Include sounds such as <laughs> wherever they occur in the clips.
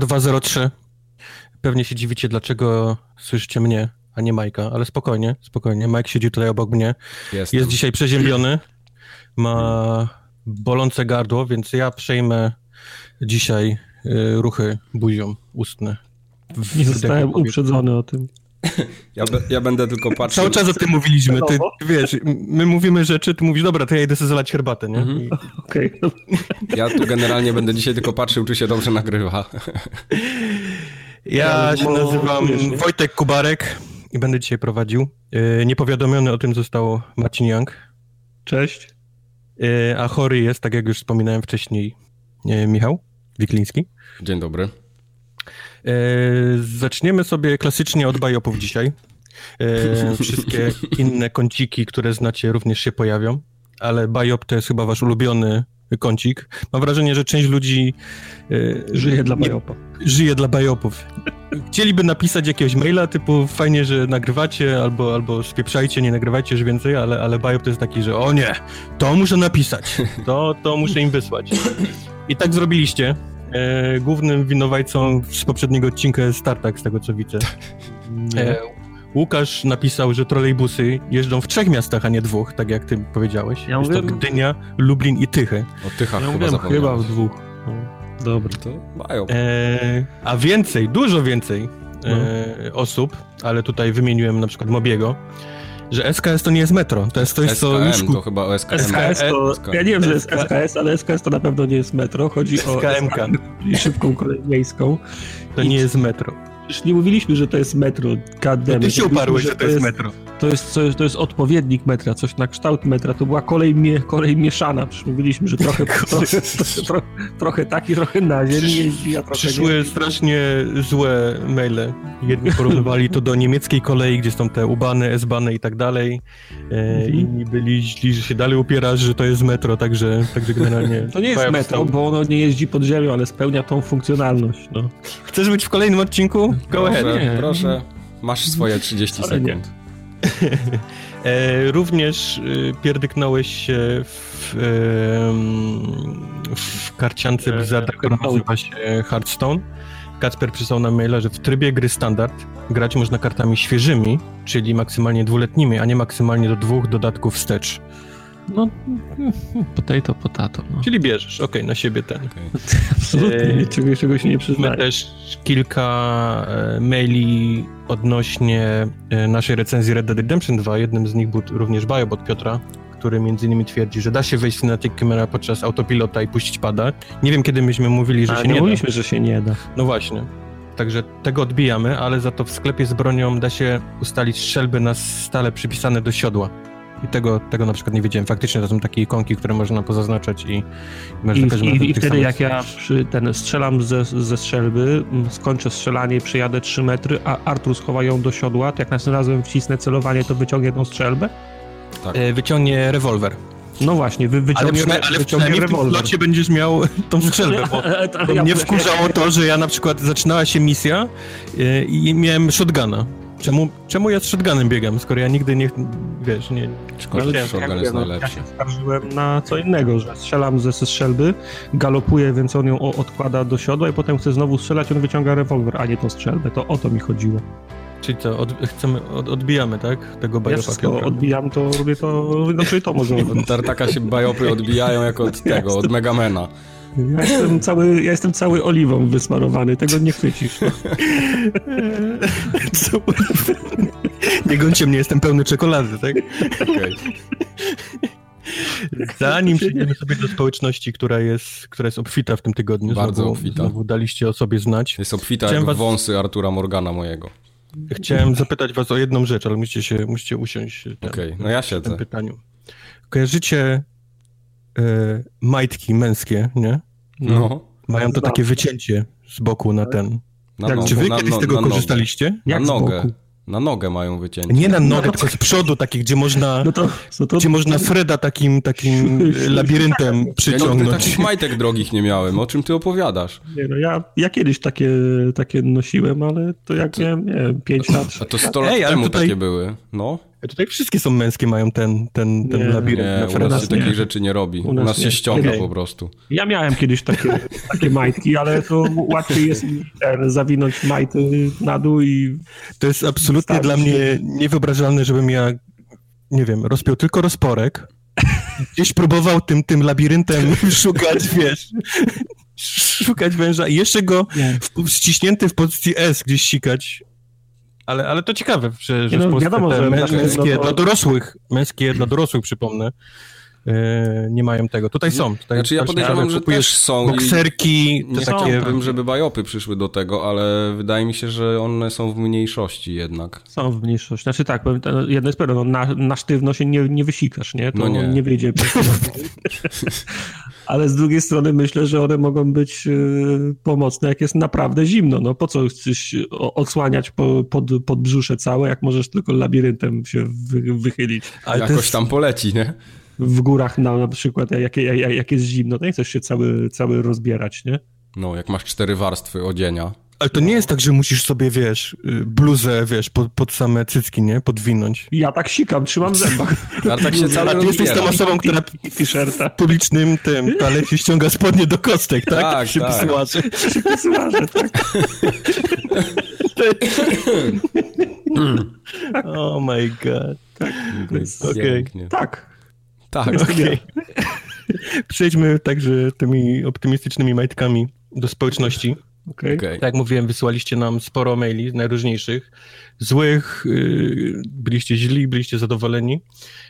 Mogatka 203. Pewnie się dziwicie, dlaczego słyszycie mnie, a nie Majka, ale spokojnie, spokojnie. Mike siedzi tutaj obok mnie. Jestem. Jest dzisiaj przeziębiony. Ma bolące gardło, więc ja przejmę dzisiaj y, ruchy buzią ustne. W- Nie zostałem uprzedzony o tym. <laughs> Ja, be, ja będę tylko patrzył. Cały czas o tym mówiliśmy. Ty, wiesz, my mówimy rzeczy, ty mówisz, dobra, to ja idę sobie zalać herbatę, nie? Mhm. I, <laughs> Okej. Ja tu generalnie będę dzisiaj tylko patrzył, czy się dobrze nagrywa. Ja się nazywam? Wojtek Kubarek i będę dzisiaj prowadził. Y, Niepowiadomiony o tym został Marcin Young, Cześć. y, a chory jest, tak jak już wspominałem wcześniej, y, Michał Wikliński. Dzień dobry. E, Zaczniemy sobie klasycznie od bajopów dzisiaj. E, <laughs> Wszystkie inne kąciki, które znacie, również się pojawią, ale bajop to jest chyba wasz ulubiony kącik. Mam wrażenie, że część ludzi e, Żyję dla nie- Bajopa. żyje dla bajopów. Chcieliby napisać jakiegoś maila typu fajnie, że nagrywacie, albo, albo spieprzajcie, nie nagrywajcie już więcej, ale, ale bajop to jest taki, że o nie, to muszę napisać, to, to muszę im wysłać. I tak zrobiliście. E, głównym winowajcą z poprzedniego odcinka jest Startak, z tego co widzę. E, Łukasz napisał, że trolejbusy jeżdżą w trzech miastach, a nie dwóch, tak jak ty powiedziałeś. Ja jest to mówię- Gdynia, Lublin i Tychy. O Tychach Ja chyba mówiłem chyba w dwóch. No, dobra. To mają. E, a więcej, dużo więcej e, osób, ale tutaj wymieniłem na przykład Mobiego, że SKS to nie jest metro, to jest coś, co już... SKM to chyba o SKM. SKS to, SKM. ja nie wiem, że jest SK SKS, ale SKS to na pewno nie jest metro. Chodzi o SKMK. i szybką kolej miejską. To nie jest metro. Przecież nie mówiliśmy, że to jest metro. Goddammit. Ty się uparłeś, że to jest metro. To jest, coś, to jest odpowiednik metra, coś na kształt metra. To była kolej, mie, kolej mieszana. Przecież mówiliśmy, że trochę, <laughs> trochę, trochę, trochę tak i trochę na ziemi jeździ, a trochę Przyszły strasznie złe maile. Jedni porównywali to do niemieckiej kolei, gdzie są te ubany, S-bany i tak dalej. E, Mhm. Inni byli źli, że się dalej upierasz, że to jest metro, także, także generalnie... <laughs> To nie jest metro, bo ono nie jeździ pod ziemią, ale spełnia tą funkcjonalność. No. Chcesz być w kolejnym odcinku? Go ahead. Proszę, Nie. proszę. Masz swoje 30 Ale sekund. <laughs> E, również e, pierdyknąłeś się w, em, w karciance E, Blizzarda, która nazywa się Hearthstone. Kacper przysłał nam maila, że w trybie gry standard grać można kartami świeżymi, czyli maksymalnie dwuletnimi, a nie maksymalnie do dwóch dodatków wstecz. No, potato, potato. No. Czyli bierzesz, okej, na siebie ten. Absolutnie, E, niczego czego się nie Mamy przyznaję. też kilka e, maili odnośnie e, naszej recenzji Red Dead Redemption 2. Jednym z nich był również Biobot Piotra, który między innymi twierdzi, że da się wejść w Cinematic Camera podczas autopilota i puścić pada. Nie wiem, kiedy myśmy mówili, że A, się nie nie mówiliśmy, że się nie da. da. No właśnie. Także tego odbijamy, ale za to w sklepie z bronią da się ustalić strzelby na stale przypisane do siodła. I tego, tego na przykład nie wiedziałem. Faktycznie to są takie ikonki, które można pozaznaczać i I, i, i wtedy samych- jak ja przy ten strzelam ze, ze strzelby, skończę strzelanie, przejadę 3 metry, a Artur schowa ją do siodła, to jak następnym razem wcisnę celowanie, to wyciągnie tą strzelbę? E, Wyciągnie rewolwer. No właśnie, wy, Ale, wyciągnie, ale wyciągnie przynajmniej w tym slocie będziesz miał tą <laughs> strzelbę, bo, bo Ja- mnie wkurzało to, że ja na przykład zaczynała się misja y, i miałem shotguna. Czemu, czemu ja z shotgunem biegam, skoro ja nigdy nie, wiesz, nie... Szkoda, jak shotgun jest no, Ja najlepszy. się skarżyłem na co innego, że strzelam ze, ze strzelby, galopuję, więc on ją o- odkłada do siodła i potem chce znowu strzelać, on wyciąga rewolwer, a nie tą strzelbę. To o to mi chodziło. Czyli co, od, chcemy, od, odbijamy, tak? Tego Ja bajopa wszystko Piotra. odbijam, to robię to, znaczy to może Tartaka się bajopy odbijają jak od tego, od Megamena. Ja jestem cały, ja jestem cały oliwą wysmarowany, tego nie chwycisz. No. <laughs> Co? nie gońcie mnie, jestem pełny czekolady, tak? Okej. Zanim przejdziemy sobie do społeczności, która jest, która jest obfita w tym tygodniu, Bardzo znowu, obfita. znowu daliście o sobie znać. Jest obfita Chciałem jak was- wąsy Artura Morgana mojego. Chciałem zapytać was o jedną rzecz, ale musicie się, musicie usiąść Okej, no ja w tym siedzę. pytaniu. Kojarzycie e, majtki męskie, nie? No, Mają to takie wycięcie z boku na ten. na nogę. Czy wy na, kiedyś z no- tego na korzystaliście? Na Jak z nogę. boku? Na nogę mają wycięcie. Nie na nogę, No. tylko z przodu, takie, gdzie można, No to, no to gdzie można Freda takim, takim <laughs> labiryntem Ja nigdy przyciągnąć. takich majtek drogich nie miałem. O czym ty opowiadasz? nie, no ja, ja kiedyś takie, takie nosiłem, ale to jak miałem, nie wiem, 5 lat. A to 100 lat Ej, ale temu tutaj- takie były. No. Tutaj wszystkie są męskie, mają ten, ten, ten Nie, labirynt Nie, na u nas się nie. takich rzeczy nie robi. U U nas nas się ściąga po prostu. Ja miałem kiedyś takie, takie majtki, ale to łatwiej jest ten, zawinąć majty na dół i To jest absolutnie dla mnie niewyobrażalne, żebym ja, nie wiem, rozpiął tylko rozporek, gdzieś próbował tym, tym labiryntem <laughs> szukać, wiesz, szukać węża i jeszcze go w, ściśnięty w pozycji S gdzieś sikać. Ale, ale to ciekawe, że, że no, w Polsce wiadomo, że mę- znaczy, no męskie to- dla dorosłych, męskie dla dorosłych, przypomnę, nie mają tego. Tutaj są. Tutaj Znaczy ja podejrzewam, że też są Bokserki, te nie takie... chciałbym, żeby bajopy przyszły do tego, ale wydaje mi się, że one są w mniejszości jednak. są w mniejszości. Znaczy tak, jedno jest pewne, no, na, na sztywno się nie, nie wysikasz, nie? To No nie. nie wyjdzie. <laughs> Ale z drugiej strony myślę, że one mogą być y, pomocne, jak jest naprawdę zimno. No po co chcesz odsłaniać po, pod, pod brzusze całe, jak możesz tylko labiryntem się wy, wychylić. Ale Jakoś jest- tam poleci, nie? W górach na, na przykład, jak, jak, jak, jest zimno, to nie chcesz się cały, cały rozbierać, nie? No, jak masz cztery warstwy odzienia. Ale to nie jest tak, że musisz sobie, wiesz, y, bluzę, wiesz, pod, pod same cycki, nie? Podwinąć. Ja tak sikam, trzymam w zębach. Ale tak się cały A ty jesteś tą osobą, która t-shirta. w publicznym tym toalecie ściąga spodnie do kostek, tak? Tak, Przy tak. pisuarze. Pisuarze, tak. <laughs> Oh my god. To jest Okej. pięknie. Tak. Tak. Okej. <laughs> Przejdźmy także tymi optymistycznymi majtkami do społeczności. Okej. Okej. Tak jak mówiłem, wysłaliście nam sporo maili, najróżniejszych. Złych, yy, byliście źli, byliście zadowoleni.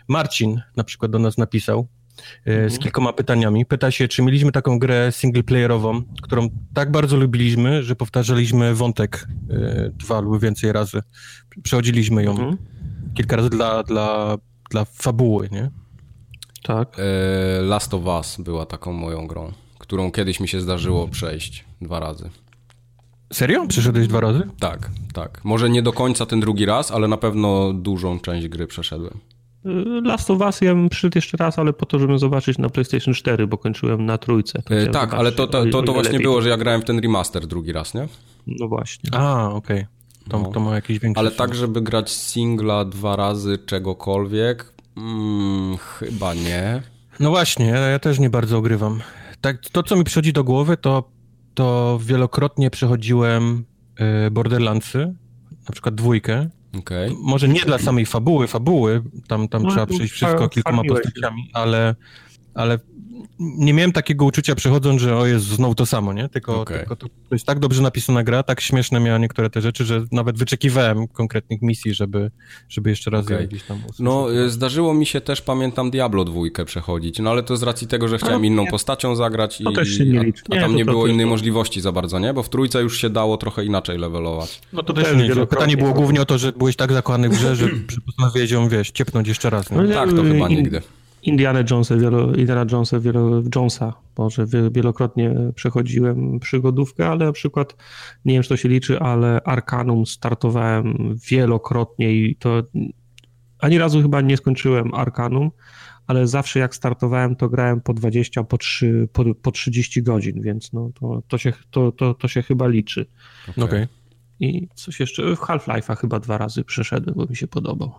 Marcin na przykład do nas napisał yy, z kilkoma pytaniami. Pyta się, czy mieliśmy taką grę singleplayerową, którą tak bardzo lubiliśmy, że powtarzaliśmy wątek yy, dwa lub więcej razy. Przechodziliśmy ją Mhm. kilka razy dla, dla, dla fabuły, nie? Tak. E, Last of Us była taką moją grą, którą kiedyś mi się zdarzyło przejść dwa razy. Serio? Przeszedłeś dwa razy? Tak, tak. Może nie do końca ten drugi raz, ale na pewno dużą część gry przeszedłem. Y, Last of Us ja bym przyszedł jeszcze raz, ale po to, żeby zobaczyć na PlayStation 4, bo kończyłem na trójce. To E, tak, zobaczyć, ale to, to, to, to właśnie lepiej. było, że ja grałem w ten remaster drugi raz, nie? No właśnie. A, okej. To, No. to ma jakieś większe... Ale tak, żeby grać singla dwa razy czegokolwiek, mm, chyba nie. No właśnie, ja, ja też nie bardzo ogrywam. Tak, to, co mi przychodzi do głowy, to, to wielokrotnie przechodziłem y, Borderlandsy, na przykład dwójkę. Okej. Może nie dla samej fabuły, fabuły, tam, tam No, trzeba przejść wszystko kilkoma postaciami, ale, ale nie miałem takiego uczucia przechodząc, że o jest znowu to samo, nie? Tylko, Okej. tylko to, to jest tak dobrze napisana gra, tak śmieszne miała niektóre te rzeczy, że nawet wyczekiwałem konkretnych misji, żeby, żeby jeszcze raz Okej. je gdzieś tam usłyszeć. No, y, zdarzyło mi się też, pamiętam, Diablo dwójkę przechodzić, no ale to z racji tego, że chciałem No, inną nie. postacią zagrać i, To też się nie liczy. a, a Nie, tam to- nie to było innej możliwości za bardzo, nie? Bo w trójce już się dało trochę inaczej levelować. No to też też nie. Pytanie było głównie o to, że byłeś tak zakochany w grze, że <clears throat> postanowiłeś ją, wiesz, ciepnąć jeszcze raz. No Nie? nie, Tak, to chyba in- nigdy. Indiana Jonesa, wielo, Indiana Jonesa, wielo, Jonesa, może wie- wielokrotnie przechodziłem przygodówkę, ale na przykład, nie wiem czy to się liczy, ale Arcanum startowałem wielokrotnie i to ani razu chyba nie skończyłem Arcanum, ale zawsze jak startowałem, to grałem po 20, po, 3, po, po 30 godzin, więc no, to, to, się, to, to, to się chyba liczy. Okej. I coś jeszcze, w Half-Life'a chyba dwa razy przeszedłem, bo mi się podobał.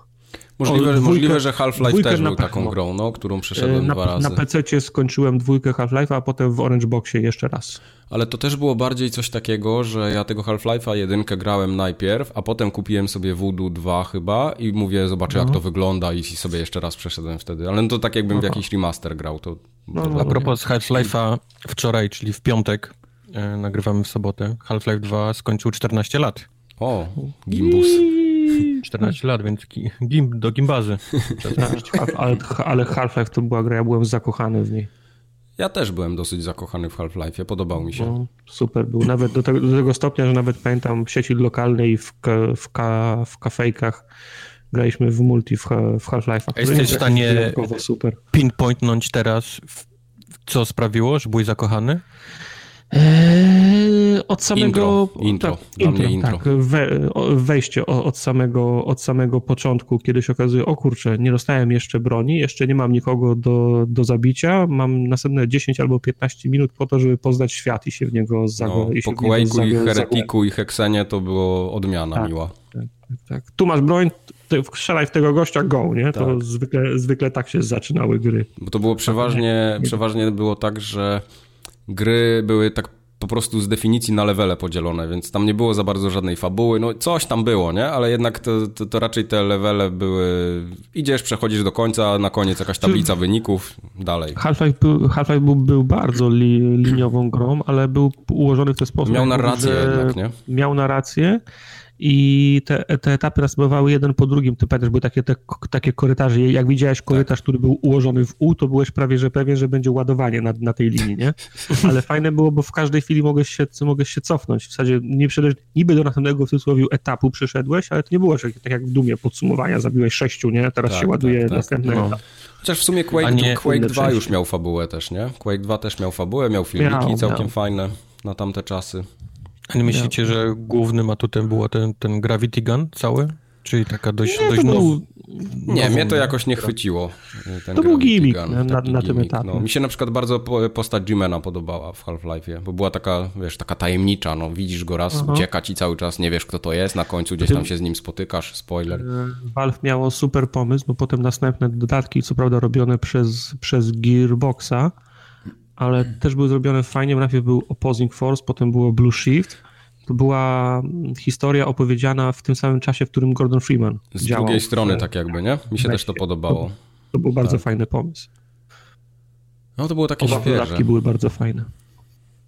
Możliwe, O, dwójkę- możliwe że Half-Life też był taką pewno. grą, no, którą przeszedłem na, dwa razy. na PC skończyłem dwójkę Half-Life'a, a potem w Orange Boxie jeszcze raz. Ale to też było bardziej coś takiego, że ja tego Half-Life'a jedynkę grałem najpierw, a potem kupiłem sobie Voodoo 2 chyba i mówię, zobaczę No. jak to wygląda i sobie jeszcze raz przeszedłem wtedy. Ale no to tak jakbym w Aha. jakiś remaster grał, to... No, to no, A propos Half-Life'a wczoraj, czyli w piątek, e, nagrywamy w sobotę, Half-Life 2 skończył 14 lat. O, Gimbus. 14 lat, więc gim, do gimbazy. Ale, ale Half-Life to była gra, ja byłem zakochany w niej. Ja też byłem dosyć zakochany w Half-Life'ie, podobał mi się. No, super był. Nawet do tego, do tego stopnia, że nawet pamiętam w sieci lokalnej w, ka, w, ka, w kafejkach graliśmy w multi w, w Half-Life'a. A jesteś w stanie- super. Pinpointnąć teraz, w- co sprawiło, że byłeś zakochany? Eee, od samego. Intro, intro. Dla mnie intro. Tak, we, wejście od samego, od samego początku, kiedy się okazuje, o kurczę, nie dostałem jeszcze broni, jeszcze nie mam nikogo do, do zabicia, mam następne 10 albo 15 minut po to, żeby poznać świat i się w niego No, i się po Quake'u i Heretiku i Heksenie to było odmiana Tak. miła. tak, tak, tak. Tu masz broń, strzelaj w tego gościa, go, nie? To tak. zwykle, zwykle tak się zaczynały gry. Bo to było przeważnie, przeważnie było tak, że gry były tak po prostu z definicji na levele podzielone, więc tam nie było za bardzo żadnej fabuły, no coś tam było, nie? Ale jednak to, to, to raczej te levele były, idziesz, przechodzisz do końca, na koniec jakaś tablica wyników, dalej. Half-Life był, Half był, był bardzo li, liniową grą, ale był ułożony w ten sposób. Miał narrację jednak, nie? Miał narrację i te, te etapy następowały jeden po drugim. Ty pamiętasz, były takie, te, takie korytarze. Jak widziałeś korytarz, który był ułożony w U, to byłeś prawie że pewien, że będzie ładowanie na, na tej linii, nie? Ale fajne było, bo w każdej chwili mogłeś się, mogłeś się cofnąć. W zasadzie nie przeszedłeś, niby do następnego w cudzysłowie etapu przyszedłeś, ale to nie było że, tak jak w Dumie podsumowania, zabiłeś sześciu, nie? Teraz tak, się ładuje tak, tak. następny no. etap. Chociaż w sumie Quake, nie, Quake 2 już miał fabułę też, nie? Quake 2 też miał fabułę, miał filmiki miał, całkiem miał. fajne na tamte czasy. A nie myślicie, że głównym atutem było ten, ten Gravity Gun cały? Czyli taka dość, nie, dość był... Nie, mnie to jakoś nie chwyciło. to był gimmick gun, na, na, na tym etapie. No, mi się na przykład bardzo postać Jimena podobała w Half-Life'ie, bo była taka, wiesz, taka tajemnicza, no widzisz go raz, Aha. ucieka ci cały czas, nie wiesz kto to jest, na końcu gdzieś tam się z nim spotykasz, spoiler. E, Valve miało super pomysł, bo potem następne dodatki, co prawda robione przez, przez Gearboxa, ale też były zrobione fajnie. Najpierw był Opposing Force, potem było Blue Shift. To była historia opowiedziana w tym samym czasie, w którym Gordon Freeman Z działał. drugiej strony, tak jakby, nie? Mi się też to podobało. To, to był bardzo tak. fajny pomysł. No to było takie Oba świeże. były bardzo fajne.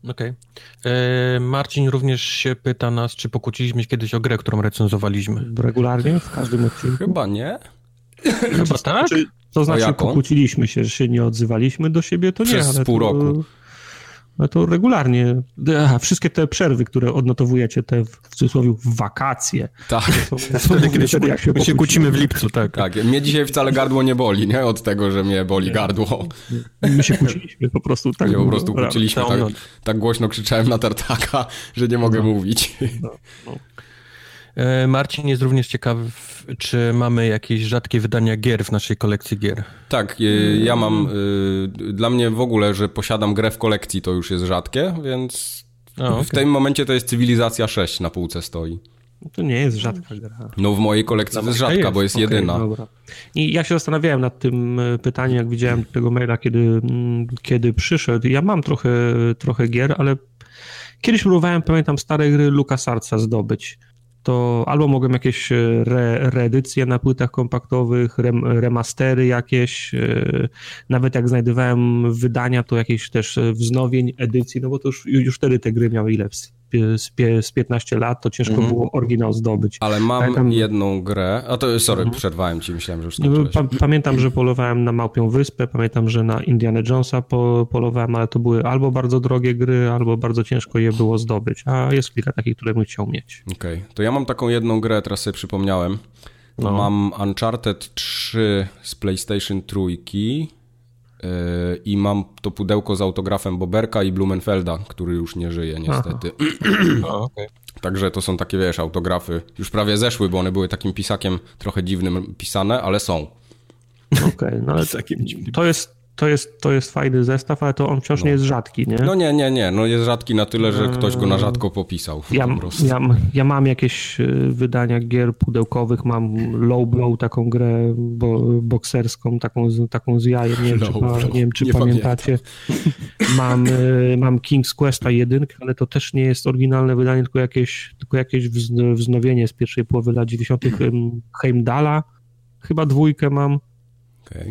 Okej. Okay. E, Marcin również się pyta nas, czy pokłóciliśmy się kiedyś o grę, którą recenzowaliśmy. Regularnie, w każdym odcinku? Chyba nie. Chyba tak? Czy, to znaczy pokłóciliśmy się, że się nie odzywaliśmy do siebie, to Przez nie. Przez pół to, roku. No to regularnie. Aha, wszystkie te przerwy, które odnotowujecie, te w cudzysłowie wakacje. Tak. To są, kiedy się, jak się, my się kłócimy w lipcu, tak. Tak, mnie dzisiaj wcale gardło nie boli, nie? Od tego, że mnie boli gardło. My się kłóciliśmy po prostu. Tak nie, po prostu kłóciliśmy. Tak, tak, głośno krzyczałem na tartaka, że nie mogę no. mówić. No, no. E, Marcin jest również ciekawy, czy mamy jakieś rzadkie wydania gier w naszej kolekcji gier. Tak, e, ja mam. E, dla mnie w ogóle, że posiadam grę w kolekcji, to już jest rzadkie, więc okay. w tym momencie to jest Cywilizacja 6 na półce stoi. To nie jest rzadka gra. No w mojej kolekcji to jest rzadka, jest. bo jest okay, jedyna. Dobra. I ja się zastanawiałem nad tym pytaniem, jak widziałem tego maila, kiedy, mm, kiedy przyszedł. Ja mam trochę, trochę gier, ale kiedyś próbowałem, pamiętam, stare gry LucasArtsa zdobyć to albo mogłem jakieś e, re, reedycje na płytach kompaktowych, rem, remastery jakieś, e, nawet jak znajdowałem wydania, to jakieś też wznowień, edycji, no bo to już, już wtedy te gry miały ile? Z, z 15 lat, to ciężko mm. było oryginał zdobyć. Ale mam Pamiętam... jedną grę, a to sorry, mm. przerwałem ci, myślałem, że już skończyłeś. Pa pamiętam, że polowałem na Małpią Wyspę, pamiętam, że na Indiana Jonesa po polowałem, ale to były albo bardzo drogie gry, albo bardzo ciężko je było zdobyć, a jest kilka takich, które bym chciał mieć. Okej, okay. to ja mam taką jedną grę, teraz sobie przypomniałem. No. Mam Uncharted 3 z PlayStation 3 Yy, i mam to pudełko z autografem Boberka i Blumenfelda, który już nie żyje niestety. okay. Także to są takie, wiesz, autografy. Już prawie zeszły, bo one były takim pisakiem trochę dziwnym pisane, ale są. Okej, okay, no ale to jest, to jest, to jest fajny zestaw, ale to on wciąż no. nie jest rzadki, nie? No nie, nie, nie. No jest rzadki na tyle, że ktoś go na rzadko popisał. Ja, ja, ja mam jakieś e, wydania gier pudełkowych, mam Low Blow, taką grę bo, bokserską, taką, taką z jajem, nie wiem, czy, nie wiem, czy nie pamiętacie. <laughs> mam, e, mam King's Questa 1, ale to też nie jest oryginalne wydanie, tylko jakieś, tylko jakieś wznowienie z pierwszej połowy lat 90. Heimdala. Chyba dwójkę mam.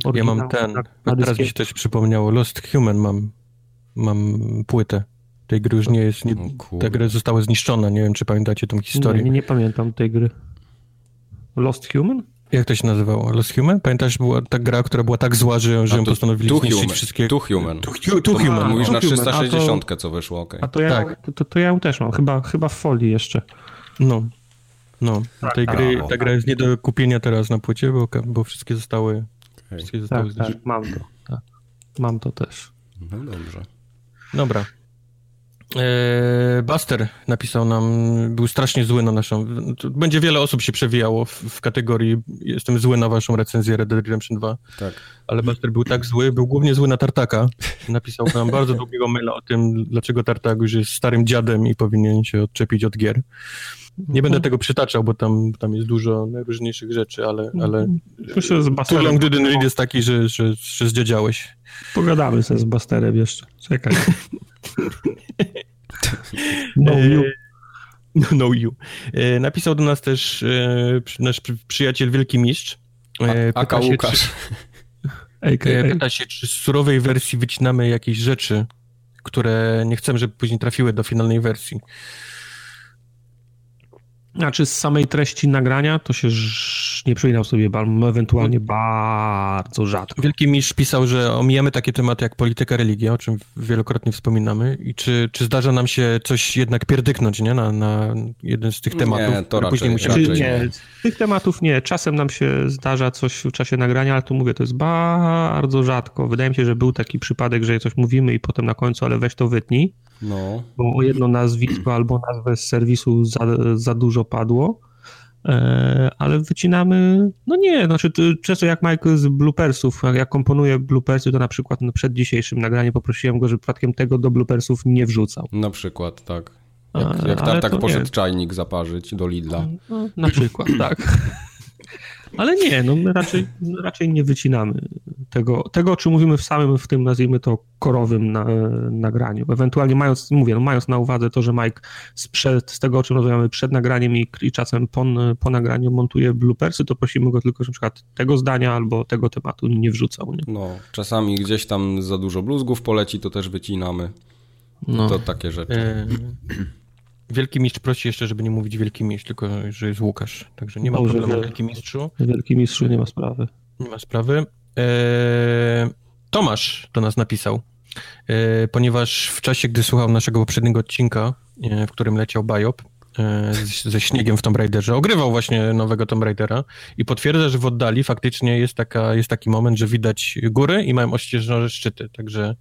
Okay. Ja mam ten, teraz mi się też przypomniało, Lost Human mam, mam płytę. Tej gry już nie jest, nie, ta gra została zniszczona, nie wiem czy pamiętacie tą historię. Nie, nie, nie pamiętam tej gry. Lost Human? Jak to się nazywało? Lost Human? Pamiętasz, była ta gra, która była tak zła, że, że ją postanowili two zniszczyć human. wszystkie... Two Human. Two, two, two Human. Mówisz na 360, to... co wyszło, okej. Okay. A to ja, tak. to, to, ja ją też mam, chyba, chyba w folii jeszcze. No. No, tak, tej gry, ta gra jest nie do kupienia teraz na płycie, bo, bo wszystkie zostały Wszystkie zostały tak, tak, mam to. Tak. Mam to też. No dobrze. Dobra. E, Buster napisał nam, był strasznie zły na naszą. Będzie wiele osób się przewijało w, w, kategorii jestem zły na waszą recenzję Red Dead Redemption 2. Tak. Ale Buster był tak zły, był głównie zły na Tartaka. Napisał nam <laughs> bardzo długiego maila o tym, dlaczego Tartak już jest starym dziadem i powinien się odczepić od gier. Nie będę tego przytaczał, bo tam, tam jest dużo najróżniejszych rzeczy, ale, ale Myślę, że z Too long didn't read jest taki, że, że, że zdziedziałeś. Pogadamy sobie z Basterem jeszcze. Czekaj. <laughs> no you. No you. E, napisał do nas też e, nasz przyjaciel Wielki Mistrz. E, Aka Łukasz. <laughs> Czy, pyta się, czy z surowej wersji wycinamy jakieś rzeczy, które nie chcemy, żeby później trafiły do finalnej wersji. Znaczy z samej treści nagrania to się nie przypominał sobie, ewentualnie bardzo rzadko. Wielki Misz pisał, że omijamy takie tematy jak polityka, religia, o czym wielokrotnie wspominamy i czy, czy zdarza nam się coś jednak pierdyknąć, nie? Na, na jeden z tych tematów, nie, to raczej, później musimy... Raczej nie, tych tematów nie. Czasem nam się zdarza coś w czasie nagrania, ale tu mówię, to jest bardzo rzadko. Wydaje mi się, że był taki przypadek, że coś mówimy i potem na końcu, ale weź to wytnij. No. Bo o jedno nazwisko albo nazwę z serwisu za, za dużo padło. E, ale wycinamy, no nie, znaczy często jak Mike z bloopersów, jak komponuje bloopersy, to na przykład przed dzisiejszym nagraniem poprosiłem go, żeby przypadkiem tego do bloopersów nie wrzucał. Na przykład, tak. Jak, jak tartak poszedł nie. czajnik zaparzyć do Lidla. No, na przykład, tak. <laughs> Ale nie, no my raczej, raczej nie wycinamy tego, tego, o czym mówimy w samym, w tym nazwijmy to korowym na, nagraniu. Ewentualnie mając, mówię, no mając na uwadze to, że Mike sprzed, z tego, o czym rozmawiamy przed nagraniem i, i czasem po, po nagraniu montuje bloopersy, to prosimy go tylko, że na przykład tego zdania albo tego tematu nie wrzucał. Nie? No, czasami gdzieś tam za dużo bluzgów poleci, to też wycinamy. No. To takie rzeczy. E, Wielki Mistrz prosi jeszcze, żeby nie mówić Wielki Mistrz, tylko że jest Łukasz. Także nie ma Dobrze, problemu, Wielki Mistrzu. Wielki Mistrzu, nie ma sprawy. Nie ma sprawy. Eee, Tomasz do nas napisał, eee, ponieważ w czasie, gdy słuchał naszego poprzedniego odcinka, e, w którym leciał Biop, ze śniegiem w Tomb Raiderze. Ogrywał właśnie nowego Tomb Raidera i potwierdza, że w oddali faktycznie jest, taka, jest taki moment, że widać góry i mają ościeżone szczyty, także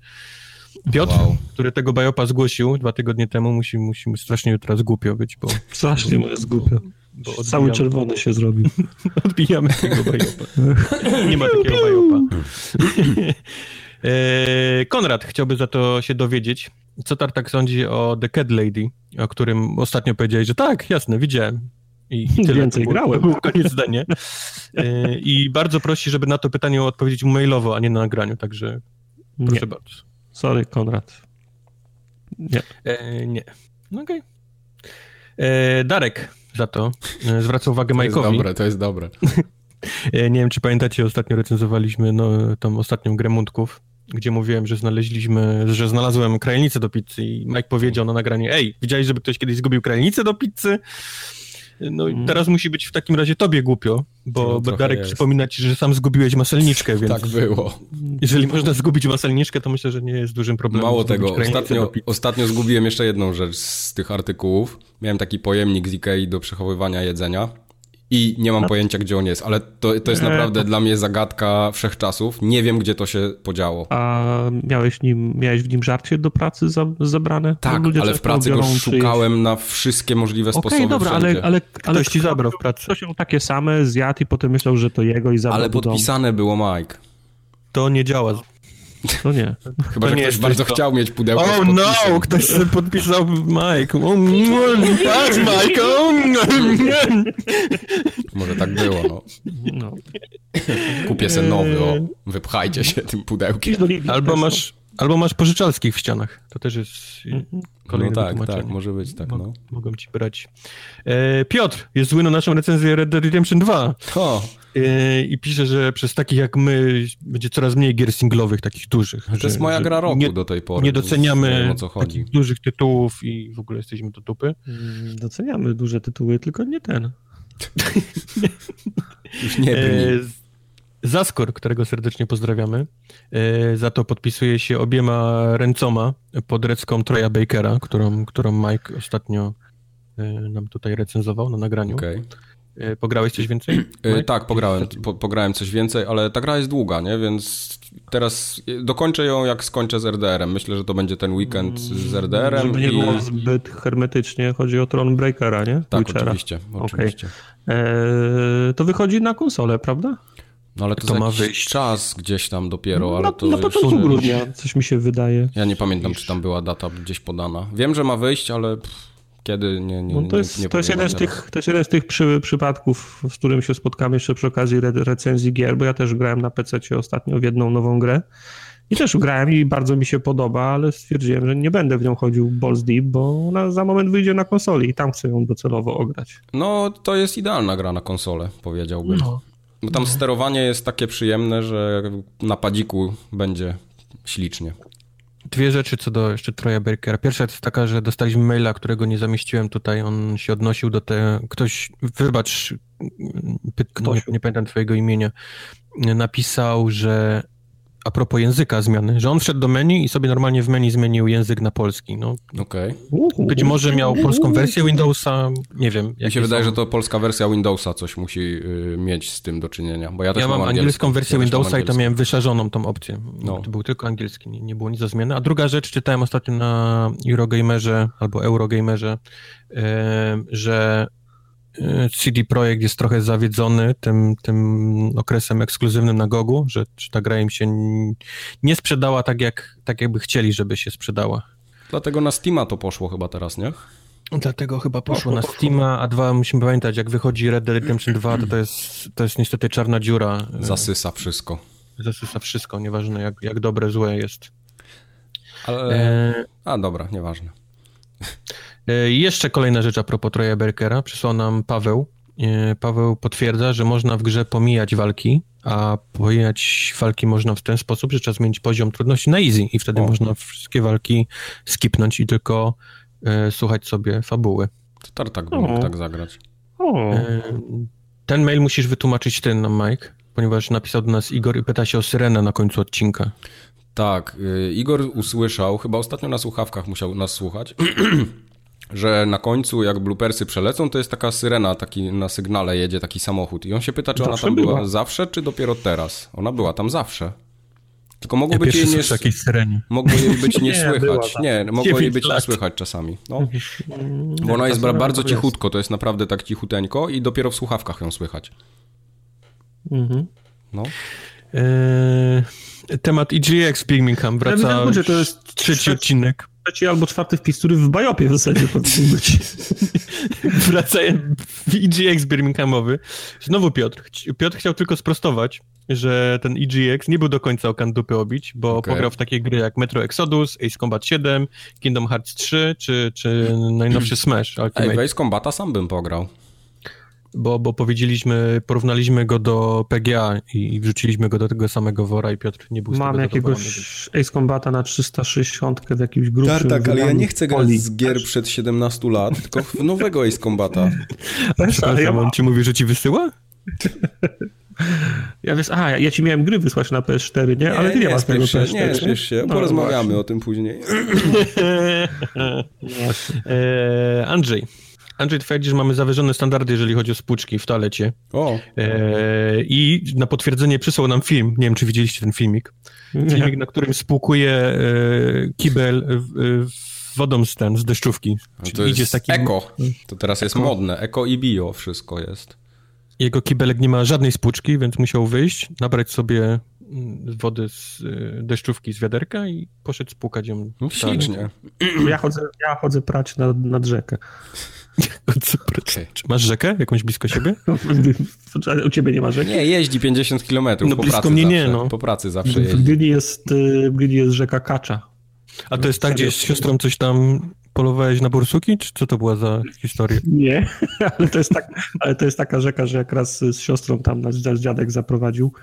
Piotr, wow. który tego bajopa zgłosił dwa tygodnie temu, musi, musi strasznie jutro zgłupio być, bo... Strasznie mu jest głupio. Bo Cały czerwony się zrobił. <laughs> odbijamy tego bajopa. Nie ma takiego bajopa. <laughs> E, Konrad chciałby za to się dowiedzieć, co Tartak sądzi o The Cat Lady, o którym ostatnio powiedziałeś, że tak, jasne, widziałem. I, i tyle. Więcej było, grałem. Był koniec zdania. E, I bardzo prosi, żeby na to pytanie odpowiedzieć mailowo, a nie na nagraniu, także proszę nie. bardzo. Sorry, Konrad. Nie. E, nie. No okej. Okay. E, Darek za to e, zwraca uwagę Majkowi. To jest dobre, to jest dobre. <laughs> E, nie wiem, czy pamiętacie, ostatnio recenzowaliśmy no, tą ostatnią grę Mundków, gdzie mówiłem, że znaleźliśmy, że znalazłem krajnicę do pizzy i Mike powiedział na nagranie, ej, widziałeś, żeby ktoś kiedyś zgubił krajnicę do pizzy? No i mm. teraz musi być w takim razie tobie głupio, bo, no, Darek jest. przypomina ci, że sam zgubiłeś maselniczkę, <laughs> więc... tak było. Jeżeli można zgubić maselniczkę, to myślę, że nie jest dużym problemem. Mało tego, ostatnio, ostatnio zgubiłem jeszcze jedną rzecz z tych artykułów. Miałem taki pojemnik z Ikei do przechowywania jedzenia i nie mam pojęcia, gdzie on jest, ale to, to jest naprawdę dla mnie zagadka wszechczasów. Nie wiem, gdzie to się podziało. A miałeś, nim, miałeś w nim żarcie do pracy za, zabrane? Tak, Ludzie ale w pracy go szukałem na wszystkie możliwe okay, sposoby. dobra, ale, ale, ale ktoś ci zabrał w pracy. Ktoś ją takie same zjadł i potem myślał, że to jego i zabrał Ale podpisane było Mike. To nie działa. To nie. Chyba, to że nie ktoś bardzo to... chciał mieć pudełko Oh no, ktoś sobie podpisał Mike. Oh, patrz Mike, oh, Może tak było, no. no. Kupię sobie nowy, o, wypchajcie się tym pudełkiem. Albo masz, albo masz pożyczalskich w ścianach. To też jest kolejne No tak, tak, może być tak, no. Mogą ci brać. E, Piotr jest zły na naszą recenzję Red Dead Redemption 2. O. E, I pisze, że przez takich jak my będzie coraz mniej gier singlowych, takich dużych. To jest moja gra roku nie, do tej pory. Nie doceniamy takich dużych tytułów i w ogóle jesteśmy do dupy. Mm, doceniamy duże tytuły, tylko nie ten. <laughs> Już nie brni. E, Zaskor, którego serdecznie pozdrawiamy, e, za to podpisuje się obiema ręcoma pod recką Troja Bakera, którą, którą Mike ostatnio e, nam tutaj recenzował na nagraniu. Okay. Pograłeś coś więcej? tak, pograłem, po, pograłem coś więcej, ale ta gra jest długa, nie? Więc teraz dokończę ją jak skończę z RDR-em. Myślę, że to będzie ten weekend z RDR-em. Żeby nie i... było zbyt hermetycznie, chodzi o Tron Breakera, nie? Tak, Witchera. oczywiście. oczywiście. Okay. Eee, to wychodzi na konsolę, prawda? No ale to, to ma wyjść czas gdzieś tam dopiero, ale na, to... Na początku grudnia, coś mi się wydaje. Ja nie pamiętam, czy tam była data gdzieś podana. Wiem, że ma wyjść, ale pff, kiedy nie, nie, no to jest, nie, to jest jeden z tych, To jest jeden z tych przy, przypadków, z którym się spotkamy jeszcze przy okazji re, recenzji gier, bo ja też grałem na PC ostatnio w jedną nową grę. I też grałem i bardzo mi się podoba, ale stwierdziłem, że nie będę w nią chodził balls deep, bo ona za moment wyjdzie na konsoli i tam chcę ją docelowo ograć. No, to jest idealna gra na konsolę, powiedziałbym. No. Bo tam no. sterowanie jest takie przyjemne, że na padziku będzie ślicznie. Dwie rzeczy co do jeszcze Troja Berkera. Pierwsza jest taka, że dostaliśmy maila, którego nie zamieściłem tutaj. On się odnosił do te... Ktoś, wybacz, ktoś, nie, nie pamiętam twojego imienia, napisał, że a propos języka zmiany, że on wszedł do menu i sobie normalnie w menu zmienił język na polski. No, okay. Być może miał polską wersję Windowsa, nie wiem. Mi się wydaje, są... że to polska wersja Windowsa coś musi y, mieć z tym do czynienia, bo ja też ja mam, mam angielską wersję ja Windowsa i tam miałem wyszarzoną tą opcję. No. To był tylko angielski, nie, nie było nic do zmiany. A druga rzecz, czytałem ostatnio na Eurogamerze albo Eurogamerze, yy, że CD Projekt jest trochę zawiedzony tym, tym okresem ekskluzywnym na Gogu, że, że ta gra im się nie sprzedała tak, jak, tak jakby chcieli, żeby się sprzedała. Dlatego na Steama to poszło chyba teraz, nie? Dlatego chyba poszło na Steama, a dwa musimy pamiętać, jak wychodzi Red Dead Redemption 2, to to jest, to jest niestety czarna dziura. Zasysa wszystko. Zasysa wszystko, nieważne jak, jak dobre, złe jest. Ale... E... A dobra, nieważne. E, jeszcze kolejna rzecz a propos Troja Berkera. Przysłał nam Paweł. E, Paweł potwierdza, że można w grze pomijać walki, a pomijać walki można w ten sposób, że trzeba zmienić poziom trudności na easy i wtedy o. można wszystkie walki skipnąć i tylko e, słuchać sobie fabuły. To Tartak mógł tak zagrać. E, ten mail musisz wytłumaczyć ty nam, Mike, ponieważ napisał do nas Igor i pyta się o syrenę na końcu odcinka. Tak, y, Igor usłyszał, chyba ostatnio na słuchawkach musiał nas słuchać, <clears throat> że na końcu jak bloopersy przelecą, to jest taka syrena, taki na sygnale jedzie taki samochód. I on się pyta, czy ona tam była. była zawsze, czy dopiero teraz? Ona była tam zawsze. Tylko mogło ja być jej nie jakiejś syrenie. Mogło jej być <laughs> nie, słychać. Nie, mogło jej być lat. nie słychać czasami. No. Bo ona jest bardzo cichutko, to jest naprawdę tak cichuteńko i dopiero w słuchawkach ją słychać. Mhm. No. Eee, temat EGX Birmingham wraca ja to jest trzeci odcinek. Trzeci albo czwarty wpis, który w Bajopie w zasadzie <laughs> powinien być. wraca EGX Birminghamowy. Znowu Piotr. Piotr chciał tylko sprostować, że ten EGX nie był do końca o kandupy obić, bo okay. pograł w takie gry jak Metro Exodus, Ace Combat 7, Kingdom Hearts 3 czy, czy najnowszy Smash Ultimate. Ej, w Ace Combata sam bym pograł bo, bo powiedzieliśmy, porównaliśmy go do PGA i wrzuciliśmy go do tego samego wora i Piotr nie był Mam jakiegoś Ace Combata na 360 w jakimś grubszym Tak, tak, ale ja nie chcę grać z gier przed 17 lat, tylko w nowego Ace Combata. <laughs> Ale ja on ci mówi, że ci wysyła? <laughs> Ja wiesz, aha, ja ci miałem gry wysłać na PS4, nie? nie Ale ty nie, nie masz tego PS4. Nie, spiesz się, no, porozmawiamy właśnie. o tym później. <laughs> e, Andrzej, Andrzej twierdzi, że mamy zawyżone standardy, jeżeli chodzi o spłuczki w toalecie. O. E, I na potwierdzenie przysłał nam film. Nie wiem, czy widzieliście ten filmik. Filmik, na którym spłukuje e, kibel w, wodą z, ten, z deszczówki. No to jest takim... eko. To teraz eko. jest modne. Eko i bio wszystko jest. Jego kibelek nie ma żadnej spłuczki, więc musiał wyjść, nabrać sobie mm, wody z e, deszczówki z wiaderka i poszedł spłukać ją. No, ślicznie. Ja chodzę, ja chodzę prać nad, nad rzekę. <laughs> Okay. Czy masz rzekę jakąś blisko siebie? <laughs> U ciebie nie ma rzeki? Nie, jeździ 50 kilometrów no, po blisko pracy mnie zawsze. nie, no. Po pracy zawsze jeździ. W Gdyni jest, y, w Gdyni jest rzeka Kacza. A to jest tak, gdzie z siostrą coś tam polowałeś na borsuki, czy co to była za historia? Nie, <laughs> ale to jest, tak, ale to jest taka rzeka, że jak raz z siostrą tam nas dziadek zaprowadził,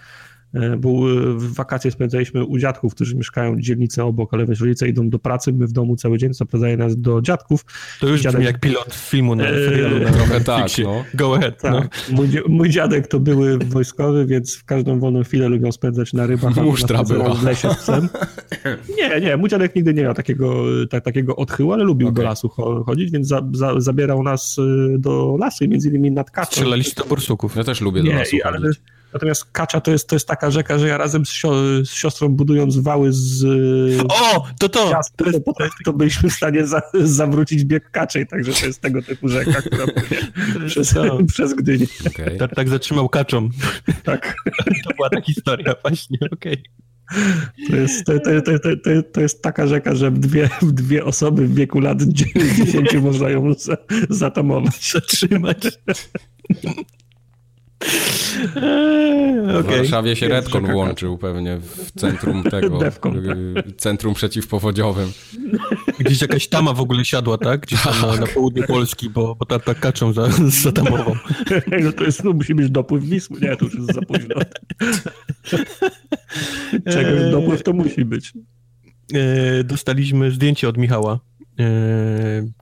był, w wakacje spędzaliśmy u dziadków, którzy mieszkają dzielnicę obok, ale wiesz, rodzice idą do pracy, my w domu cały dzień, zaprowadzają nas do dziadków. To już Dziadek... brzmi jak pilot filmu na serialu na Trochę tak, no. Go ahead. Tak. No. Mój, mój, dziadek to były wojskowy, więc w każdą wolną chwilę lubią spędzać na rybach. Musztra była. W lesie z psem. <laughs> Nie, nie, mój dziadek nigdy nie miał takiego, tak, takiego odchyłu, ale lubił okay. do lasu chodzić, więc za, za, zabierał nas do lasu i między innymi nad kaczą. Strzelaliście do borsuków. Ja też lubię nie, do lasu ale, chodzić. Natomiast Kacza to jest, to jest taka rzeka, że ja razem z, sio, z siostrą budując wały z... O, to to! Ciast, to, to, to, byliśmy w stanie za, zawrócić bieg Kaczej, także to jest tego typu rzeka, która <laughs> płynie przez, <laughs> przez Gdynię. Okay. Tak, tak zatrzymał Kaczą. <laughs> Tak. To była ta historia właśnie, okej. Okay. To jest, to, to, to, to, jest taka rzeka, że dwie, dwie osoby w wieku lat 10 można ją zatamować. Zatrzymać. Okay. W Warszawie się Redcon włączył pewnie w centrum tego, <laughs> centrum przeciwpowodziowym. Gdzieś jakaś tama w ogóle siadła, tak? Gdzieś tam na, na południu Polski, bo, bo ta, ta kaczą za, <laughs> zatamową. <laughs> No to jest, no musi być dopływ Wisły. Nie, to już jest za późno. Czegoś eee. dopływ to musi być. Eee, dostaliśmy zdjęcie od Michała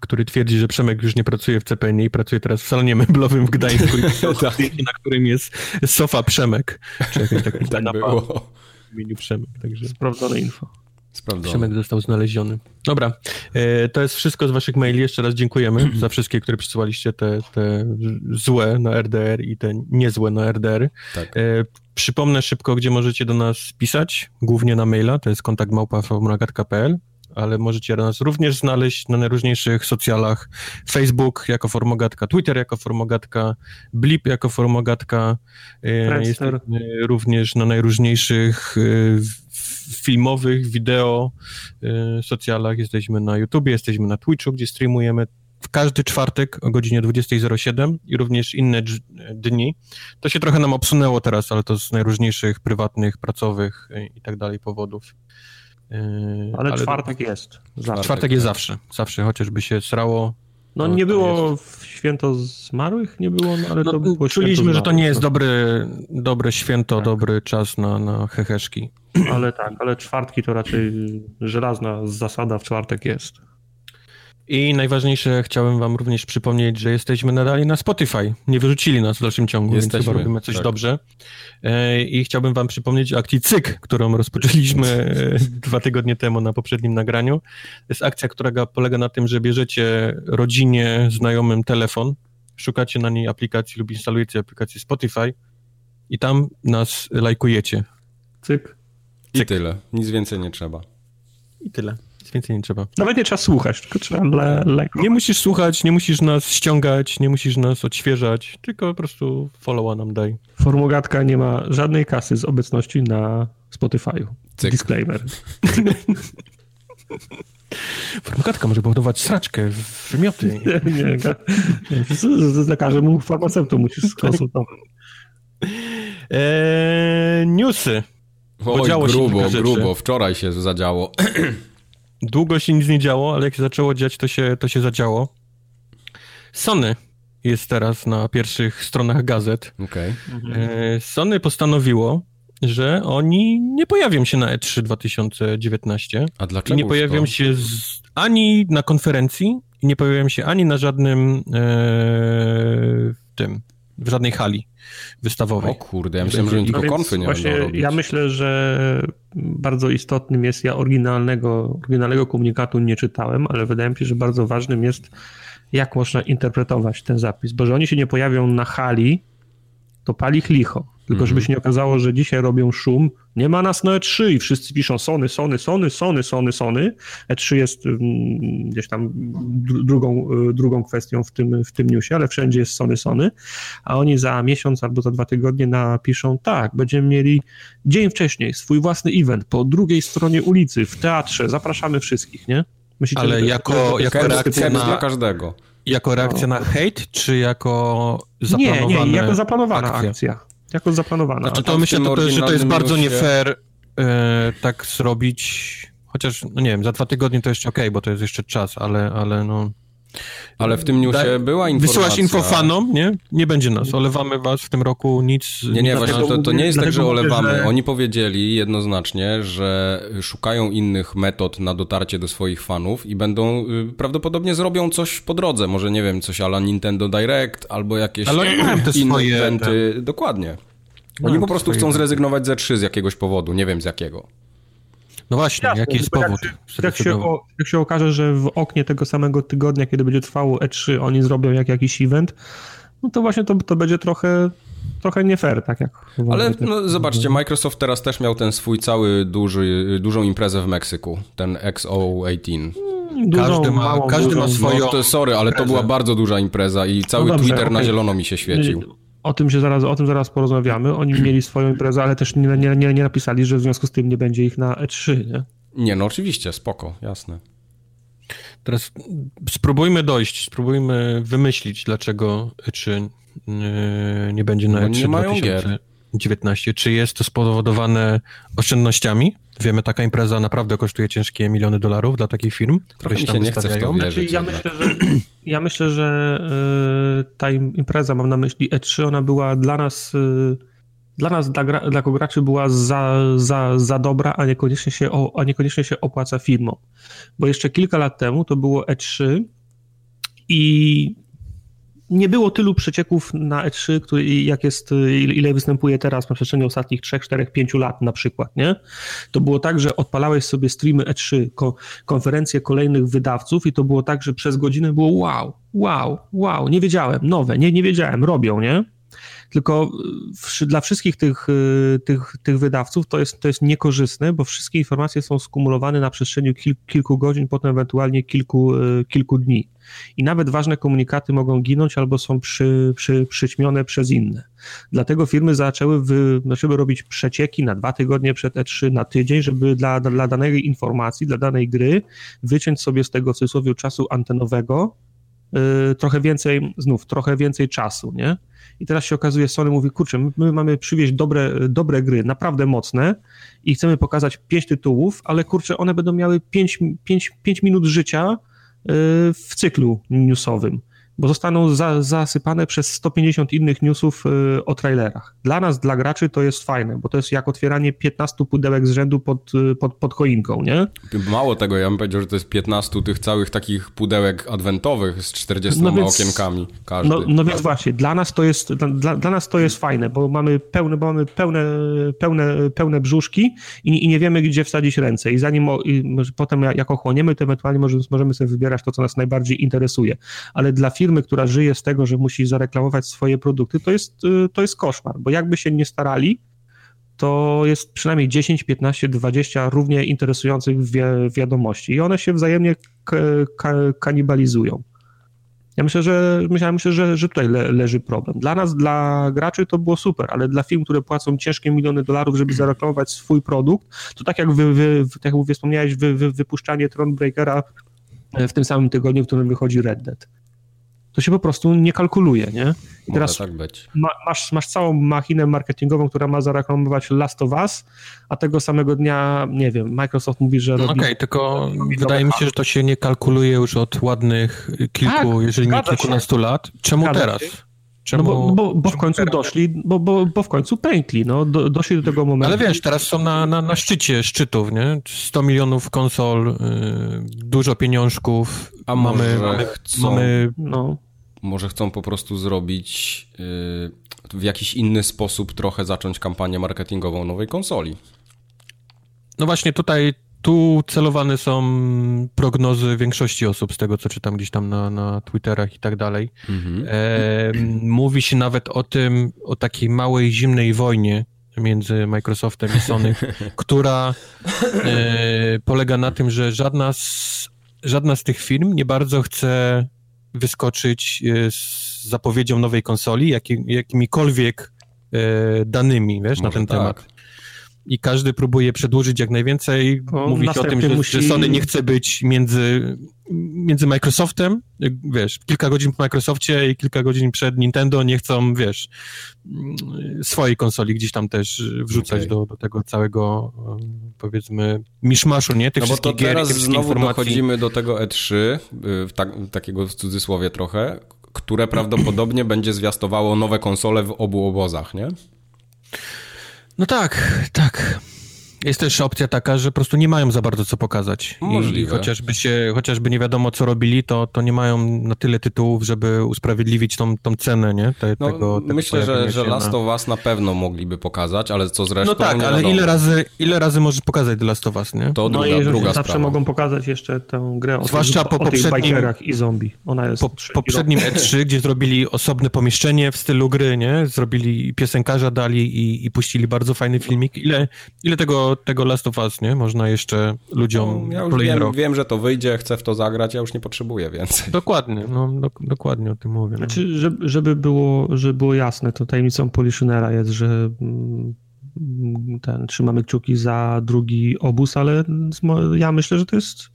który twierdzi, że Przemek już nie pracuje w CPN i pracuje teraz w salonie meblowym w Gdańsku, <laughs> tak. na którym jest sofa Przemek. Czy jakaś taka tak było. w imieniu Przemek. Także... Sprawdzone info. Sprawdzone. Przemek został znaleziony. Dobra, e, to jest wszystko z waszych maili. Jeszcze raz dziękujemy <clears throat> za wszystkie, które przysyłaliście, te, te złe na RDR i te niezłe na RDR. Tak. E, przypomnę szybko, gdzie możecie do nas pisać, głównie na maila, to jest kontakt małpa.pl ale możecie nas również znaleźć na najróżniejszych socjalach. Facebook jako formogatka, Twitter jako formogatka, Blip jako formogatka. E, Jesteśmy również na najróżniejszych e, filmowych, wideo e, socjalach. Jesteśmy na YouTube, jesteśmy na Twitchu, gdzie streamujemy w każdy czwartek o godzinie 20.07 i również inne dni. To się trochę nam obsunęło teraz, ale to z najróżniejszych prywatnych, pracowych i tak dalej powodów. Yy, ale, ale czwartek do... jest. Zawsze. Czwartek jest zawsze. Zawsze, chociażby się srało. No nie było jest... święto zmarłych, nie było, no, ale no, to było Czuliśmy, że to nie jest dobry, dobre święto, tak. dobry czas na, na heheszki. Ale tak, ale czwartki to raczej żelazna zasada w czwartek jest. I najważniejsze, chciałem wam również przypomnieć, że jesteśmy nadal na Spotify. Nie wyrzucili nas w dalszym ciągu, jesteśmy, więc chyba robimy coś tak. dobrze. E, I chciałbym wam przypomnieć o akcji CYK, którą rozpoczęliśmy e, <laughs> dwa tygodnie temu na poprzednim nagraniu. To jest akcja, która polega na tym, że bierzecie rodzinie, znajomym telefon, szukacie na niej aplikacji lub instalujecie aplikację Spotify i tam nas lajkujecie. Cyk. I Cyk. tyle. Nic więcej nie trzeba. I tyle więcej nie trzeba. Nawet nie trzeba słuchać, tylko trzeba le, lekko. Nie musisz słuchać, nie musisz nas ściągać, nie musisz nas odświeżać, tylko po prostu followa nam daj. Formogatka nie ma żadnej kasy z obecności na Spotify'u. Cyk. Disclaimer. <laughs> Formogatka może budować sraczkę, wymioty. <laughs> Nie, nie, nie. Z lekarzem mu farmaceutu musisz skonsultować. Eee, newsy. Oj, grubo, grubo. Wczoraj się zadziało. <clears throat> Długo się nic nie działo, ale jak się zaczęło dziać, to się, to się zadziało. Sony jest teraz na pierwszych stronach gazet. Okay. Mhm. Sony postanowiło, że oni nie pojawią się na E3 2019. A dlaczego? I nie pojawią to? się z, ani na konferencji, i nie pojawią się ani na żadnym e, tym, w żadnej hali wystawowej. O kurde, ja myślałem, że oni tylko no konfy nie właśnie robić. Ja myślę, że bardzo istotnym jest, ja oryginalnego, oryginalnego komunikatu nie czytałem, ale wydaje mi się, że bardzo ważnym jest, jak można interpretować ten zapis, bo że oni się nie pojawią na hali, to pali licho. Tylko żeby mhm. się nie okazało, że dzisiaj robią szum, nie ma nas na E3 i wszyscy piszą Sony, Sony, Sony, Sony, Sony, Sony. E3 jest mm, gdzieś tam drugą, y, drugą kwestią w tym, w tym newsie, ale wszędzie jest Sony, Sony, a oni za miesiąc albo za dwa tygodnie napiszą tak, będziemy mieli dzień wcześniej swój własny event po drugiej stronie ulicy, w teatrze, zapraszamy wszystkich, nie? Myślicie, ale jako, jako reakcja na... dla każdego. Jako reakcja no. na hejt, czy jako zaplanowana Nie, nie, jako zaplanowana akcja. akcja jako zaplanowana. Znaczy to myślę, to, że to jest bardzo nie fair e, tak zrobić, chociaż, no nie wiem, za dwa tygodnie to jeszcze okej, okay, bo to jest jeszcze czas, ale, ale no... Ale w tym newsie była informacja. Wysyłasz info fanom, nie? Nie będzie nas. Olewamy was w tym roku, nic... Nie, nie, właśnie to, to nie jest tak, że olewamy. Że... Oni powiedzieli jednoznacznie, że szukają innych metod na dotarcie do swoich fanów i będą, y, prawdopodobnie zrobią coś po drodze. Może, nie wiem, coś ala Nintendo Direct albo jakieś Ale inne eventy. Tak. Dokładnie. Oni po prostu chcą zrezygnować ze 3 z jakiegoś powodu, nie wiem z jakiego. No właśnie, Jasne, jaki jest powód? Jak, jak, się, jak się okaże, że w oknie tego samego tygodnia, kiedy będzie trwało E3, oni zrobią jak jakiś event, no to właśnie to, to będzie trochę, trochę nie fair, tak jak... Ale no, zobaczcie, Microsoft teraz też miał ten swój cały duży, dużą imprezę w Meksyku, ten XO18. Dużą, każdy ma, małą, każdy dużą, ma swoją... No, to, sorry, ale to była bardzo duża impreza i cały no dobrze, Twitter okay. na zielono mi się świecił. O tym, się zaraz, o tym zaraz porozmawiamy. Oni <clears throat> mieli swoją imprezę, ale też nie, nie, nie, nie napisali, że w związku z tym nie będzie ich na E3, nie? Nie, no oczywiście, spoko, jasne. Teraz spróbujmy dojść, spróbujmy wymyślić, dlaczego E3 nie, nie będzie na E3 nie mają 2019. Czy jest to spowodowane oszczędnościami? Wiemy, taka impreza naprawdę kosztuje ciężkie miliony dolarów dla takich firm, które się tam nie chce w to wierzyć, znaczy, ja, myślę, że, ja myślę, że y, ta impreza, mam na myśli E3, ona była dla nas, y, dla nas, dla, gra, dla graczy była za, za, za dobra, a niekoniecznie, się, a niekoniecznie się opłaca firmom. Bo jeszcze kilka lat temu to było E3 i nie było tylu przecieków na E3, który, jak jest, ile występuje teraz na przestrzeni ostatnich 3, 4, 5 lat na przykład, nie? To było tak, że odpalałeś sobie streamy E3, ko, konferencje kolejnych wydawców i to było tak, że przez godzinę było wow, wow, wow, nie wiedziałem, nowe, nie, nie wiedziałem, robią, nie? Tylko w, dla wszystkich tych, y, tych, tych wydawców to jest, to jest niekorzystne, bo wszystkie informacje są skumulowane na przestrzeni kil, kilku godzin, potem ewentualnie kilku, y, kilku dni. I nawet ważne komunikaty mogą ginąć albo są przy, przy, przyćmione przez inne. Dlatego firmy zaczęły, wy, zaczęły robić przecieki na dwa tygodnie przed E3, na tydzień, żeby dla, dla danej informacji, dla danej gry wyciąć sobie z tego w cudzysłowie czasu antenowego trochę więcej, znów, trochę więcej czasu, nie? I teraz się okazuje, Sony mówi, kurczę, my, my mamy przywieźć dobre, dobre gry, naprawdę mocne i chcemy pokazać pięć tytułów, ale kurczę, one będą miały pięć, pięć, pięć minut życia yy, w cyklu newsowym bo zostaną za, zasypane przez 150 innych newsów y, o trailerach. Dla nas, dla graczy to jest fajne, bo to jest jak otwieranie 15 pudełek z rzędu pod, y, pod, pod choinką, nie? Mało tego, ja bym powiedział, że to jest 15 tych całych takich pudełek adwentowych z 40 no więc, okienkami każdy. No, no, więc właśnie, dla nas to jest, dla, dla nas to jest fajne, bo mamy pełne, bo mamy pełne, pełne, pełne brzuszki i, i nie wiemy, gdzie wsadzić ręce i zanim i potem jak ochłoniemy, to ewentualnie możemy, możemy sobie wybierać to, co nas najbardziej interesuje. Ale dla firm firmy, która żyje z tego, że musi zareklamować swoje produkty, to jest, y, to jest koszmar, bo jakby się nie starali, to jest przynajmniej 10, 15, 20 równie interesujących wi wiadomości i one się wzajemnie kanibalizują. Ja myślę, że myślę, myślę, że, że tutaj le, leży problem. Dla nas, dla graczy to było super, ale dla firm, które płacą ciężkie miliony dolarów, żeby zareklamować swój produkt, to tak jak wy, wy, tak jak wspomniałeś, wy, wy, wypuszczanie Thronebreakera w tym samym tygodniu, w którym wychodzi Red Dead to się po prostu nie kalkuluje, nie? I teraz tak być. Ma, masz, masz całą machinę marketingową, która ma zareklamować Last of Us, a tego samego dnia, nie wiem, Microsoft mówi, że no Okej, okay, tylko wydaje mi się, że to się nie kalkuluje już od ładnych kilku, tak, jeżeli nie kilkunastu się. lat. Czemu Zgadza teraz? Się. Czemu, no bo, bo, bo w końcu teraz? doszli, bo, bo, bo w końcu pękli, no, do, doszli do tego momentu. Ale wiesz, teraz są na, na, na szczycie szczytów, nie? 100 milionów konsol, yy, dużo pieniążków, a mamy, mamy, chcą... mamy no może chcą po prostu zrobić yy, w jakiś inny sposób trochę zacząć kampanię marketingową nowej konsoli. No właśnie tutaj tu celowane są prognozy większości osób z tego, co czytam gdzieś tam na, na Twitterach i tak dalej. Mhm. E, mówi się nawet o tym, o takiej małej zimnej wojnie między Microsoftem i Sony, <laughs> która e, polega na tym, że żadna z, żadna z tych firm nie bardzo chce wyskoczyć e, z zapowiedzią nowej konsoli, jakim, jakimikolwiek e, danymi, wiesz, Może na ten tak. temat. I każdy próbuje przedłużyć jak najwięcej. No, Mówi się o tym, że, musi... że Sony nie chce być między, między Microsoftem, wiesz, kilka godzin po Microsoftie i kilka godzin przed Nintendo nie chcą, wiesz, swojej konsoli gdzieś tam też wrzucać okay. do, do tego całego powiedzmy miszmaszu, nie? Tych no bo to teraz gier, znowu informacji. dochodzimy do tego E3, y, tak, takiego w cudzysłowie trochę, które prawdopodobnie będzie zwiastowało nowe konsole w obu obozach, nie? No tak, tak. Jest też opcja taka, że po prostu nie mają za bardzo co pokazać. Możliwe. I chociażby, się, chociażby nie wiadomo, co robili, to, to nie mają na tyle tytułów, żeby usprawiedliwić tą, tą cenę, nie? Te, no, tego, tego myślę, że, że Last na... of Us na pewno mogliby pokazać, ale co zresztą No tak, ale ile razy, ile razy możesz pokazać The Last of Us, nie? To druga, no druga zawsze sprawa. mogą pokazać jeszcze tę grę o, Zwłaszcza tych, po o poprzednim, i zombie. Ona jest po poprzednim E3, gdzie zrobili osobne pomieszczenie w stylu gry, nie? Zrobili piosenkarza, dali i, i puścili bardzo fajny filmik. Ile, ile tego, tego Last of Us nie? Można jeszcze ludziom no, ja już wiem, wiem, że to wyjdzie, chcę w to zagrać, ja już nie potrzebuję więcej. Dokładnie, no do, dokładnie o tym mówię. No. Znaczy, żeby, żeby, było, żeby było jasne, to tajemnicą Poliszynera jest, że mm, ten, trzymamy kciuki za drugi obóz, ale ja myślę, że to jest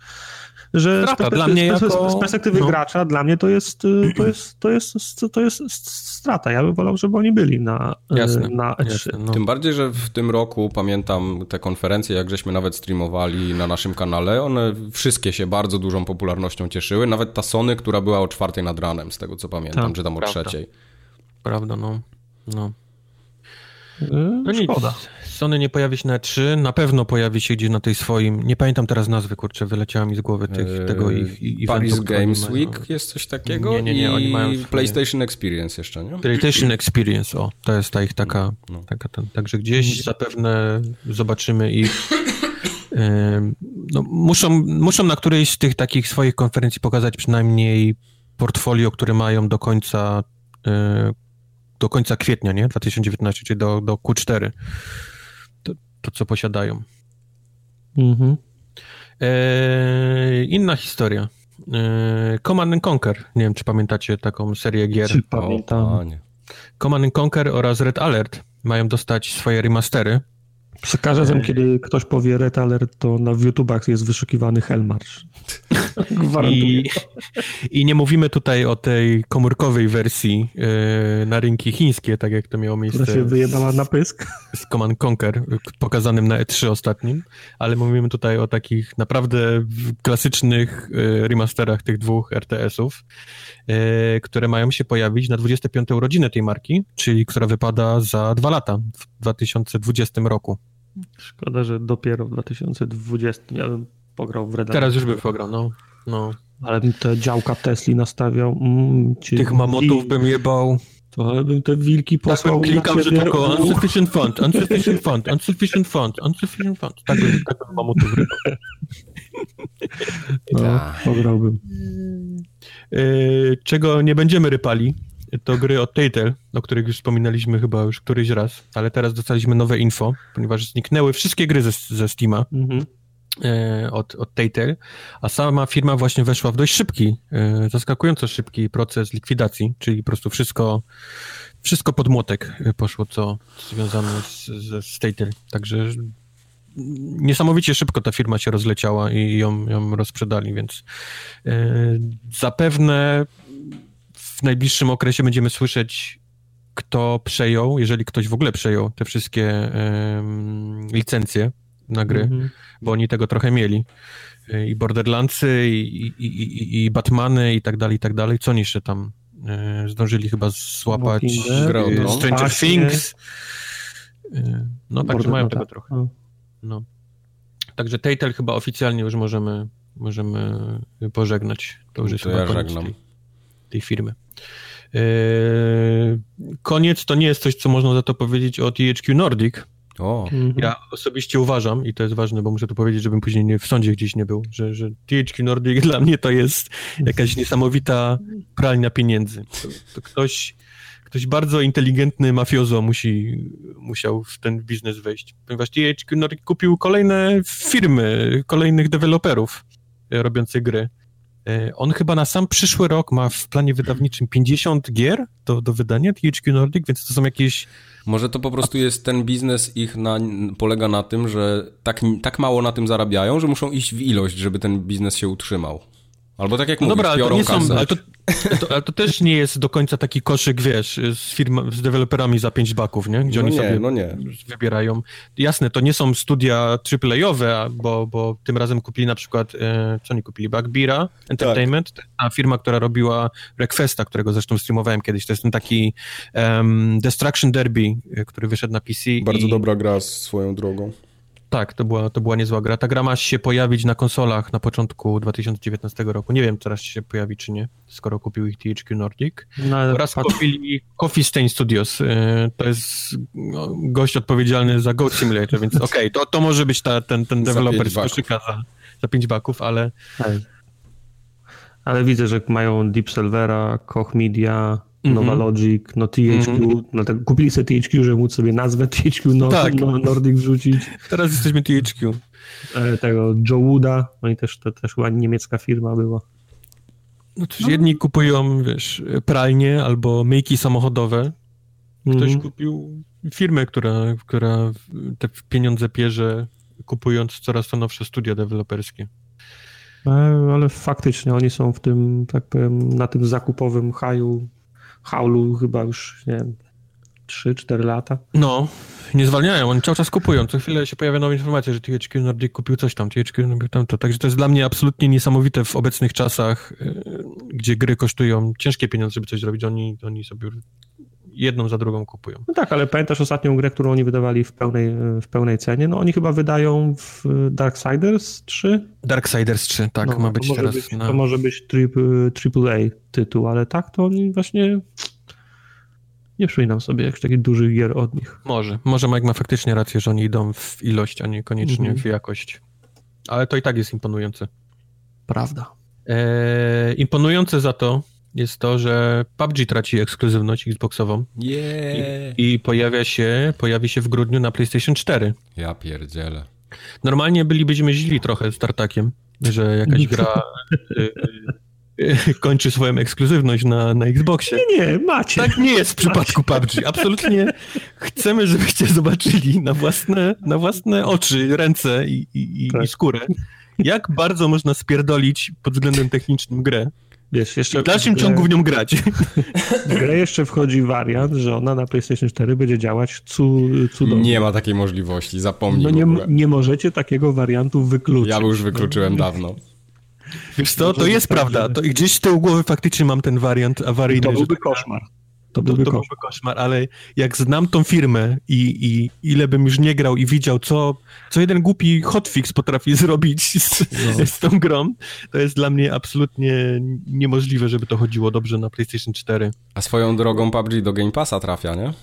że Strata, z perspektywy, dla mnie jako... z perspektywy no. gracza dla mnie to jest, y, to, jest, to, jest, to jest strata. Ja bym wolał, żeby oni byli na, y, jasne, na E3. Jasne, no. Tym bardziej, że w tym roku pamiętam te konferencje, jak żeśmy nawet streamowali na naszym kanale, one wszystkie się bardzo dużą popularnością cieszyły. Nawet ta Sony, która była o czwartej nad ranem, z tego co pamiętam, tak, czy tam o prawda. trzeciej. Prawda, no. no. No nic. Szkoda. Sony nie pojawi się na 3, na pewno pojawi się gdzieś na tej swoim, nie pamiętam teraz nazwy, kurczę, wyleciała mi z głowy tych, eee, tego ich i, Paris Games Week jest coś takiego nie, nie, nie, oni mają i PlayStation Experience jeszcze, nie? PlayStation Experience, o, to jest ta ich taka, no. taka ten, także gdzieś zapewne zobaczymy ich no, muszą, muszą na którejś z tych takich swoich konferencji pokazać przynajmniej portfolio, które mają do końca e, do końca kwietnia, nie? 2019, czyli do, do Q4. To, co posiadają. Mhm. E, inna historia. E, Command Conquer. Nie wiem, czy pamiętacie taką serię gier. Czy pamiętam. O, Command Conquer oraz Red Alert mają dostać swoje remastery. Za każdym razem, kiedy ktoś powie Red Alert, to na YouTubach jest wyszukiwany Hellmarch. <laughs> I, I nie mówimy tutaj o tej komórkowej wersji yy, na rynki chińskie, tak jak to miało miejsce. Która się wyjebała na pysk. Z Command Conquer, pokazanym na E3 ostatnim, ale mówimy tutaj o takich naprawdę klasycznych yy, remasterach tych dwóch RTS-ów, które mają się pojawić na 25. urodziny tej marki, czyli która wypada za dwa lata, w 2020 roku. Szkoda, że dopiero w 2020. Ja bym pograł w Red Teraz już bym pograł, no. no. Ale bym te działka Tesli nastawiał. Mm, Tych mamutów bym jebał. To bym te wilki posłał tak klikał, że tylko unsufficient fund, unsufficient fund, unsufficient fund, unsufficient fund. Tak bym, tak bym mamutów. <laughs> No, tak. pograłbym. Yy, czego nie będziemy rypali, to gry od Telltale, o których już wspominaliśmy chyba już któryś raz, ale teraz dostaliśmy nowe info, ponieważ zniknęły wszystkie gry ze, ze Steama. Mhm. E, od, od Telltale, a sama firma właśnie weszła w dość szybki, e, zaskakująco szybki proces likwidacji, czyli po prostu wszystko, wszystko pod młotek poszło, co związane z, z, z Telltale. Także niesamowicie szybko ta firma się rozleciała i ją, ją rozprzedali, więc e, zapewne w najbliższym okresie będziemy słyszeć, kto przejął, jeżeli ktoś w ogóle przejął te wszystkie licencje na gry, mm -hmm. bo oni tego trochę mieli. I Borderlandsy, i, i, i, i Batmany, i tak dalej, i tak dalej. Co oni jeszcze tam e, zdążyli chyba złapać? E, Stranger Things. E, no tak, że mają tego trochę. No. Także Telltale chyba oficjalnie już możemy, możemy pożegnać. To już jest to ja koniec tej, firmy. Koniec to nie jest coś, co można za to powiedzieć o THQ Nordic, o. Mhm. Ja osobiście uważam, i to jest ważne, bo muszę to powiedzieć, żebym później nie, w sądzie gdzieś nie był, że, że THQ Nordic <laughs> dla mnie to jest jakaś niesamowita pralnia pieniędzy. To, to ktoś, ktoś bardzo inteligentny mafiozo musi, musiał w ten biznes wejść, ponieważ THQ Nordic kupił kolejne firmy, kolejnych deweloperów robiących gry. E, on chyba na sam przyszły rok ma w planie wydawniczym 50 gier do, do wydania THQ Nordic, więc to są jakieś może to po prostu jest ten biznes ich na, polega na tym, że tak, tak mało na tym zarabiają, że muszą iść w ilość, żeby ten biznes się utrzymał. Albo tak jak no mówisz, dobra, ale to nie są, ale to, To, ale to też nie jest do końca taki koszyk, wiesz, z firm, z deweloperami za 5 baków, nie? Gdzie no oni nie, sobie no nie. wybierają. Jasne, to nie są studia AAA-owe, bo, bo tym razem kupili na przykład, e, co oni kupili? Backbeera Entertainment, tak. ta firma, która robiła Requesta, którego zresztą streamowałem kiedyś. To jest ten taki um, Destruction Derby, e, który wyszedł na PC. Bardzo i... dobra gra swoją drogą. Tak, to była, to była niezła gra. Ta gra ma się pojawić na konsolach na początku 2019 roku. Nie wiem, teraz się pojawi czy nie, skoro kupił ich THQ Nordic. No, Oraz kupili Coffee Stain Studios. Y, to jest no, gość odpowiedzialny za Goat Simulator, więc okej, okay, to, to może być ta, ten, ten deweloper z koszyka za, za 5 baków, ale... Ale widzę, że mają Deep Silvera, Koch Media, mm -hmm. Nova Logic, no THQ, mm -hmm. no tak kupili sobie THQ, żeby móc sobie nazwę THQ no, tak. no, Nordic wrzucić. Teraz jesteśmy THQ. E, tego Joe Wooda, no i też, to też chyba niemiecka firma była. No to no. jedni kupują, wiesz, pralnie albo myjki samochodowe. Ktoś mm -hmm. kupił firmę, która, która te pieniądze pierze, kupując coraz to nowsze studia deweloperskie. E, ale faktycznie oni są w tym, tak powiem, na tym zakupowym haju Haulu chyba już, nie wiem, 3-4 lata. No, nie zwalniają, oni cały czas kupują. Co chwilę się pojawia nowa informacja, że THQ Nordic kupił coś tam, THQ Nordic tamto. Także to jest dla mnie absolutnie niesamowite w obecnych czasach, yy, gdzie gry kosztują ciężkie pieniądze, żeby coś zrobić. Oni, oni sobie jedną za drugą kupują. No tak, ale pamiętasz ostatnią grę, którą oni wydawali w pełnej, w pełnej cenie? No oni chyba wydają w Darksiders 3? Darksiders 3, tak, no, ma być teraz. Być, To może być AAA tytuł, ale tak to oni właśnie nie przypominam sobie jakichś takich dużych gier od nich. Może. Może Mike ma faktycznie rację, że oni idą w ilość, a nie koniecznie mhm. w jakość. Ale to i tak jest imponujące. Prawda. Eee, imponujące za to jest to, że PUBG traci ekskluzywność Xboxową. Yeah. I, I, pojawia się, pojawi się w grudniu na PlayStation 4. Ja pierdzielę. Normalnie bylibyśmy źli trochę z Tartakiem, że jakaś gra y, y, kończy swoją ekskluzywność na, na Xboxie. Nie, nie, macie. Tak nie jest w przypadku PUBG. Absolutnie chcemy, żebyście zobaczyli na własne, na własne oczy, ręce i, i, tak. i skórę, jak bardzo można spierdolić pod względem technicznym grę. Wiesz, jeszcze w dalszym grę, ciągu w nią grać. <laughs> W grę jeszcze wchodzi wariant, że ona na PlayStation 4 będzie działać cu, cudownie. Nie ma takiej możliwości, zapomnij No nie, nie możecie takiego wariantu wykluczyć. Ja już wykluczyłem dawno. Wiesz co, to jest prawda. To gdzieś z tyłu głowy faktycznie mam ten wariant awaryjny. To byłby koszmar. To byłby, to, to byłby koszmar, ale jak znam tą firmę i, i ile bym już nie grał i widział, co, co jeden głupi hotfix potrafi <laughs> zrobić z, no. z tą grą, to jest dla mnie absolutnie niemożliwe, żeby to chodziło dobrze na PlayStation 4. A swoją drogą PUBG do Game Passa trafia, nie?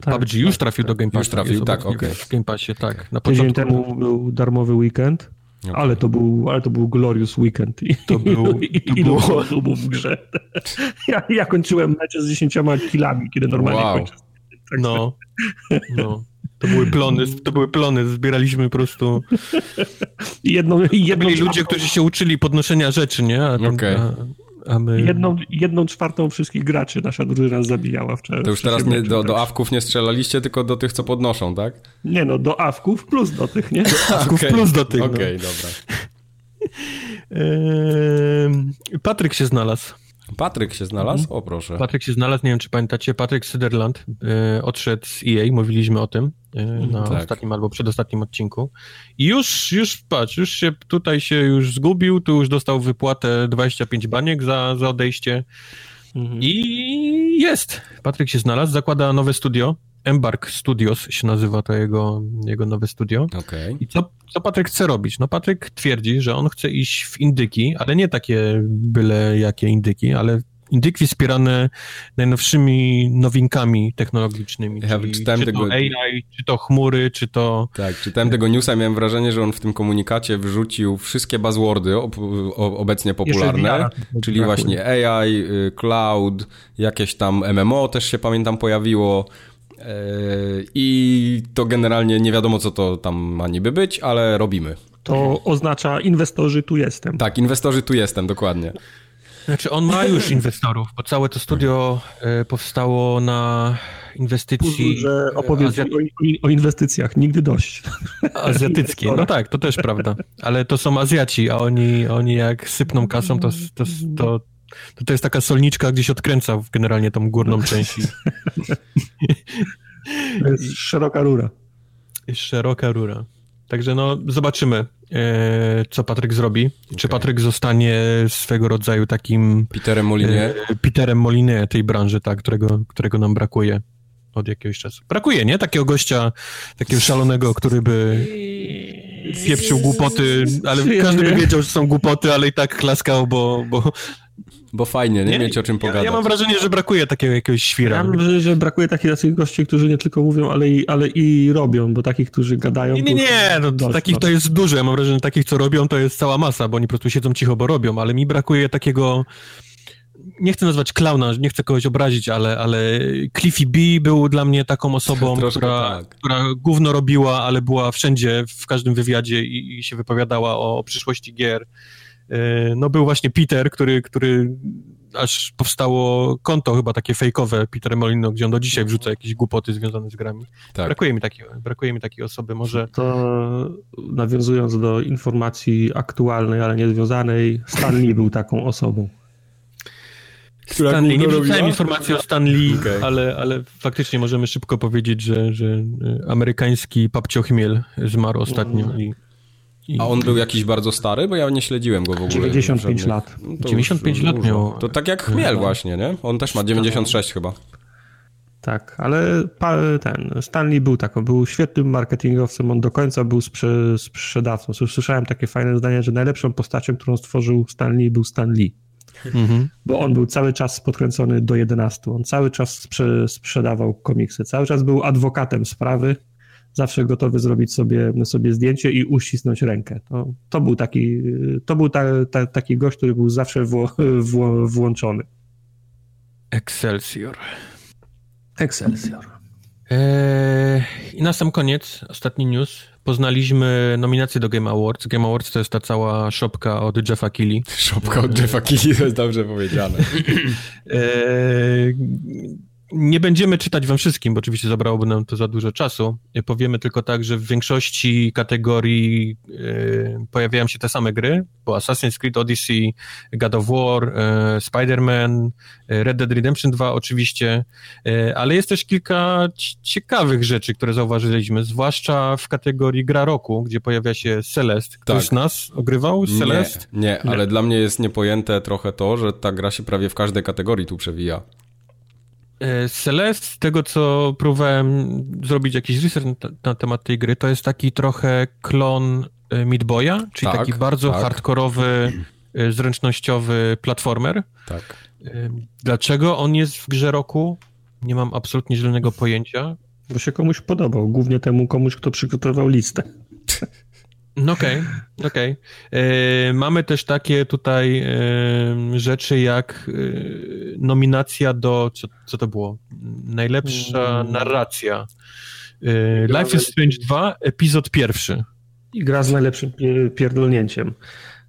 Tak, PUBG już tak, trafił tak, do Game Passa. Już trafił, tak, okej. Okay. W Game Passie, tak. Na Tydzień początku... temu był darmowy weekend. Okay. Ale to był, ale to był glorious weekend. I, to był, <laughs> i, to było... było w grze. <laughs> Ja, ja kończyłem mecze z dziesięcioma kilami, kiedy normalnie wow. kończę. Tak no, no. To były plony, to były plony, zbieraliśmy po prostu... Jedną, jedną byli ludzie, którzy się uczyli podnoszenia rzeczy, nie? Okej. Okay. A my... jedną, jedną czwartą wszystkich graczy nasza drużyna zabijała wczoraj. To już teraz nie, do, do awków nie strzelaliście, tylko do tych, co podnoszą, tak? Nie no, do awków plus do tych, nie? <laughs> awków okay. plus do tych. No. Okej, okay, no. dobra. Patryk się znalazł. Patryk się znalazł? Mhm. O proszę. Patryk się znalazł, nie wiem czy pamiętacie, Patryk Syderland e, odszedł z EA, mówiliśmy o tym na tak. ostatnim albo przedostatnim odcinku. I już, już patrz, już się tutaj się już zgubił, tu już dostał wypłatę 25 baniek za, za odejście. Mhm. I jest. Patryk się znalazł, zakłada nowe studio. Embark Studios się nazywa to jego, jego nowe studio. Okay. I co, co Patryk chce robić? No Patryk twierdzi, że on chce iść w indyki, ale nie takie byle jakie indyki, ale indyki wspierane najnowszymi nowinkami technologicznymi. Ja czyli, czytałem czy tego... to AI, czy to chmury, czy to... Tak, czytałem tego newsa miałem wrażenie, że on w tym komunikacie wrzucił wszystkie buzzwordy ob, obecnie popularne, czyli właśnie AI, y, cloud, jakieś tam MMO też się pamiętam pojawiło, i to generalnie nie wiadomo, co to tam ma niby być, ale robimy. To oznacza inwestorzy tu jestem. Tak, inwestorzy tu jestem, dokładnie. Znaczy, on ma już inwestorów, bo całe to studio e, powstało na inwestycji. Że opowiedz Azjat... o, o, inwestycjach, nigdy dość. <laughs> Azjatyckie, no tak, to też prawda. Ale to są Azjaci, a oni, oni jak sypną kasą, to, to, to To, to jest taka solniczka, gdzieś odkręca generalnie tą górną część. <laughs> to jest szeroka rura. Jest szeroka rura. Także no, zobaczymy, e, co Patryk zrobi. Okay. Czy Patryk zostanie swego rodzaju takim... Peterem Molinie? E, Peterem Molinie tej branży, tak, którego, którego nam brakuje od jakiegoś czasu. Brakuje, nie? Takiego gościa, takiego szalonego, który by pieprzył głupoty, ale każdy by wiedział, że są głupoty, ale i tak klaskał, bo, bo bo fajnie, nie, nie? mieć o czym pogadać. Ja, ja, mam wrażenie, że brakuje takiego jakiegoś świra. Ja mam wrażenie, że brakuje takich, takich gości, którzy nie tylko mówią, ale i, ale i robią, bo takich, którzy gadają... Nie, nie, nie, no, takich to jest dużo. Ja mam wrażenie, że takich, co robią, to jest cała masa, bo oni po prostu siedzą cicho, bo robią, ale mi brakuje takiego nie chcę nazwać klauna, nie chcę kogoś obrazić, ale, ale Cliffy B był dla mnie taką osobą, <laughs> która, tak. która gówno robiła, ale była wszędzie, w każdym wywiadzie i, i się wypowiadała o, o przyszłości gier. E, no był właśnie Peter, który, który aż powstało konto chyba takie fejkowe Peter Molino, gdzie on do dzisiaj wrzuca jakieś głupoty związane z grami. Tak. Brakuje, mi takiej, brakuje mi takiej osoby, może... To nawiązując do informacji aktualnej, ale niezwiązanej, Stan Lee był taką osobą. Stan Lee, nie wrzucałem informacji o Stan Lee, okay. ale, ale faktycznie możemy szybko powiedzieć, że, że e, amerykański papcio Chmiel zmarł ostatnio mm. i a on był jakiś bardzo stary? Bo ja nie śledziłem go w ogóle. 95 żadnych... lat. No 95 lat miał. To tak jak Chmiel właśnie, nie? On też ma 96 chyba. Tak, ale ten Stanley był taką, był świetnym marketingowcem, on do końca był sprze sprzedawcą. Słyszałem takie fajne zdanie, że najlepszą postacią, którą stworzył Stanley był Stanley. Mhm. Bo on był cały czas podkręcony do 11. On cały czas sprze sprzedawał komiksy, cały czas był adwokatem sprawy zawsze gotowy zrobić sobie, sobie zdjęcie i uścisnąć rękę. To, to był taki, to był ta, ta, taki gość, który był zawsze wło, wło, włączony. Excelsior. Excelsior. Eee, I na sam koniec, ostatni news. Poznaliśmy nominację do Game Awards. Game Awards to jest ta cała szopka od Jeffa Keighley. Szopka od Jeffa Keighley, to jest dobrze powiedziane. eee, nie będziemy czytać wam wszystkim, bo oczywiście zabrałoby nam to za dużo czasu. Powiemy tylko tak, że w większości kategorii y, pojawiają się te same gry, bo Assassin's Creed Odyssey, God of War, y, Spider-Man, y, Red Dead Redemption 2 oczywiście, ale jest też kilka ciekawych rzeczy, które zauważyliśmy, zwłaszcza w kategorii gra roku, gdzie pojawia się Celest. Ktoś tak. z nas ogrywał Celest? Nie, nie, ale nie. dla mnie jest niepojęte trochę to, że ta gra się prawie w każdej kategorii tu przewija. E, Celeste, z tego co próbowałem zrobić jakiś research na, na temat tej gry, to jest taki trochę klon e, Meat Boya, czyli tak, taki bardzo tak. hardkorowy, e, zręcznościowy platformer. Tak. Dlaczego on jest w grze roku? Nie mam absolutnie zielonego pojęcia. Bo się komuś podobał, głównie temu komuś, kto przygotował listę. <laughs> No okej, okay, okej. Okay. E, mamy też takie tutaj e, rzeczy jak e, nominacja do, co, co to było? Najlepsza mm. narracja. Life is Strange 2, epizod pierwszy. I gra z najlepszym pierdolnięciem.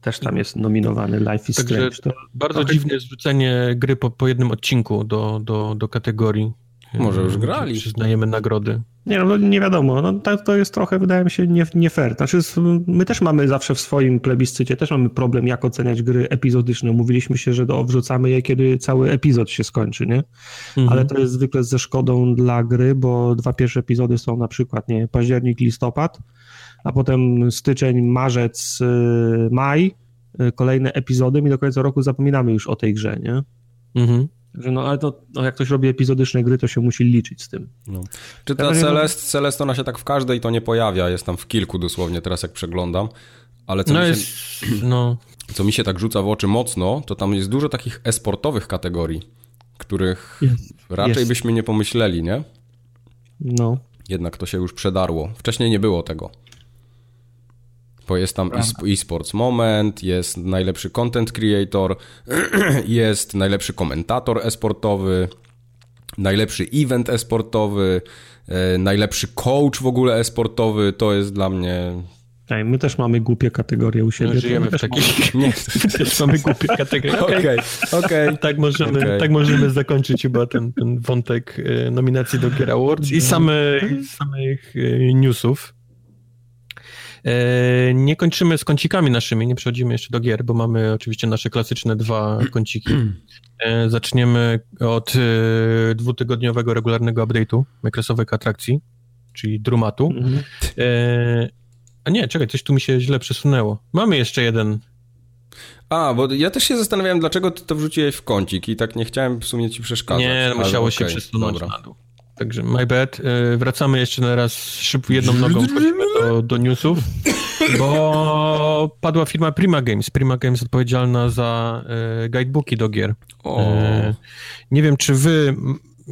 Też tam jest nominowany Life is Także Strange. To... Bardzo dziwne zrzucenie gry po, po jednym odcinku do, do, do kategorii. Może już grali. Przyznajemy nagrody. Nie, no nie wiadomo, no, to, to jest trochę, wydaje mi się, nie, nie fair. Znaczy, my też mamy zawsze w swoim plebiscycie, też mamy problem, jak oceniać gry epizodyczne. Mówiliśmy się, że do, wrzucamy je, kiedy cały epizod się skończy, nie? Mhm. Ale to jest zwykle ze szkodą dla gry, bo dwa pierwsze epizody są na przykład, nie, październik, listopad, a potem styczeń, marzec, y, maj, y, kolejne epizody i do końca roku zapominamy już o tej grze, nie? Mhm. Że no ale to, no jak ktoś robi epizodyczne gry, to się musi liczyć z tym. No. Czy ta Celest, Celest, ona się tak w każdej to nie pojawia, jest tam w kilku dosłownie teraz jak przeglądam, ale co, no mi, jest, się, no. co mi się tak rzuca w oczy mocno, to tam jest dużo takich esportowych kategorii, których jest, raczej jest. byśmy nie pomyśleli, nie? No. Jednak to się już przedarło. Wcześniej nie było tego. Bo jest tam eSports Moment, jest najlepszy content creator, <clears throat> jest najlepszy komentator esportowy, najlepszy event esportowy, e, najlepszy coach w ogóle esportowy, to jest dla mnie... Okay, my też mamy głupie kategorie u siebie. My żyjemy w takich... <laughs> Nie, <laughs> też mamy głupie kategorie. <laughs> Okej, okej. Okay, okay. tak, możemy, okay. tak możemy zakończyć chyba ten, ten wątek e, nominacji do Gear Awards i same, samych e, newsów. E, nie kończymy z kącikami naszymi, nie przechodzimy jeszcze do gier, bo mamy oczywiście nasze klasyczne dwa <clears throat> kąciki. E, zaczniemy od e, dwutygodniowego regularnego update'u Microsoftowych atrakcji, czyli Drumatu. Mhm. A nie, czekaj, coś tu mi się źle przesunęło. Mamy jeszcze jeden a, bo ja też się zastanawiałem, dlaczego ty to wrzuciłeś w kącik i tak nie chciałem w sumie ci przeszkadzać. Nie, musiało się przesunąć dobra. na dół. Także my bad. Y, wracamy jeszcze na raz szybko jedną nogą do, do newsów, bo padła firma Prima Games. Prima Games odpowiedzialna za y, guidebooki do gier. O. Y, nie wiem, czy wy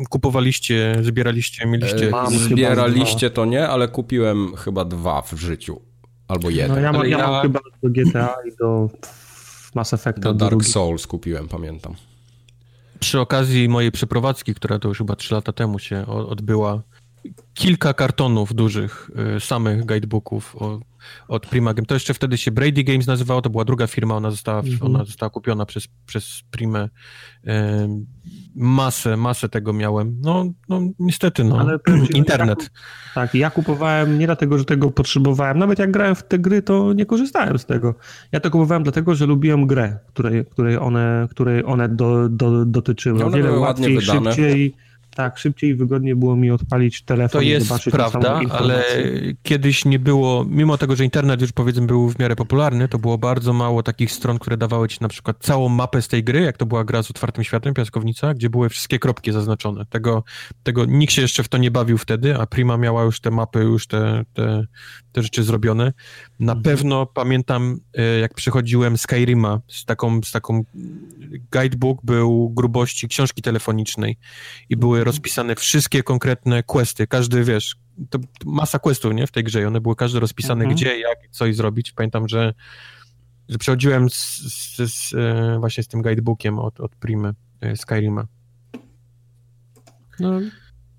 kupowaliście, zbieraliście, mieliście... Mam zbieraliście to nie, ale kupiłem chyba dwa w życiu. Albo jeden. No ja, mam, ja, ja mam chyba do GTA i do Mass Effecta. Do Dark drugi. Souls kupiłem, pamiętam. Przy okazji mojej przeprowadzki, która to już chyba 3 lata temu się odbyła, kilka kartonów dużych y, samych guidebooków od Prima Games. To jeszcze wtedy się Brady Games nazywało, to była druga firma, ona została, mm -hmm. ona została kupiona przez, przez Primę. Masę, masę tego miałem. No, no niestety, no. Ale <clears throat> internet. Ja, tak, ja kupowałem nie dlatego, że tego potrzebowałem. Nawet jak grałem w te gry, to nie korzystałem z tego. Ja to kupowałem dlatego, że lubiłem grę, której, której one, której one do, do, dotyczyły. No, o wiele łatwiej, szybciej tak, szybciej i wygodniej było mi odpalić telefon to jest zobaczyć prawda, ale kiedyś nie było, mimo tego, że internet już powiedzmy był w miarę popularny, to było bardzo mało takich stron, które dawały ci na przykład całą mapę z tej gry, jak to była gra z otwartym światem, piaskownica, gdzie były wszystkie kropki zaznaczone. Tego, tego nikt się jeszcze w to nie bawił wtedy, a Prima miała już te mapy, już te, te, te rzeczy zrobione. Na mhm. pewno pamiętam, e, jak przychodziłem Skyrima z taką, z taką guidebook był grubości książki telefonicznej i były mhm. rozpisane wszystkie konkretne questy, każdy, wiesz, to masa questów, nie, w tej grze one były każdy rozpisane mhm. gdzie, jak, coś zrobić. Pamiętam, że, że przechodziłem z, z, z, e, właśnie z tym guidebookiem od, od Primy, e, Skyrima. No,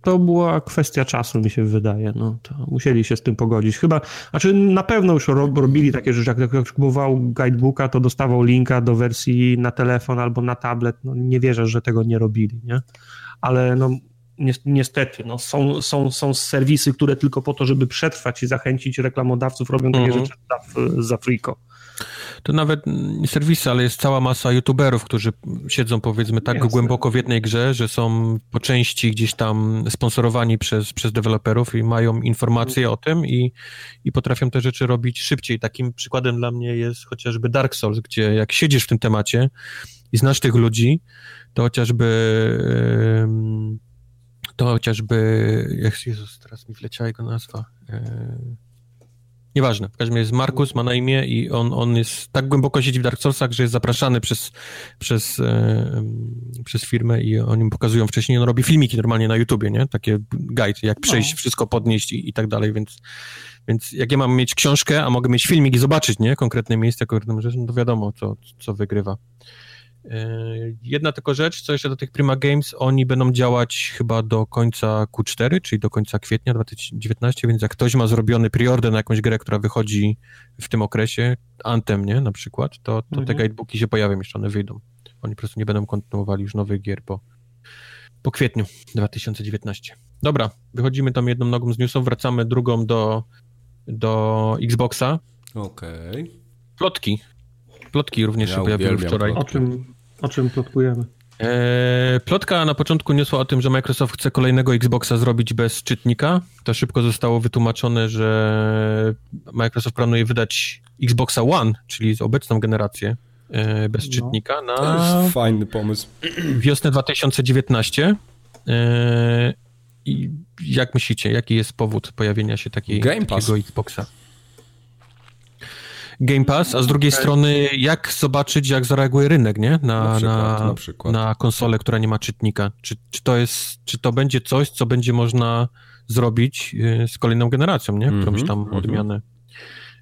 to była kwestia czasu, mi się wydaje. No, to musieli się z tym pogodzić. Chyba, znaczy na pewno już robili takie rzeczy, jak ktoś kupował guidebooka, to dostawał linka do wersji na telefon albo na tablet. No, nie wierzę, że tego nie robili, nie? Ale no, niestety, no, są, są, są serwisy, które tylko po to, żeby przetrwać i zachęcić reklamodawców, robią takie mhm. rzeczy za, za friko to nawet serwisy, ale jest cała masa youtuberów, którzy siedzą powiedzmy tak Jasne. głęboko w jednej grze, że są po części gdzieś tam sponsorowani przez, przez deweloperów i mają informacje o tym i, i potrafią te rzeczy robić szybciej. Takim przykładem dla mnie jest chociażby Dark Souls, gdzie jak siedzisz w tym temacie i znasz tych ludzi, to chociażby to chociażby, Jezus, teraz mi wleciała jego nazwa. Nieważne, w każdym razie jest Markus, ma na imię i on, on jest tak głęboko siedzi w Dark Soulsach, że jest zapraszany przez, przez, e, przez firmę i oni mu pokazują wcześniej, on robi filmiki normalnie na YouTubie, nie? Takie guide, jak przejść, no. wszystko podnieść i, i tak dalej, więc, więc jak ja mam mieć książkę, a mogę mieć filmik i zobaczyć, nie? Konkretne miejsce, konkretne rzeczy, no to wiadomo, co, co wygrywa. E, jedna tylko rzecz, co jeszcze do tych Prima Games, oni będą działać chyba do końca Q4, czyli do końca kwietnia 2019, więc jak ktoś ma zrobiony preorder na jakąś grę, która wychodzi w tym okresie, Anthem, nie, na przykład, to, to mhm. te guidebooki się pojawią, jeszcze one wyjdą. Oni po prostu nie będą kontynuowali już nowych gier po, po kwietniu 2019. Dobra, wychodzimy tam jedną nogą z newsów, wracamy drugą do, do Xboxa. Okej. Okay. Plotki. Plotki również ja się pojawiły wczoraj. O czym, o czym plotkujemy? Eee, plotka na początku niosła o tym, że Microsoft chce kolejnego Xboxa zrobić bez czytnika. To szybko zostało wytłumaczone, że Microsoft planuje wydać Xboxa One, czyli obecną generację, e, bez no. czytnika na... To jest fajny pomysł. Wiosnę 2019. E, I jak myślicie, jaki jest powód pojawienia się takiej, takiego Xboxa? Game Pass, a z drugiej strony jak zobaczyć, jak zareaguje rynek, nie? Na, na, przykład, na, na, konsolę, która nie ma czytnika. Czy, czy, to jest, czy to będzie coś, co będzie można zrobić y, z kolejną generacją, nie? Którąś mhm, tam -hmm, odmianę.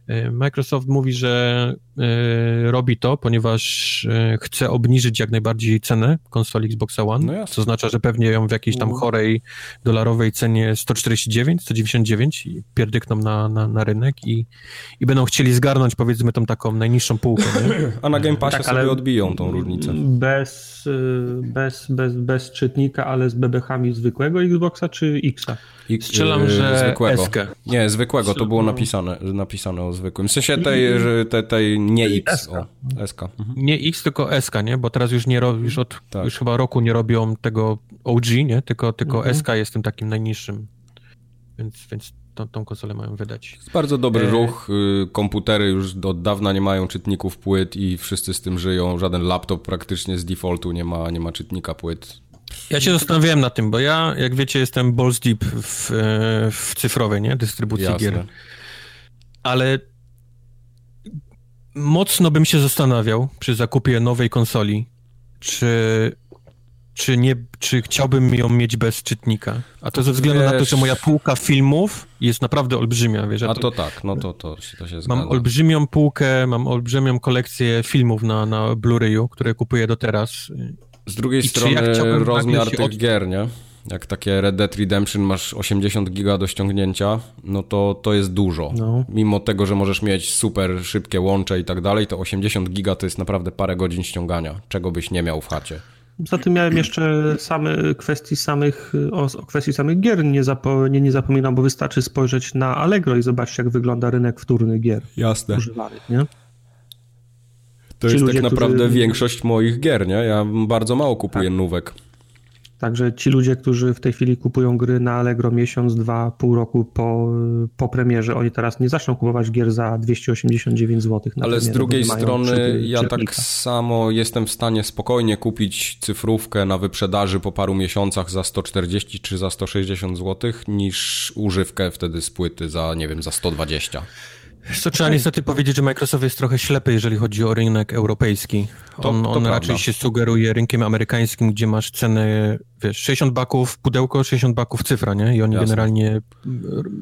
E, Microsoft mówi, że e, robi to, ponieważ e, chce obniżyć jak najbardziej cenę konsoli Xbox One, no co oznacza, że pewnie ją w jakiejś tam chorej dolarowej cenie 149, 199 i pierdykną na, na, na rynek i, i będą chcieli zgarnąć powiedzmy tą taką najniższą półkę. Nie? A na Game Passie tak, sobie odbiją tą różnicę. Bez, bez, bez, bez czytnika, ale z bebechami zwykłego Xboxa czy Xa? I, Strzelam, że zwykłego. Eskę. Nie, zwykłego, to było napisane, napisane o zwykłym. W sensie tej, że tej, tej nie X, o, SK. Mhm. Nie X, tylko SK, nie? Bo teraz już nie już od tak. już chyba roku nie robią tego OG, nie? Tylko, tylko mhm. SK jest tym takim najniższym. Więc, więc tą, tą konsolę mają wydać. Jest bardzo dobry e... ruch. Y, komputery już od dawna nie mają czytników płyt i wszyscy z tym żyją. Żaden laptop praktycznie z defaultu nie ma, nie ma czytnika płyt. Ja się zastanawiałem na tym, bo ja, jak wiecie, jestem balls deep w, w cyfrowej, nie? Dystrybucji Jasne. gier. Ale mocno bym się zastanawiał przy zakupie nowej konsoli, czy czy, nie, czy chciałbym ją mieć bez czytnika. A to ze względu wiesz... na to, że moja półka filmów jest naprawdę olbrzymia. Wiesz, A to, to tak, no to, to, to się zgadza. Mam olbrzymią półkę, mam olbrzymią kolekcję filmów na, na Blu-rayu, które kupuję do teraz. Z drugiej I strony ja rozmiar tych od... gier, nie? Jak takie Red Dead Redemption masz 80 giga do ściągnięcia, no to to jest dużo. No. Mimo tego, że możesz mieć super szybkie łącze i tak dalej, to 80 giga to jest naprawdę parę godzin ściągania, czego byś nie miał w chacie. Poza tym miałem jeszcze same kwestii samych, o, o kwestii samych gier nie, zapo, nie, nie zapominam, bo wystarczy spojrzeć na Allegro i zobaczyć, jak wygląda rynek wtórny gier. Jasne. Używanych, nie? To Ci jest tak ludzie, tak naprawdę którzy... większość moich gier, nie? Ja bardzo mało kupuję tak. nówek. Także ci ludzie, którzy w tej chwili kupują gry na Allegro miesiąc, dwa, pół roku po, po premierze, oni teraz nie zaczną kupować gier za 289 zł. Na Ale z drugiej strony ja tak samo jestem w stanie spokojnie kupić cyfrówkę na wyprzedaży po paru miesiącach za 140 czy za 160 zł niż używkę wtedy z płyty za, nie wiem, za 120. Co trzeba niestety powiedzieć, że Microsoft jest trochę ślepy, jeżeli chodzi o rynek europejski. On, to, to on raczej się sugeruje rynkiem amerykańskim, gdzie masz ceny, wiesz, 60 baków pudełko, 60 baków cyfra, nie? I oni Jasne. generalnie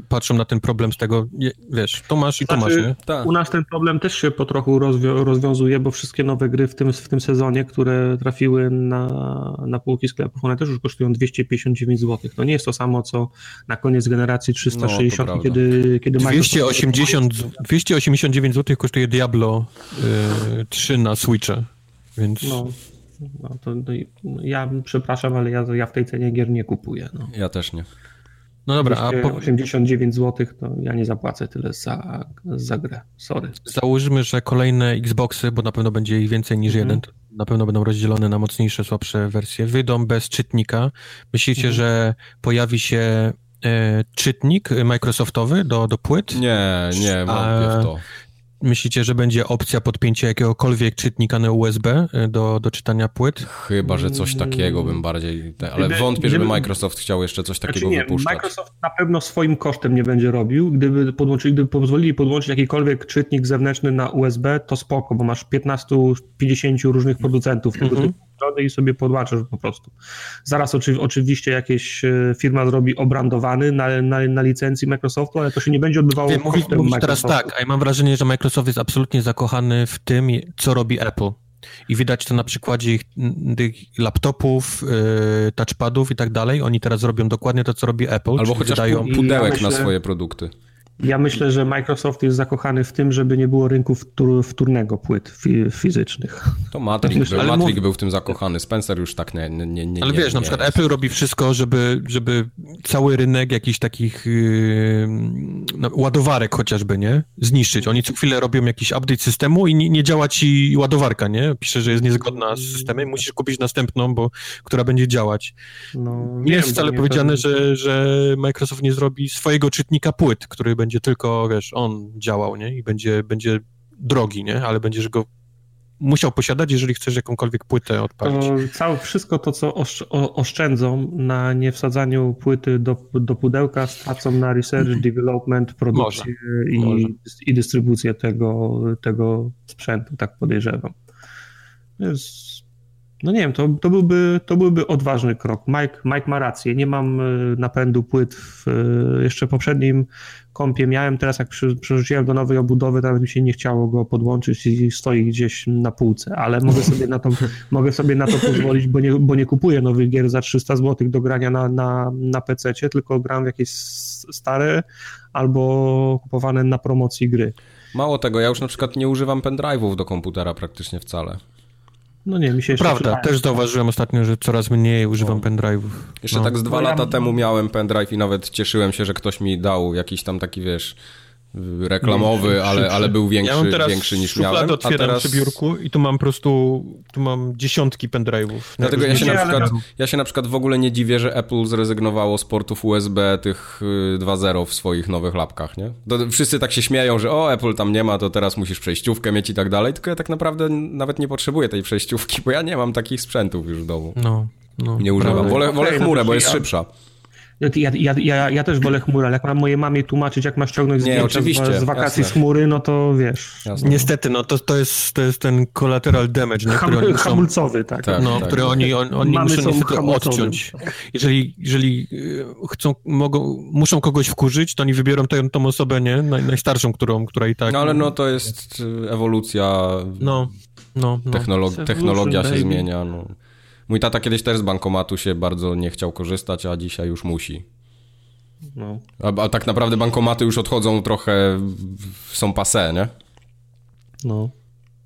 patrzą na ten problem z tego, wiesz, to masz i to znaczy, masz, nie? Tak. U nas ten problem też się po trochu rozwią rozwiązuje, bo wszystkie nowe gry w tym, w tym sezonie, które trafiły na, na półki sklepów, one też już kosztują 259 zł. To nie jest to samo, co na koniec generacji 360, no, kiedy, kiedy 280, 289 zł kosztuje Diablo y, 3 na Switcha. Więc... No, no to, to, ja przepraszam, ale ja, ja w tej cenie gier nie kupuję. No. Ja też nie. No dobra, a po... 89 zł to ja nie zapłacę tyle za, za grę. Sorry. Załóżmy, że kolejne Xboxy, bo na pewno będzie ich więcej niż mm. jeden, na pewno będą rozdzielone na mocniejsze, słabsze wersje, wyjdą bez czytnika. Myślicie, mm. że pojawi się czytnik Microsoftowy do, do płyt? Nie, nie, wątpię w to. Myślicie, że będzie opcja podpięcia jakiegokolwiek czytnika na USB y, do, do czytania płyt? Chyba, że coś takiego bym bardziej... Ale gdyby, wątpię, żeby Microsoft chciał jeszcze coś takiego znaczy nie, wypuszczać. Microsoft na pewno swoim kosztem nie będzie robił. Gdyby, podłączyli, gdyby pozwolili podłączyć jakikolwiek czytnik zewnętrzny na USB, to spoko, bo masz 15-50 różnych producentów tego mm -hmm. typu i sobie podłączasz po prostu. Zaraz oczy, oczywiście jakieś e, firma zrobi obrandowany na, na, na licencji Microsoftu, ale to się nie będzie odbywało Wiem, mówi, mówisz teraz tak, a ja mam wrażenie, że Microsoft jest absolutnie zakochany w tym, co robi Apple. I widać to na przykładzie ich, tych laptopów, yy, touchpadów i tak dalej. Oni teraz robią dokładnie to, co robi Apple. Albo chociaż wydają... pudełek ja myślę, na swoje produkty. Ja myślę, że Microsoft jest zakochany w tym, żeby nie było rynku wtór, wtórnego płyt fizycznych. To Matrix, myślę, był, Matrix mów... był w tym zakochany, Spencer już tak nie... nie, nie ale wiesz, nie, na przykład Apple robi wszystko, żeby, żeby cały rynek jakichś takich yy, no, ładowarek chociażby, nie? Zniszczyć. Oni co chwilę robią jakiś update systemu i nie, nie działa ci ładowarka, nie? Pisze, że jest niezgodna z systemem musisz kupić następną, bo która będzie działać. No, nie jest wcale powiedziane, że, że Microsoft nie zrobi swojego czytnika płyt, który będzie tylko, wiesz, on działał, nie? I będzie, będzie drogi, nie? Ale będziesz go musiał posiadać, jeżeli chcesz jakąkolwiek płytę odpalić. To całe, wszystko to, co oszczędzą na niewsadzaniu płyty do, do pudełka, stracą na research, mhm. development, produkcję może, i, może. i dystrybucję tego, tego sprzętu, tak podejrzewam. Jest no nie wiem, to, to, byłby, to byłby odważny krok. Mike, Mike ma rację, nie mam e, napędu płyt w e, jeszcze poprzednim kompie miałem, teraz jak przerzuciłem do nowej obudowy, nawet mi się nie chciało go podłączyć i stoi gdzieś na półce, ale mogę sobie na to, <laughs> mogę sobie na to pozwolić, bo nie, bo nie kupuję nowych gier za 300 zł do grania na, na, na PC, tylko gram w jakieś stare albo kupowane na promocji gry. Mało tego, ja już na przykład nie używam pendrive'ów do komputera praktycznie wcale. No nie, mi się jeszcze Prawda, też zauważyłem ostatnio, że coraz mniej używam no. pendrive'ów. Jeszcze no. tak z dwa no lata ja... temu miałem pendrive i nawet cieszyłem się, że ktoś mi dał jakiś tam taki, wiesz, reklamowy, ale, ale był większy, ja teraz większy niż miałem. otwieram teraz... przy biurku i tu mam po prostu, tu mam dziesiątki pendrive'ów. Dlatego ja się, na przykład, ja się na przykład w ogóle nie dziwię, że Apple zrezygnowało z portów USB tych 2.0 y, w swoich nowych lapkach, nie? To wszyscy tak się śmieją, że o, Apple tam nie ma, to teraz musisz przejściówkę mieć i tak dalej, tylko ja tak naprawdę nawet nie potrzebuję tej przejściówki, bo ja nie mam takich sprzętów już w domu. No. No, nie używam. Wolę, wolę chmurę, bo jest szybsza. Ja, ja, ja, ja też wolę chmurę, ale jak mam mojej mamie tłumaczyć, jak ma ściągnąć nie, oczywiście, z wakacji jasne. z chmury, no to wiesz. Jasne. Niestety, no to, to, jest, to jest ten collateral damage, nie? Ham, który hamulcowy, tak. tak no, tak. który oni, on, oni muszą niestety odciąć. Jeżeli, jeżeli y, chcą, mogą, muszą kogoś wkurzyć, to oni wybiorą tę, tą osobę, nie? Naj, najstarszą, którą, która i tak... No ale no to jest y, ewolucja... No, no. no. Technolog technologia się zmienia, no. Mój tata kiedyś też z bankomatu się bardzo nie chciał korzystać, a dzisiaj już musi. No. A, a tak naprawdę bankomaty już odchodzą trochę, są pase, nie? No.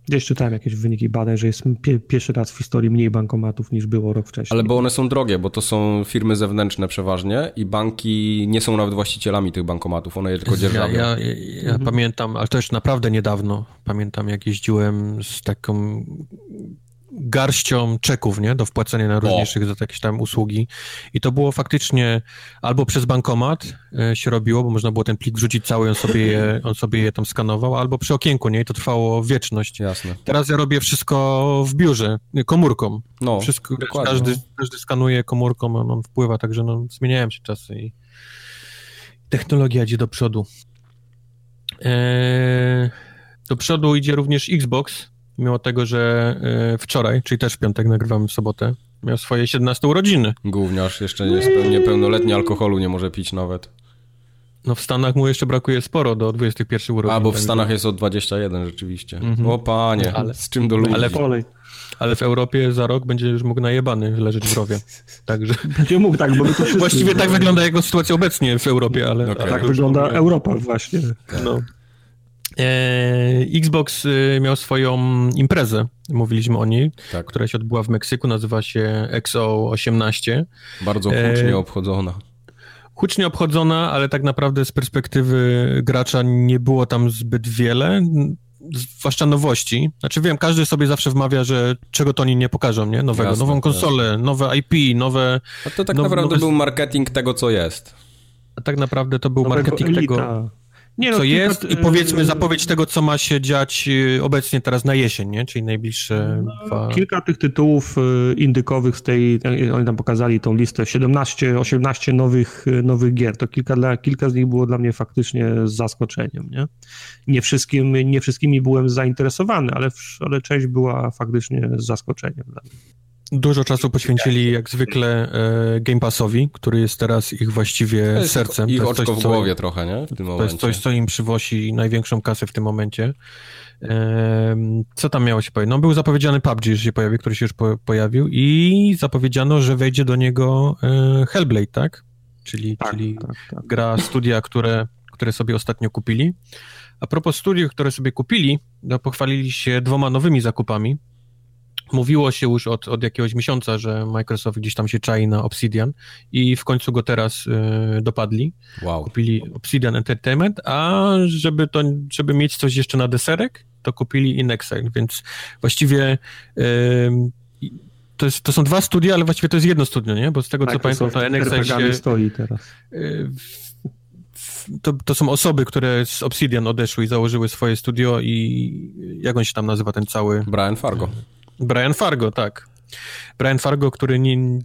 Gdzieś czytałem jakieś wyniki badań, że jest pie pierwszy raz w historii mniej bankomatów niż było rok wcześniej. Ale bo one są drogie, bo to są firmy zewnętrzne przeważnie i banki nie są nawet właścicielami tych bankomatów, one je tylko dzierżawią. Ja, ja, ja mhm. pamiętam, ale też naprawdę niedawno, pamiętam jak jeździłem z taką garścią czeków, nie, do wpłacenia na różniejszych za jakieś tam usługi i to było faktycznie albo przez bankomat e, się robiło, bo można było ten plik wrzucić cały, on sobie je, on sobie je tam skanował, albo przy okienku, nie, i to trwało wieczność. Jasne. Teraz ja robię wszystko w biurze, komórką. No, wszystko, każdy, no. każdy skanuje komórką, on, on wpływa, także no, zmieniają się czasy i technologia idzie do przodu. Eee, do przodu idzie również Xbox, mimo tego, że e, wczoraj, czyli też w piątek nagrywamy w sobotę, miał swoje 17 urodziny. Gówniarz, jeszcze nie spełnie pełnoletni, alkoholu nie może pić nawet. No w Stanach mu jeszcze brakuje sporo do 21 urodzin. A, bo w Stanach jest od 21 rzeczywiście. Mhm. O panie, ale, z czym do ludzi. Ale, ale w Europie za rok będzie już mógł najebany leżeć w rowie. <laughs> Także... Będzie mógł, tak, bo to Właściwie tak wygląda jego sytuacja obecnie w Europie, ale... Okay. Tak wygląda Europa właśnie. Tak. No. E, Xbox e, miał swoją imprezę, mówiliśmy o niej, tak. która się odbyła w Meksyku, nazywa się XO18. Bardzo e, hucznie obchodzona. Hucznie obchodzona, ale tak naprawdę z perspektywy gracza nie było tam zbyt wiele, zwłaszcza nowości. Znaczy wiem, każdy sobie zawsze wmawia, że czego to oni nie pokażą, nie? Nowego, jasne, nową konsolę, jasne. nowe IP, nowe... A to tak now, naprawdę nowe... był marketing tego, co jest. A tak naprawdę to był Nowego marketing elita. tego nie, no, co kilka, jest i powiedzmy zapowiedź tego, co ma się dziać y, obecnie teraz na jesień, nie? czyli najbliższe no. Kilka tych tytułów y, indykowych z tej, oni tam pokazali tą listę, 17, 18 nowych, y, nowych gier, to kilka, dla, kilka z nich było dla mnie faktycznie z zaskoczeniem, nie? Nie, wszystkim, nie wszystkimi byłem zainteresowany, ale, ale część była faktycznie z zaskoczeniem dla mnie. Dużo czasu poświęcili jak zwykle e, Game Passowi, który jest teraz ich właściwie sercem. Ich to oczko coś, w głowie co, trochę, nie? W tym to jest coś, co im przywozi największą kasę w tym momencie. E, co tam miało się pojawić? No był zapowiedziany PUBG, że się pojawi, który się już po, pojawił i zapowiedziano, że wejdzie do niego e, Hellblade, tak? Czyli, tak, czyli tak, tak. gra studia, które, które sobie ostatnio kupili. A propos studiów, które sobie kupili, no pochwalili się dwoma nowymi zakupami. Mówiło się już od, od jakiegoś miesiąca, że Microsoft gdzieś tam się czai na Obsidian i w końcu go teraz y, dopadli. Wow. Kupili Obsidian Entertainment, a żeby, to, żeby mieć coś jeszcze na deserek, to kupili InXile, więc właściwie y, to, jest, to są dwa studia, ale właściwie to jest jedno studio, nie? Bo z tego co pamiętam, to InXile się... stoi teraz. Y, to, to są osoby, które z Obsidian odeszły i założyły swoje studio i jak on się tam nazywa, ten cały... Brian Fargo. Brian Fargo, tak. Brian Fargo, który nie,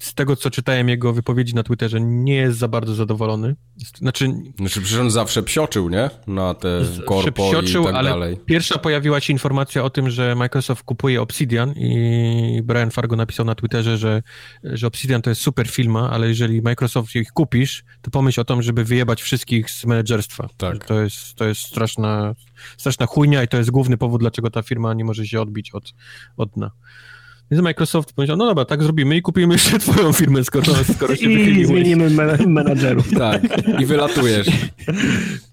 z tego, co czytałem jego wypowiedzi na Twitterze, nie jest za bardzo zadowolony. Znaczy, znaczy przecież on zawsze psioczył, nie? Na te korpo psioczył, i tak ale dalej. pierwsza pojawiła się informacja o tym, że Microsoft kupuje Obsidian i Brian Fargo napisał na Twitterze, że, że Obsidian to jest super firma, ale jeżeli Microsoft ich kupisz, to pomyśl o tym, żeby wyjebać wszystkich z menedżerstwa. Tak. To jest, to jest straszna, straszna chujnia i to jest główny powód, dlaczego ta firma nie może się odbić od, od dna. Więc Microsoft powiedział, no dobra, tak zrobimy i kupimy jeszcze <laughs> twoją firmę, skoro, skoro się I zmienimy menadżerów. <laughs> Tak, i wylatujesz.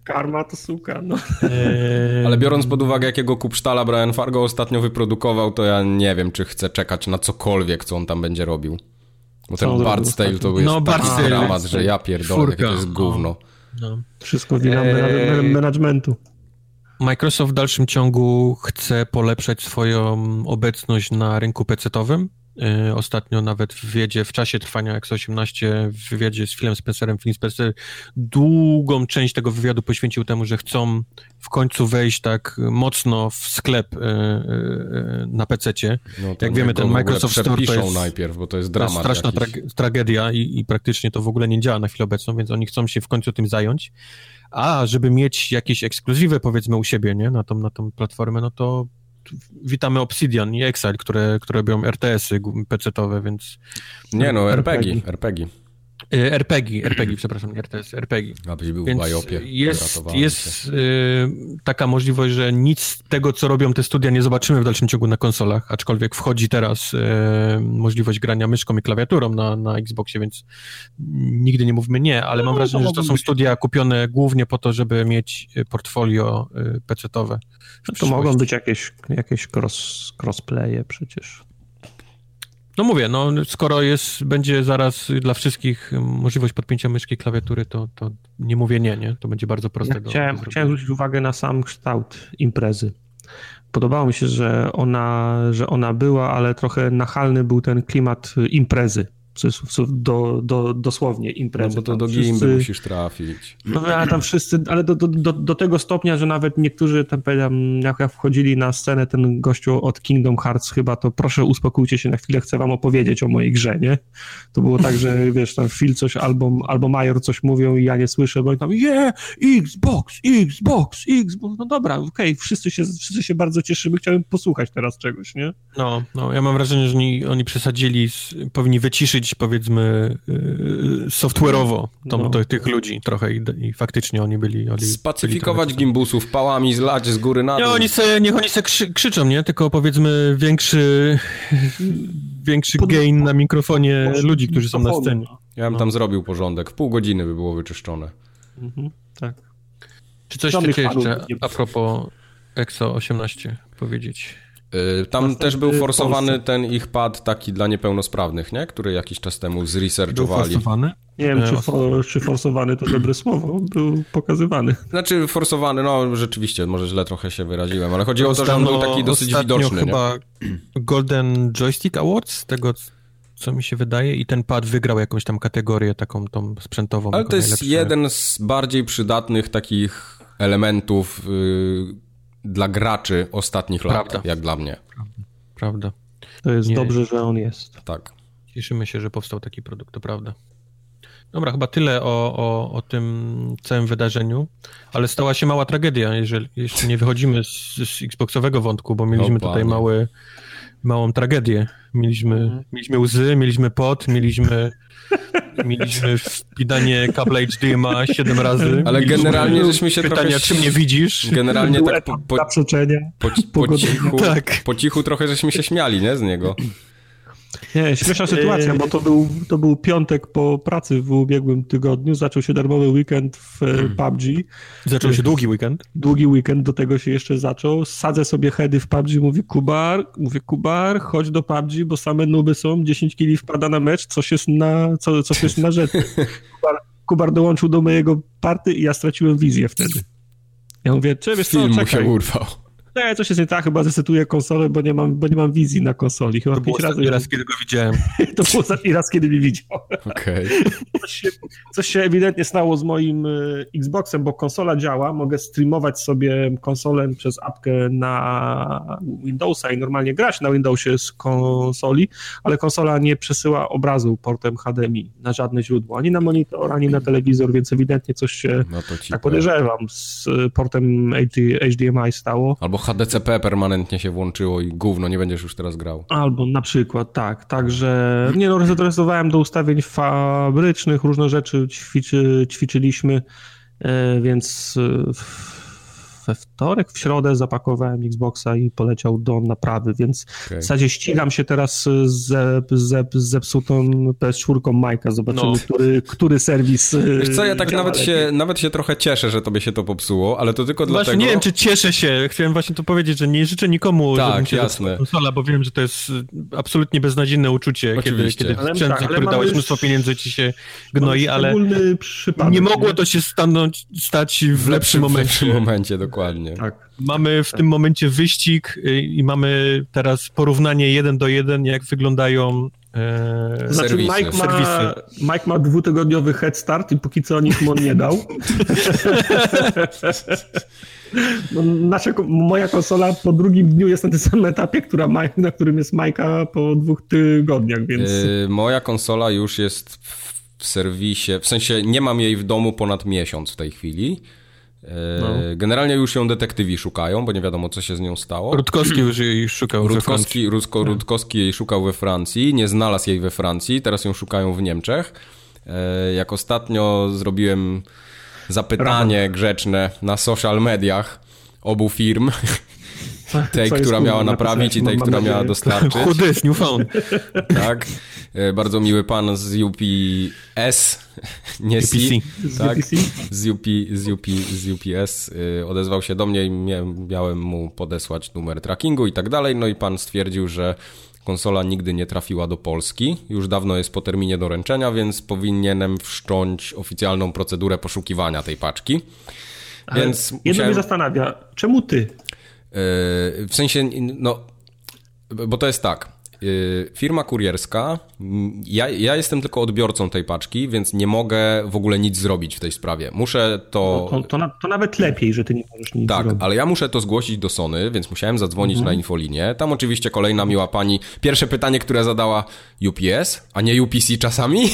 Karma to suka, no. Eee... Ale biorąc pod uwagę, jakiego kupsztala Brian Fargo ostatnio wyprodukował, to ja nie wiem, czy chcę czekać na cokolwiek, co on tam będzie robił. Bo ten Bard's Tale to jest no, taki dramat, że ja pierdolę, jakie to jest gówno. No. Wszystko wina eee... managementu. Microsoft w dalszym ciągu chce polepszać swoją obecność na rynku PC-owym. Y, ostatnio nawet w wywiadzie, w czasie trwania X18, w wywiadzie z Philem Spencerem, Phil Spencer długą część tego wywiadu poświęcił temu, że chcą w końcu wejść tak mocno w sklep y, y, na PC-cie. No Jak wiemy, ten Microsoft Store to jest, najpierw, bo to jest dramat straszna tra tragedia i, i praktycznie to w ogóle nie działa na chwilę obecną, więc oni chcą się w końcu tym zająć. A żeby mieć jakieś ekskluzywy, powiedzmy, u siebie, nie, na tą, na tą platformę, no to witamy Obsidian i Exile, które, które robią RTS-y PC-owe, więc... Nie no, RPG, RPG. RPG, RPG, przepraszam, nie RTS, RPG. Abyś był Więc w Biopie. Jest, jest y, taka możliwość, że nic z tego, co robią te studia, nie zobaczymy w dalszym ciągu na konsolach, aczkolwiek wchodzi teraz y, możliwość grania myszką i klawiaturą na, na Xboxie, więc nigdy nie mówmy nie, ale no, mam wrażenie, to że to są być. studia kupione głównie po to, żeby mieć portfolio y, PC-owe. To mogą być jakieś, jakieś cross, crossplaye przecież. No mówię, no skoro jest, będzie zaraz dla wszystkich możliwość podpięcia myszki klawiatury, to, to nie mówię nie, nie? To będzie bardzo proste. Ja chciałem, chciałem zwrócić uwagę na sam kształt imprezy. Podobało mi się, że ona, że ona była, ale trochę nachalny był ten klimat imprezy do, do, dosłownie imprezy. No bo to do wszyscy... gimby musisz trafić. No ale tam wszyscy, ale do, do, do, do tego stopnia, że nawet niektórzy tam, jak wchodzili na scenę, ten gościu od Kingdom Hearts chyba, to proszę uspokójcie się na chwilę, chcę wam opowiedzieć o mojej grze, nie? To było tak, że <laughs> wiesz, tam Phil coś albo, albo Major coś mówią i ja nie słyszę, bo oni tam yeah, Xbox, Xbox, Xbox, no dobra, okej, okay, wszyscy, się, wszyscy się bardzo cieszymy, chciałem posłuchać teraz czegoś, nie? No, no, ja mam wrażenie, że oni, oni przesadzili, powinni wyciszyć powiedzmy y, software'owo no. to, tych ludzi trochę i, i, faktycznie oni byli... Oni Spacyfikować byli gimbusów pałami, zlać z góry na dół. Nie, oni se, niech oni se krzy, krzyczą, nie? Tylko powiedzmy większy większy Pod... gain na mikrofonie ludzi, którzy są na scenie. Ja bym no. tam zrobił porządek. W pół godziny by było wyczyszczone. Mhm, tak. Czy coś chcecie jeszcze a propos EXO 18 powiedzieć? Y, tam też był forsowany ten ich pad taki dla niepełnosprawnych, nie? Który jakiś czas temu zresearchowali. Był forsowany? Nie wiem, czy, for, czy forsowany to dobre słowo, był pokazywany. Znaczy forsowany, no rzeczywiście, może źle trochę się wyraziłem, ale chodzi o to, że on był taki dosyć widoczny. chyba nie? Golden Joystick Awards, z tego co mi się wydaje, i ten pad wygrał jakąś tam kategorię taką tą sprzętową. Ale to jest najlepsze. jeden z bardziej przydatnych takich elementów yy, dla graczy ostatnich Prawda. lat, jak dla mnie. Prawda. Prawda. To jest Nie. dobrze, że on jest. Tak. Cieszymy się, że powstał taki produkt, to prawda. Dobra, chyba tyle o, o, o tym całym wydarzeniu, ale stała się mała tragedia, jeżeli, jeśli nie wychodzimy z, z Xboxowego wątku, bo mieliśmy tutaj mały, małą tragedię. Mieliśmy, mhm. mieliśmy łzy, mieliśmy pot, mieliśmy Mieliśmy wpinanie kabla HDMI 7 razy. Ale generalnie żeśmy się pytania, trochę... czy mnie widzisz? Generalnie tak po, po, po, po, cichu, tak. po cichu trochę żeśmy się śmiali, nie, z niego. Nie, śmieszna sytuacja, bo to był, to był piątek po pracy w ubiegłym tygodniu, zaczął się darmowy weekend w e, hmm. PUBG. Zaczął się długi weekend? Długi weekend, do tego się jeszcze zaczął. Sadzę sobie heady w PUBG, mówię Kubar, mówię Kubar, chodź do PUBG, bo same nuby są, 10 kili wpada na mecz, coś jest na, co, coś jest na rzeczy. <laughs> Kubar, Kubar dołączył do mojego party i ja straciłem wizję wtedy. Ja mówię, czy wiesz Film co, mu się urwał. Nie, coś jest nie tak, chyba zesetuję konsolę, bo nie mam, bo nie mam wizji na konsoli. Chyba to pięć razy. raz, kiedy go widziałem. <laughs> to był ostatni raz, kiedy mnie widział. Okej. Okay. <laughs> Coś, coś, się ewidentnie stało z moim y, Xboxem, bo konsola działa, mogę streamować sobie konsolę przez apkę na Windowsa i normalnie grać na Windowsie z konsoli, ale konsola nie przesyła obrazu portem HDMI na żadne źródło, ani na monitor, ani na telewizor, więc ewidentnie coś się, no tak podejrzewam, z portem HDMI stało. Albo HDCP permanentnie się włączyło i gówno, nie będziesz już teraz grał. Albo na przykład, tak. Także, nie no, rezerwowałem do ustawień fabrycznych, różne rzeczy ćwiczy, ćwiczyliśmy, e, więc we wtorek, w środę zapakowałem Xboxa i poleciał do naprawy, więc okay. w zasadzie ścigam się teraz z, z, z zepsutą PS4 Majka, zobaczymy, no. który, który serwis Wiesz co, ja tak nawet się, nawet się trochę cieszę, że tobie się to popsuło, ale to tylko właśnie dlatego... nie wiem, czy cieszę się, chciałem właśnie to powiedzieć, że nie życzę nikomu, tak, żeby się jasne. konsola, bo wiem, że to jest absolutnie beznadziejne uczucie, Oczywiście. kiedy, kiedy sprzęt, tak, który dałeś mnóstwo pieniędzy, ci się gnoi, ale nie mogło to się stanąć, stać w, w lepszym momencie. W lepszym momencie, dokładnie. Tak. Mamy w tym momencie wyścig y, i mamy teraz porównanie jeden do jeden, jak wyglądają e, znaczy Mike ma, Mike ma dwutygodniowy head start i póki co nic mu on nie dał. <laughs> no, nasza, moja konsola po drugim dniu jest na tym samym etapie, która na którym jest Majka po dwóch tygodniach, więc... Yy, moja konsola już jest w serwisie, w sensie nie mam jej w domu ponad miesiąc w tej chwili. No. Generalnie już ją detektywi szukają, bo nie wiadomo, co się z nią stało. Rutkowski już jej szukał Rutkowski, we Francji. Rutkowski jej szukał we Francji, nie znalazł jej we Francji, teraz ją szukają w Niemczech. E, jak ostatnio zrobiłem zapytanie grzeczne na social mediach obu firm, <laughs> tej, która miała naprawić i tej, która miała dostarczyć. Chudy, Newfound. <laughs> Tak. E, bardzo miły pan z UPS, nie UPC. C, tak, z, UP, z, UP, z UPS e, odezwał się do mnie i miałem mu podesłać numer trackingu i tak dalej, no i pan stwierdził, że konsola nigdy nie trafiła do Polski, już dawno jest po terminie doręczenia, więc powinienem wszcząć oficjalną procedurę poszukiwania tej paczki. Więc Jedno musiałem... mnie zastanawia, czemu ty? E, w sensie, no, bo to jest tak. Y, firma kurierska, ja, ja jestem tylko odbiorcą tej paczki, więc nie mogę w ogóle nic zrobić w tej sprawie. Muszę to... No to, to, na, to, nawet lepiej, że ty nie możesz nic tak, zrobić. Tak, ale ja muszę to zgłosić do Sony, więc musiałem zadzwonić mhm. na infolinię. Tam oczywiście kolejna miła pani. Pierwsze pytanie, które zadała UPS, a nie UPC czasami? <laughs>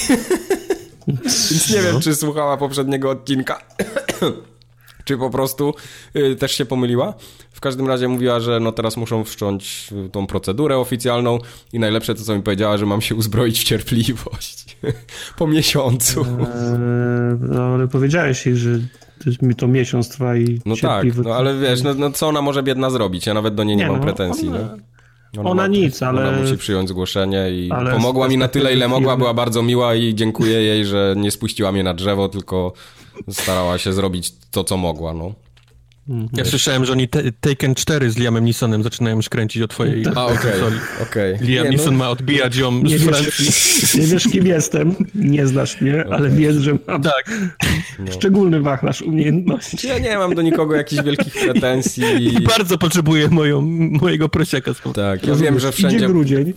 więc nie wiem, czy słuchała poprzedniego odcinka. Czy po prostu y, też się pomyliła. W każdym razie mówiła, że no teraz muszą wszcząć tą procedurę oficjalną i najlepsze to, co mi powiedziała, że mam się uzbroić w cierpliwość <laughs> po miesiącu. Eee, no, ale powiedziałeś jej, że mi to miesiąc trwa i No tak, no ale wiesz, no, no, co ona może biedna zrobić? Ja nawet do niej nie, nie mam no, pretensji. Ona... Ona, ona nic, ale... Ona musi przyjąć zgłoszenie i pomogła mi na tyle, ile mogła, była bardzo miła i dziękuję jej, że nie spuściła mnie na drzewo, tylko starała się zrobić to, co mogła, no. Mhm. Ja słyszałem, że oni te, Taken 4 z Liamem Neesonem zaczynają już kręcić o twojej A, okej, okay, okay, Liam nie, Neeson no, ma odbijać ją nie z Francji. Wiesz, nie wiesz, kim jestem, nie znasz mnie, okay. ale wiesz, że mam tak. No. szczególny wachlarz umiejętności. Ja nie mam do nikogo jakichś wielkich pretensji. I bardzo potrzebuję moją, mojego prosiaka. Tak, ja wiem, że wszędzie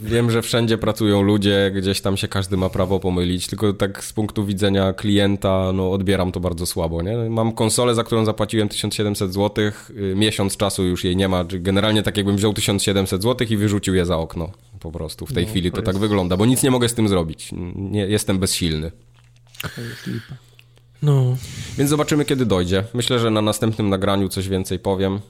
wiem, że wszędzie pracują ludzie, gdzieś tam się każdy ma prawo pomylić, tylko tak z punktu widzenia klienta, no odbieram to bardzo słabo, nie? Mam konsolę, za którą zapłaciłem 1700 zł, zł, y, miesiąc czasu już jej nie ma. Generalnie tak jakbym wziął 1700 zł i wyrzucił je za okno. Po prostu w tej no, chwili to, to tak wygląda, bo nic nie mogę z tym zrobić. Nie, jestem bezsilny. To jest lipa. No. Więc zobaczymy, kiedy dojdzie. Myślę, że na następnym nagraniu coś więcej powiem.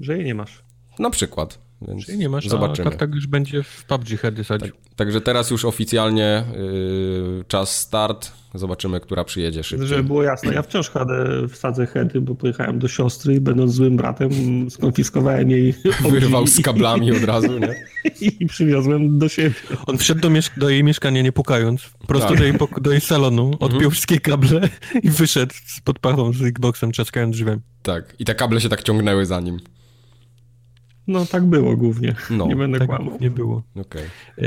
Że jej nie masz. Na przykład. Więc Czyli nie masz, zobaczymy. a tak już będzie w PUBG Heady sadził. Tak, także teraz już oficjalnie yy, czas start. Zobaczymy, która przyjedzie szybciej. Żeby było jasne, ja wciąż chadę wsadzę heady, bo pojechałem do siostry i będąc złym bratem skonfiskowałem jej <laughs> Wyrwał z kablami od razu, nie? <laughs> I przywiozłem do siebie. On wszedł do, do jej mieszkania nie pukając, prosto tak. do, jej do jej salonu, odpiął mhm. wszystkie kable i wyszedł z podpachą z Xboxem, trzaskając drzwiami. Tak, i te kable się tak ciągnęły za nim. No tak było głównie, no, nie będę tak kłamał. nie było. Okay. E,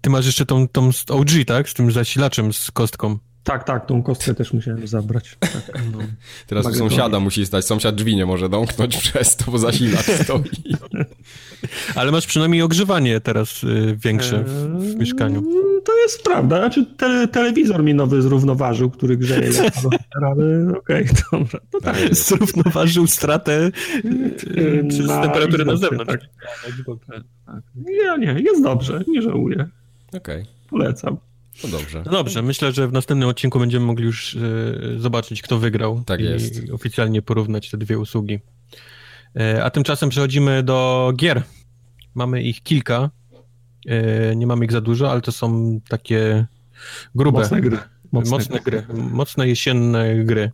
ty masz jeszcze tą, tą OG, tak? Z tym zasilaczem, z kostką. Tak, tak, tą kostkę też musiałem zabrać. Tak, <laughs> no. Teraz u sąsiada musi stać, sąsiad drzwi nie może domknąć <laughs> przez to, bo zasilacz stoi. <laughs> Ale masz przynajmniej ogrzewanie teraz y, większe w, w, eee, mieszkaniu. To jest prawda, znaczy te, telewizor mi nowy zrównoważył, który grzeje ale okej, okay, dobra. No tak. Zrównoważył stratę y, przez na temperatury na zewnątrz. Tak. tak. Nie, nie, jest dobrze, nie żałuję. Okej. Okay. Polecam. No dobrze. No dobrze, myślę, że w następnym odcinku będziemy mogli już e, zobaczyć, kto wygrał. Tak i jest. oficjalnie porównać te dwie usługi. E, a tymczasem przechodzimy do gier. Mamy ich kilka. E, nie mamy ich za dużo, ale to są takie grube. Mocne gry. Mocne, mocne gry. Mocne jesienne gry.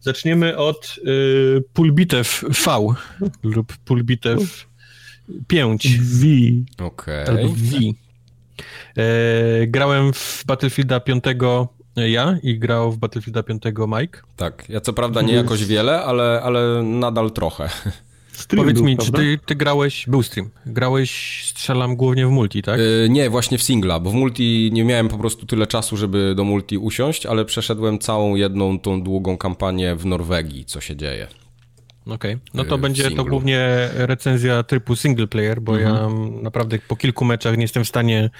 Zaczniemy od y, Pulbitew V lub Pulbitew 5. V. Okej. Okay. V. E, grałem w Battlefielda 5 ja i grał w Battlefielda 5 Mike. Tak, ja co prawda nie jakoś wiele, ale, ale nadal trochę. <laughs> Stream Powiedz był, mi, prawda? czy ty, ty, grałeś, był stream, grałeś, strzelam głównie w multi, tak? Yy, nie, właśnie w singla, bo w multi nie miałem po prostu tyle czasu, żeby do multi usiąść, ale przeszedłem całą jedną tą długą kampanię w Norwegii, co się dzieje. Okej, okay. no to będzie singlu. to głównie recenzja typu single player, bo mhm. ja naprawdę po kilku meczach nie jestem w stanie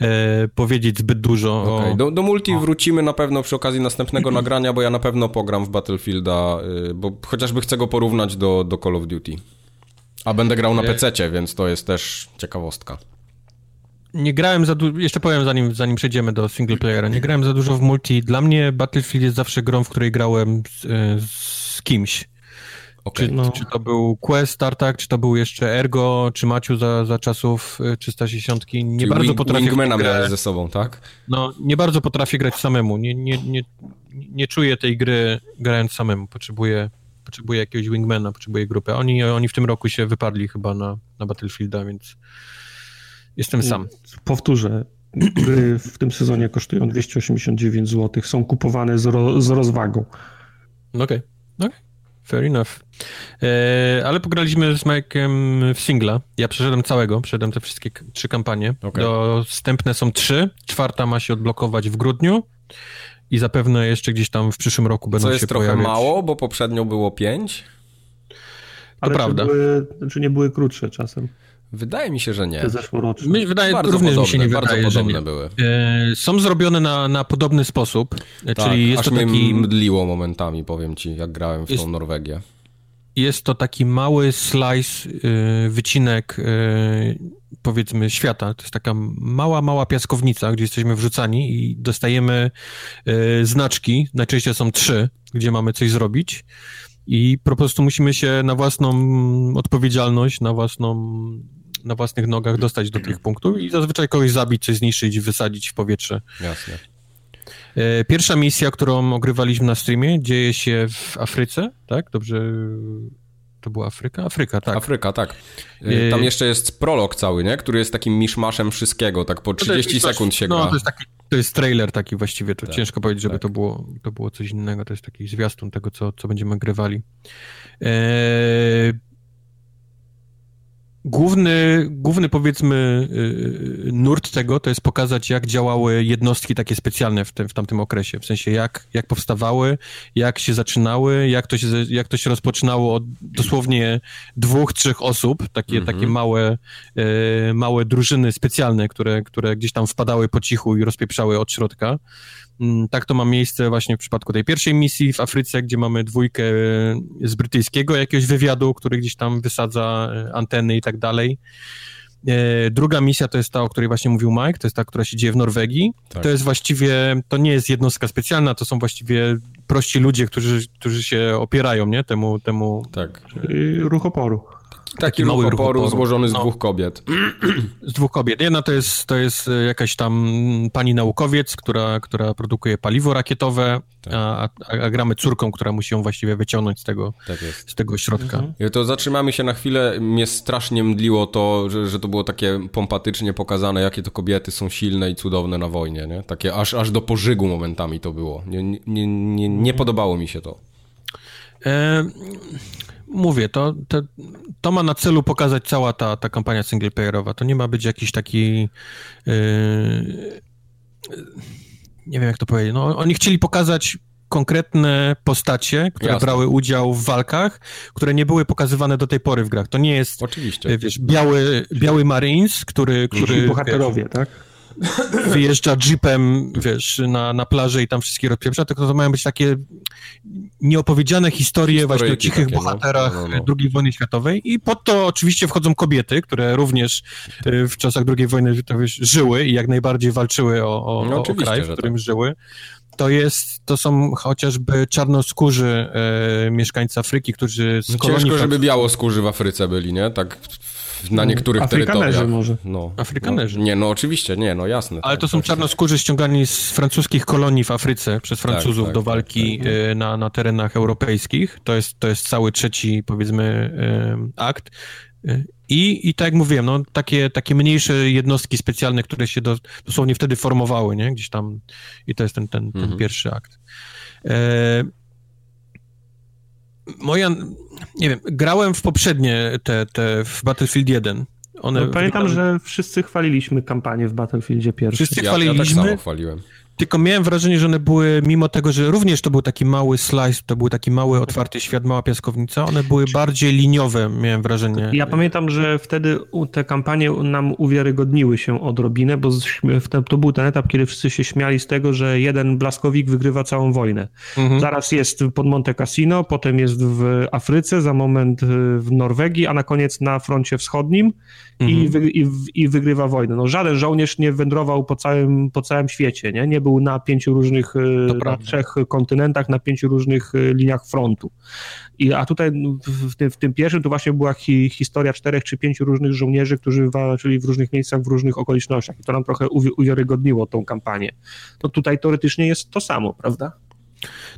e, powiedzieć zbyt dużo. Okay. O... Do, do, multi o. wrócimy na pewno przy okazji następnego <clears throat> nagrania, bo ja na pewno pogram w Battlefielda, y, bo chociażby chcę go porównać do, do Call of Duty. A będę grał na PC, więc to jest też ciekawostka. Nie grałem za dużo, jeszcze powiem zanim, zanim przejdziemy do single playera, nie grałem za dużo w multi. Dla mnie Battlefield jest zawsze grą, w której grałem z, e, z kimś. Okay. Czy, no. czy, to był Quest, Tartak, czy to był jeszcze Ergo, czy Maciu za, za czasów 360. E, nie Czyli bardzo wing, potrafię. Grać ze sobą, tak? No, nie bardzo potrafię grać samemu. Nie, nie, nie, nie czuję tej gry grając samemu. Potrzebuję, potrzebuję jakiegoś Wingmana, potrzebuję grupy. Oni, oni w tym roku się wypadli chyba na, na Battlefielda, więc jestem sam. Powtórzę. Gry w tym sezonie kosztują 289 zł. Są kupowane z, ro, z rozwagą. Okej. Okay. Okay. Fair enough. E, ale pograliśmy z Mike'em w singla. Ja przeszedłem całego, przeszedłem te wszystkie trzy kampanie. Okay. Dostępne są trzy. Czwarta ma się odblokować w grudniu i zapewne jeszcze gdzieś tam w przyszłym roku będą Co się jest trochę pojawiać. mało, bo poprzednio było pięć. To Ale prawda. Czy, były, czy nie były krótsze czasem? Wydaje mi się, że nie. Te zeszłoroczne. My, wydaje, bardzo również podobne, mi się nie bardzo wydaje, podobne nie. były. E, są zrobione na, na podobny sposób, tak, czyli jest to taki... mdliło momentami, powiem ci, jak grałem w jest, tą Norwegię. Jest to taki mały slice, y, wycinek y, powiedzmy świata. To jest taka mała, mała piaskownica, gdzie jesteśmy wrzucani i dostajemy y, znaczki, najczęściej są trzy, gdzie mamy coś zrobić i po prostu musimy się na własną odpowiedzialność, na własną na własnych nogach dostać do tych punktów i zazwyczaj kogoś zabić, coś zniszczyć wysadzić w powietrze. Jasne. E, pierwsza misja, którą ogrywaliśmy na streamie, dzieje się w Afryce, tak? Dobrze. To była Afryka? Afryka, tak. Afryka, tak. E, tam jeszcze jest prolog cały, nie? Który jest takim miszmaszem wszystkiego, tak po 30 no sekund się no, gra. No, to jest, taki, to jest trailer taki właściwie, to tak, ciężko powiedzieć, żeby tak. to, było, to było coś innego, to jest taki zwiastun tego, co, co będziemy grywali. Eee, Główny, główny powiedzmy y, nurt tego to jest pokazać, jak działały jednostki takie specjalne w, tym, w tamtym okresie. W sensie, jak, jak powstawały, jak się zaczynały, jak to się, jak to się rozpoczynało od dosłownie dwóch, trzech osób, takie, -hmm. takie małe, y, małe drużyny specjalne, które, które gdzieś tam wpadały po cichu i rozpieprzały od środka. Mm, tak to ma miejsce właśnie w przypadku tej pierwszej misji w Afryce, gdzie mamy dwójkę e, z brytyjskiego jakiegoś wywiadu, który gdzieś tam wysadza e, anteny i tak dalej. E, druga misja to jest ta, o której właśnie mówił Mike, to jest ta, która się dzieje w Norwegii. Tak. To jest właściwie, to nie jest jednostka specjalna, to są właściwie prości ludzie, którzy, którzy się opierają, nie, temu, temu... Tak. Ruch oporu. Taki, taki mały ruch oporu, oporu złożony z no. dwóch kobiet. <clears throat> Z dwóch kobiet. Jedna to jest, to jest e, jakaś tam pani naukowiec, która, która produkuje paliwo rakietowe, tak. a, a, gramy córką, która musi ją właściwie wyciągnąć z tego, tak z tego środka. Mhm. To zatrzymamy się na chwilę. Mnie strasznie mdliło to, że, że to było takie pompatycznie pokazane, jakie to kobiety są silne i cudowne na wojnie. Nie? Takie aż, aż do pożygu momentami to było. Nie, nie, nie, nie, nie podobało mi się to. E mówię, to, to, to, ma na celu pokazać cała ta, ta kampania singleplayerowa. To nie ma być jakiś taki. Yy, nie wiem, jak to powiedzieć. No, oni chcieli pokazać konkretne postacie, które Jasne. brały udział w walkach, które nie były pokazywane do tej pory w grach. To nie jest. Oczywiście. Wiesz, biały, biały Marines, który. który bohaterowie, wiesz, tak? Wyjeżdża jeepem, wiesz, na, na plażę i tam wszystkie rozpieprza, tylko to mają być takie nieopowiedziane historie właśnie o cichych takie, no. bohaterach no, no, no. II wojny światowej i pod to oczywiście wchodzą kobiety, które również y, w czasach II wojny wiesz, żyły i jak najbardziej walczyły o, o, no, o kraj, w którym tak. żyły to jest, to są chociażby czarnoskórzy e, mieszkańcy Afryki, którzy z no kolonii... Ciężko, żeby białoskórzy w Afryce byli, nie? Tak na niektórych Afrykanerzy terytoriach. może. No, Afrykanerzy. No, nie, no oczywiście, nie, no jasne. Ale tak, to są tak, czarnoskórzy ściągani z francuskich kolonii w Afryce przez Francuzów tak, do tak, walki tak, tak. e, Na, na terenach europejskich. To jest, to jest cały trzeci, powiedzmy, e, akt. I, I tak jak mówiłem, no, takie, takie mniejsze jednostki specjalne, które się do, dosłownie wtedy formowały, nie? Gdzieś tam. I to jest ten, ten, ten Mhm. pierwszy akt. E, moja, nie wiem, grałem w poprzednie te, te w Battlefield 1. One No, pamiętam, wyglądały- że wszyscy chwaliliśmy kampanię w Battlefieldzie pierwszym. Wszyscy Ja, ja tak chwaliliśmy. samo chwaliłem. Tylko miałem wrażenie, że one były, mimo tego, że również to był taki mały slice, to był taki mały, otwarty świat, mała piaskownica, one były bardziej liniowe, miałem wrażenie. Ja pamiętam, że wtedy te kampanie nam uwiarygodniły się odrobinę, bo to był ten etap, kiedy wszyscy się śmiali z tego, że jeden blaskowik wygrywa całą wojnę. Mhm. Zaraz jest pod Monte Cassino, potem jest w Afryce, za moment y, w Norwegii, a na koniec na froncie wschodnim i, Mhm. wy, i, i wygrywa wojnę. No, żaden żołnierz nie wędrował po całym, po całym świecie, nie? nie był na pięciu różnych, y, To na prawda. trzech kontynentach, na pięciu różnych y, liniach frontu. I, a tutaj w, tym, w tym pierwszym to właśnie była hi, historia czterech czy pięciu różnych żołnierzy, którzy walczyli w różnych miejscach, w różnych okolicznościach. I to nam trochę uwi- uwiarygodniło tą kampanię. To tutaj teoretycznie jest to samo, prawda?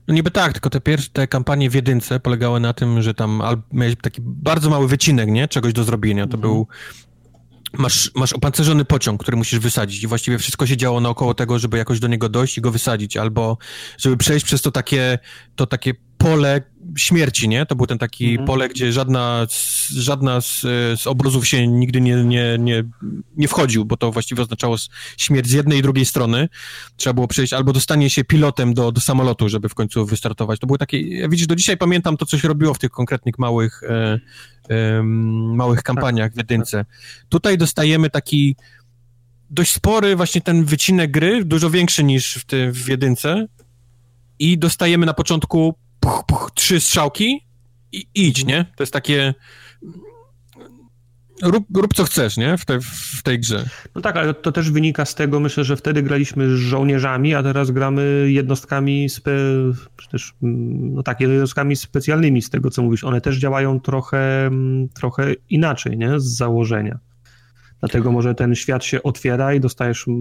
No niby tak, tylko te pierwsze, te kampanie w jedynce polegały na tym, że tam miałeś taki bardzo mały wycinek, nie? Czegoś do zrobienia. To był... Masz, masz opancerzony pociąg, który musisz wysadzić i właściwie wszystko się działo naokoło tego, żeby jakoś do niego dojść i go wysadzić, albo żeby przejść przez to takie, to takie pole śmierci, nie? To był ten taki Mhm. pole, gdzie żadna, z, żadna z, z obozów się nigdy nie, nie, nie, nie wchodził, bo to właściwie oznaczało śmierć z jednej i drugiej strony. Trzeba było przejść albo dostanie się pilotem do, do samolotu, żeby w końcu wystartować. To były takie, ja widzisz, do dzisiaj pamiętam to, co się robiło w tych konkretnych małych, e, em, małych kampaniach w jedynce. Tutaj dostajemy taki dość spory właśnie ten wycinek gry, dużo większy niż w, tym w jedynce i dostajemy na początku puch, puch, trzy strzałki i idź, nie? To jest takie rób, rób co chcesz, nie? W, te, w tej grze. No tak, ale to też wynika z tego, myślę, że wtedy graliśmy z żołnierzami, a teraz gramy jednostkami, spe, też, mm, no tak, jednostkami specjalnymi z tego, co mówisz. One też działają trochę, mm, trochę inaczej, nie? Z założenia. Dlatego może ten świat się otwiera i dostajesz mm,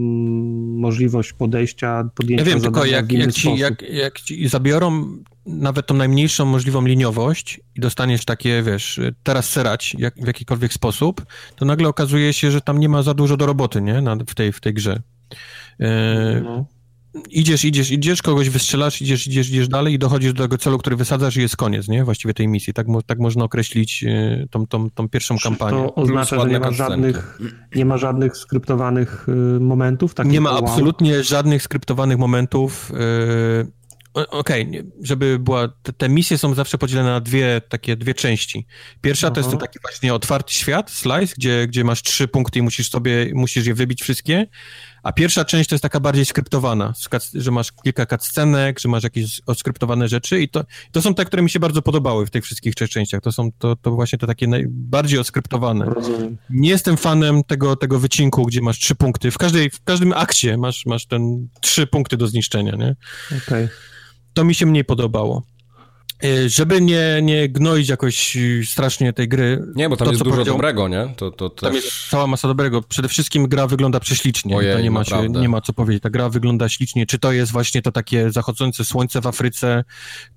możliwość podejścia, podjęcia Ja wiem, tylko jak, jak, ci, jak, jak ci zabiorą nawet tą najmniejszą możliwą liniowość i dostaniesz takie, wiesz, teraz serać jak, w jakikolwiek sposób, to nagle okazuje się, że tam nie ma za dużo do roboty, nie? Na, w, tej, w tej grze. E, No. idziesz, idziesz, idziesz, kogoś wystrzelasz, idziesz, idziesz, idziesz dalej i dochodzisz do tego celu, który wysadzasz i jest koniec, nie? Właściwie tej misji. Tak, tak można określić e, tą, tą, tą pierwszą kampanię. To oznacza, że nie ma żadnych, nie ma żadnych skryptowanych y, momentów? takich Nie ma wow. absolutnie żadnych skryptowanych momentów. Yy, o- Okej, nie- żeby była. Te, te misje są zawsze podzielone na dwie takie dwie części. Pierwsza to jest Aha. ten taki właśnie otwarty świat, slice, gdzie, gdzie masz trzy punkty i musisz sobie musisz je wybić wszystkie. A pierwsza część to jest taka bardziej skryptowana, że masz kilka cutscenek, że masz jakieś oskryptowane rzeczy i to, to są te, które mi się bardzo podobały w tych wszystkich trzech częściach. To są to, to właśnie te takie najbardziej oskryptowane. Rozumiem. Nie jestem fanem tego, tego wycinku, gdzie masz trzy punkty. W, każdej, w każdym akcie masz, masz ten trzy punkty do zniszczenia, nie? Okej. To mi się mniej podobało. E, Żeby nie, nie gnoić jakoś strasznie tej gry. Nie, bo tam to, jest dużo dobrego, nie? To, to Tam też... jest cała masa dobrego. Przede wszystkim gra wygląda prześlicznie. Ojej, to nie ma, się, naprawdę. nie ma co powiedzieć. Ta gra wygląda ślicznie. Czy to jest właśnie to takie zachodzące słońce w Afryce,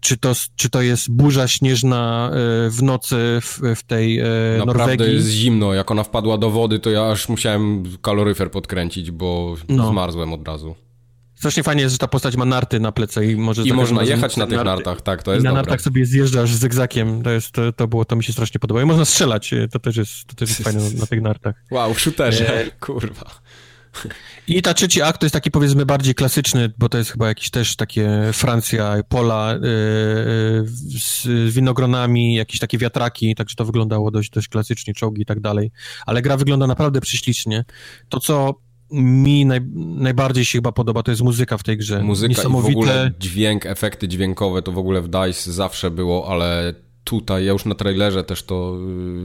czy to, czy to jest burza śnieżna e, w nocy w, w tej e, Naprawdę Norwegii. jest zimno. Jak ona wpadła do wody, to ja aż musiałem kaloryfer podkręcić, bo No. zmarzłem od razu. Strasznie fajnie jest, że ta postać ma narty na plecy i może I można jechać na tych narty- nartach, tak, to I jest na dobre. nartach sobie zjeżdżasz z egzakiem, to, jest, to, to, było, to mi się strasznie podobało. I można strzelać, e, to też jest, to też jest fajne na, na tych nartach. Wow, shooterze, E, <laughs> kurwa. I ta trzeci akt to jest taki powiedzmy bardziej klasyczny, bo to jest chyba jakiś też takie Francja, pola z, z winogronami, jakieś takie wiatraki, także to wyglądało dość, dość klasycznie, czołgi i tak dalej. Ale gra wygląda naprawdę prześlicznie. To, co mi naj, najbardziej się chyba podoba, to jest muzyka w tej grze. Muzyka i w Niesamowite... ogóle dźwięk, efekty dźwiękowe to w ogóle w DICE zawsze było, ale tutaj, ja już na trailerze też to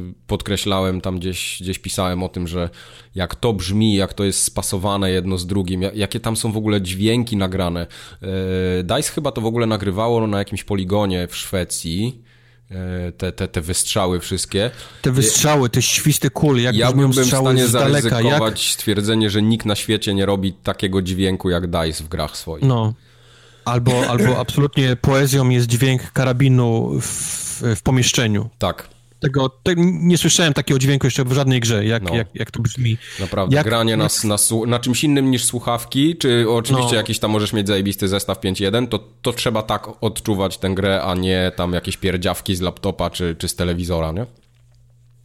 y, podkreślałem, tam gdzieś, gdzieś pisałem o tym, że jak to brzmi, jak to jest spasowane jedno z drugim, jakie tam są w ogóle dźwięki nagrane. E, DICE chyba to w ogóle nagrywało na jakimś poligonie w Szwecji, te, te, te wystrzały wszystkie. Te wystrzały, te świsty kul, jak ja byłbym w stanie zaryzykować jak... stwierdzenie, że nikt na świecie nie robi takiego dźwięku jak DICE w grach swoich. No. Albo, albo absolutnie poezją jest dźwięk karabinu w, w pomieszczeniu. Tak. Tego, te, nie słyszałem takiego dźwięku jeszcze w żadnej grze, jak, no. jak, jak to brzmi. Naprawdę, jak, granie jak... Na, na, na, czymś innym niż słuchawki, czy oczywiście no. jakiś tam możesz mieć zajebisty zestaw 5.1, to, to trzeba tak odczuwać tę grę, a nie tam jakieś pierdziawki z laptopa czy, czy z telewizora, nie?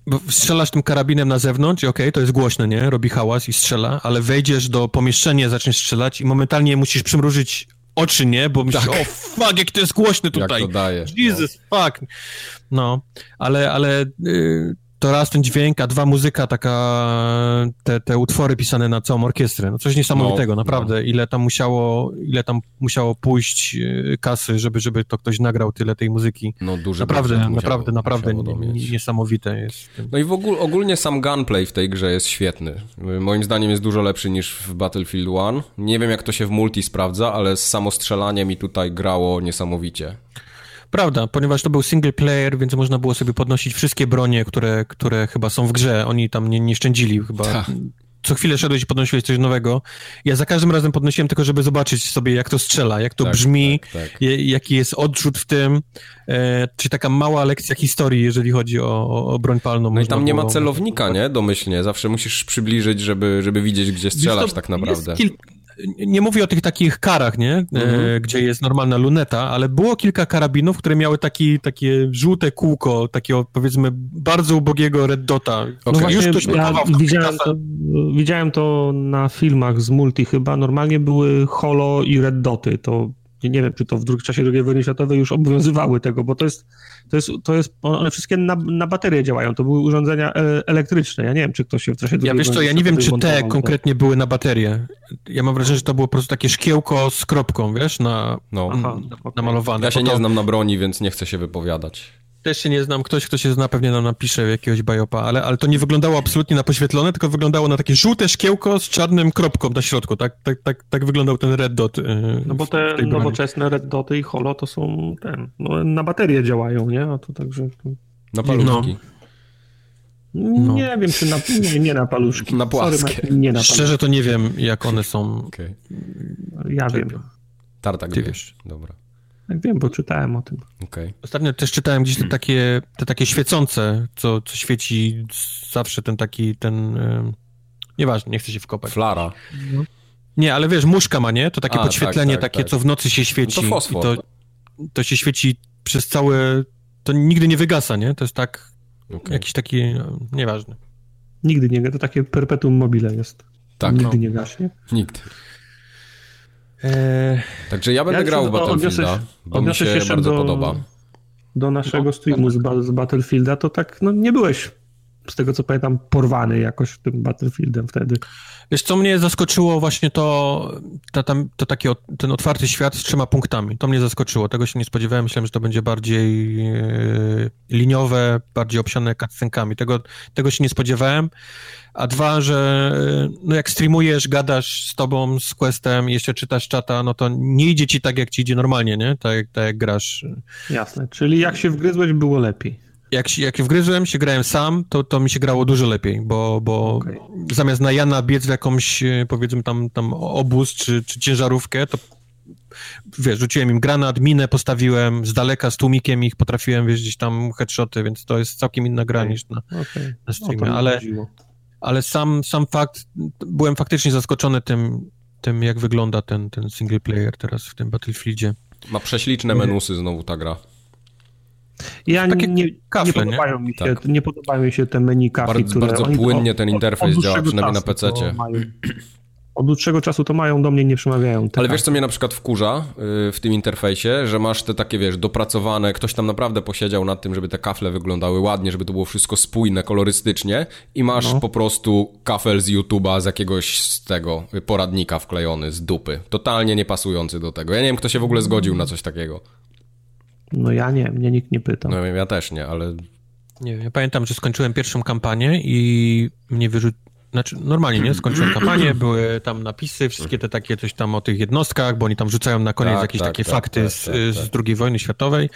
Bo strzelasz tym karabinem na zewnątrz i okej, okay, to jest głośne, nie? Robi hałas i strzela, ale wejdziesz do pomieszczenia, zaczniesz strzelać i momentalnie musisz przymrużyć oczy, nie? Bo myślisz, tak. o fuck, jak to jest głośne tutaj. Jak to daje. Jesus, no. fuck. No, ale, ale y, to raz ten dźwięk, a dwa muzyka, taka, te, te utwory pisane na całą orkiestrę. No coś niesamowitego, no, naprawdę. No. Ile tam musiało, ile tam musiało pójść y, kasy, żeby, żeby to ktoś nagrał tyle tej muzyki. No duży Naprawdę, musiało, naprawdę, naprawdę niesamowite jest. No i w ogóle, ogólnie sam gunplay w tej grze jest świetny. Moim zdaniem jest dużo lepszy niż w Battlefield 1. Nie wiem jak to się w multi sprawdza, ale z samostrzelaniem mi tutaj grało niesamowicie. Prawda, ponieważ to był single player, więc można było sobie podnosić wszystkie bronie, które, które chyba są w grze. Oni tam nie, nie szczędzili chyba. Ta. Co chwilę szedłeś i podnosiłeś coś nowego. Ja za każdym razem podnosiłem tylko, żeby zobaczyć sobie, jak to strzela, jak to tak, brzmi, tak, tak. jaki jest odrzut w tym. E, czy taka mała lekcja historii, jeżeli chodzi o, o broń palną. No i tam nie ma celownika, nie? Domyślnie. Zawsze musisz przybliżyć, żeby, żeby widzieć, gdzie strzelasz tak naprawdę. Jest kil nie mówię o tych takich karach, nie? E, mhm. gdzie jest normalna luneta, ale było kilka karabinów, które miały taki, takie żółte kółko, takiego powiedzmy bardzo ubogiego red dota. Okay. No właśnie, już ktoś ja widziałem to, widziałem to na filmach z multi chyba. Normalnie były holo i red doty. To nie wiem, czy to w czasie II wojny światowej już obowiązywały tego, bo to jest, to jest, to jest one wszystkie na, na baterie działają, to były urządzenia e, elektryczne, ja nie wiem, czy ktoś się w czasie II Ja wiesz co, ja nie wiem, czy te konkretnie były na baterie. Ja mam wrażenie, że to było po prostu takie szkiełko z kropką, wiesz, na, no. Aha, namalowane. Ja się nie znam na broni, więc nie chcę się wypowiadać. Też się nie znam. Ktoś, kto się zna, pewnie nam napisze jakiegoś bajopa, ale, ale to nie wyglądało absolutnie na poświetlone, tylko wyglądało na takie żółte szkiełko z czarnym kropką na środku. Tak, tak, tak, tak wyglądał ten red dot. Yy, no bo te nowoczesne red doty i holo to są ten, no, na baterie działają, nie? A to także... Na paluszki. No. No. Nie wiem, czy na, nie, nie na paluszki. Na płaskie. Sorry, nie na paluszki. Szczerze to nie wiem, jak one są. Okay. Ja wiem. Tartak Ty wiesz. Dobra. Tak wiem, bo czytałem o tym. Okay. Ostatnio też czytałem gdzieś te takie, te takie świecące, co, co świeci zawsze ten taki, ten... Yy, nieważne, nie chcę się wkopać. Flara. No. Nie, ale wiesz, muszka ma, nie? To takie A, tak, podświetlenie, tak, tak, takie, tak. co w nocy się świeci. No to fosfor. to, to się świeci przez całe... To nigdy nie wygasa, nie? To jest tak... Okay. Jakiś taki... No, nieważny. Nigdy nie... To takie perpetuum mobile jest. Tak. Nigdy no. nie gaśnie. Nigdy. Eee, Także ja będę ja grał w Battlefielda, bo mi się, się bardzo do, podoba. Do naszego no, streamu z, z, Battlefielda, to tak, no nie byłeś, z tego co pamiętam, porwany jakoś tym Battlefieldem wtedy. Wiesz, co mnie zaskoczyło właśnie to, to, tam, to taki ten otwarty świat z trzema punktami. To mnie zaskoczyło, tego się nie spodziewałem. Myślałem, że to będzie bardziej e, liniowe, bardziej obsiane cutscenkami. Tego, tego się nie spodziewałem. A dwa, że e, no jak streamujesz, gadasz z tobą, z Questem, jeszcze czytasz czata, no to nie idzie ci tak, jak ci idzie normalnie, nie? Tak, tak jak grasz. Jasne, czyli jak się wgryzłeś, było lepiej jak, jak wgryzłem się, grałem sam, to, to mi się grało dużo lepiej, bo, bo okay. zamiast na Jana biec w jakąś, e, powiedzmy tam, tam obóz czy, czy ciężarówkę, to wiesz, rzuciłem im granat, minę postawiłem, z daleka z tłumikiem ich potrafiłem, wiesz, gdzieś tam headshoty, więc to jest całkiem inna gra okay. niż na, okay. na streamie, ale, ale sam, sam fakt, byłem faktycznie zaskoczony tym, tym jak wygląda ten, ten single player teraz w tym Battlefieldzie. Ma prześliczne menusy znowu ta gra. Ja nie, nie, nie, podobają mi się, tak. nie podobają mi się te menu kafli, bardzo, które... Bardzo płynnie ten interfejs działa, przynajmniej na PC. Od dłuższego czasu to mają, do mnie nie przemawiają. Ale wiesz, co mnie na przykład wkurza y, w tym interfejsie, że masz te takie, wiesz, dopracowane, ktoś tam naprawdę posiedział nad tym, żeby te kafle wyglądały ładnie, żeby to było wszystko spójne, kolorystycznie i masz no. po prostu kafel z YouTube'a, z jakiegoś z tego poradnika wklejony, z dupy. Totalnie niepasujący do tego. Ja nie wiem, kto się w ogóle zgodził na coś takiego. No ja nie, mnie nikt nie pytał. No ja też nie, ale... Nie ja pamiętam, że skończyłem pierwszą kampanię i mnie wyrzucił znaczy, normalnie, nie? Skończyłem <clears throat> kampanię, były tam napisy, wszystkie te takie coś tam o tych jednostkach, bo oni tam rzucają na koniec tak, jakieś tak, takie tak, fakty tak, z, tak, z tak. II wojny światowej.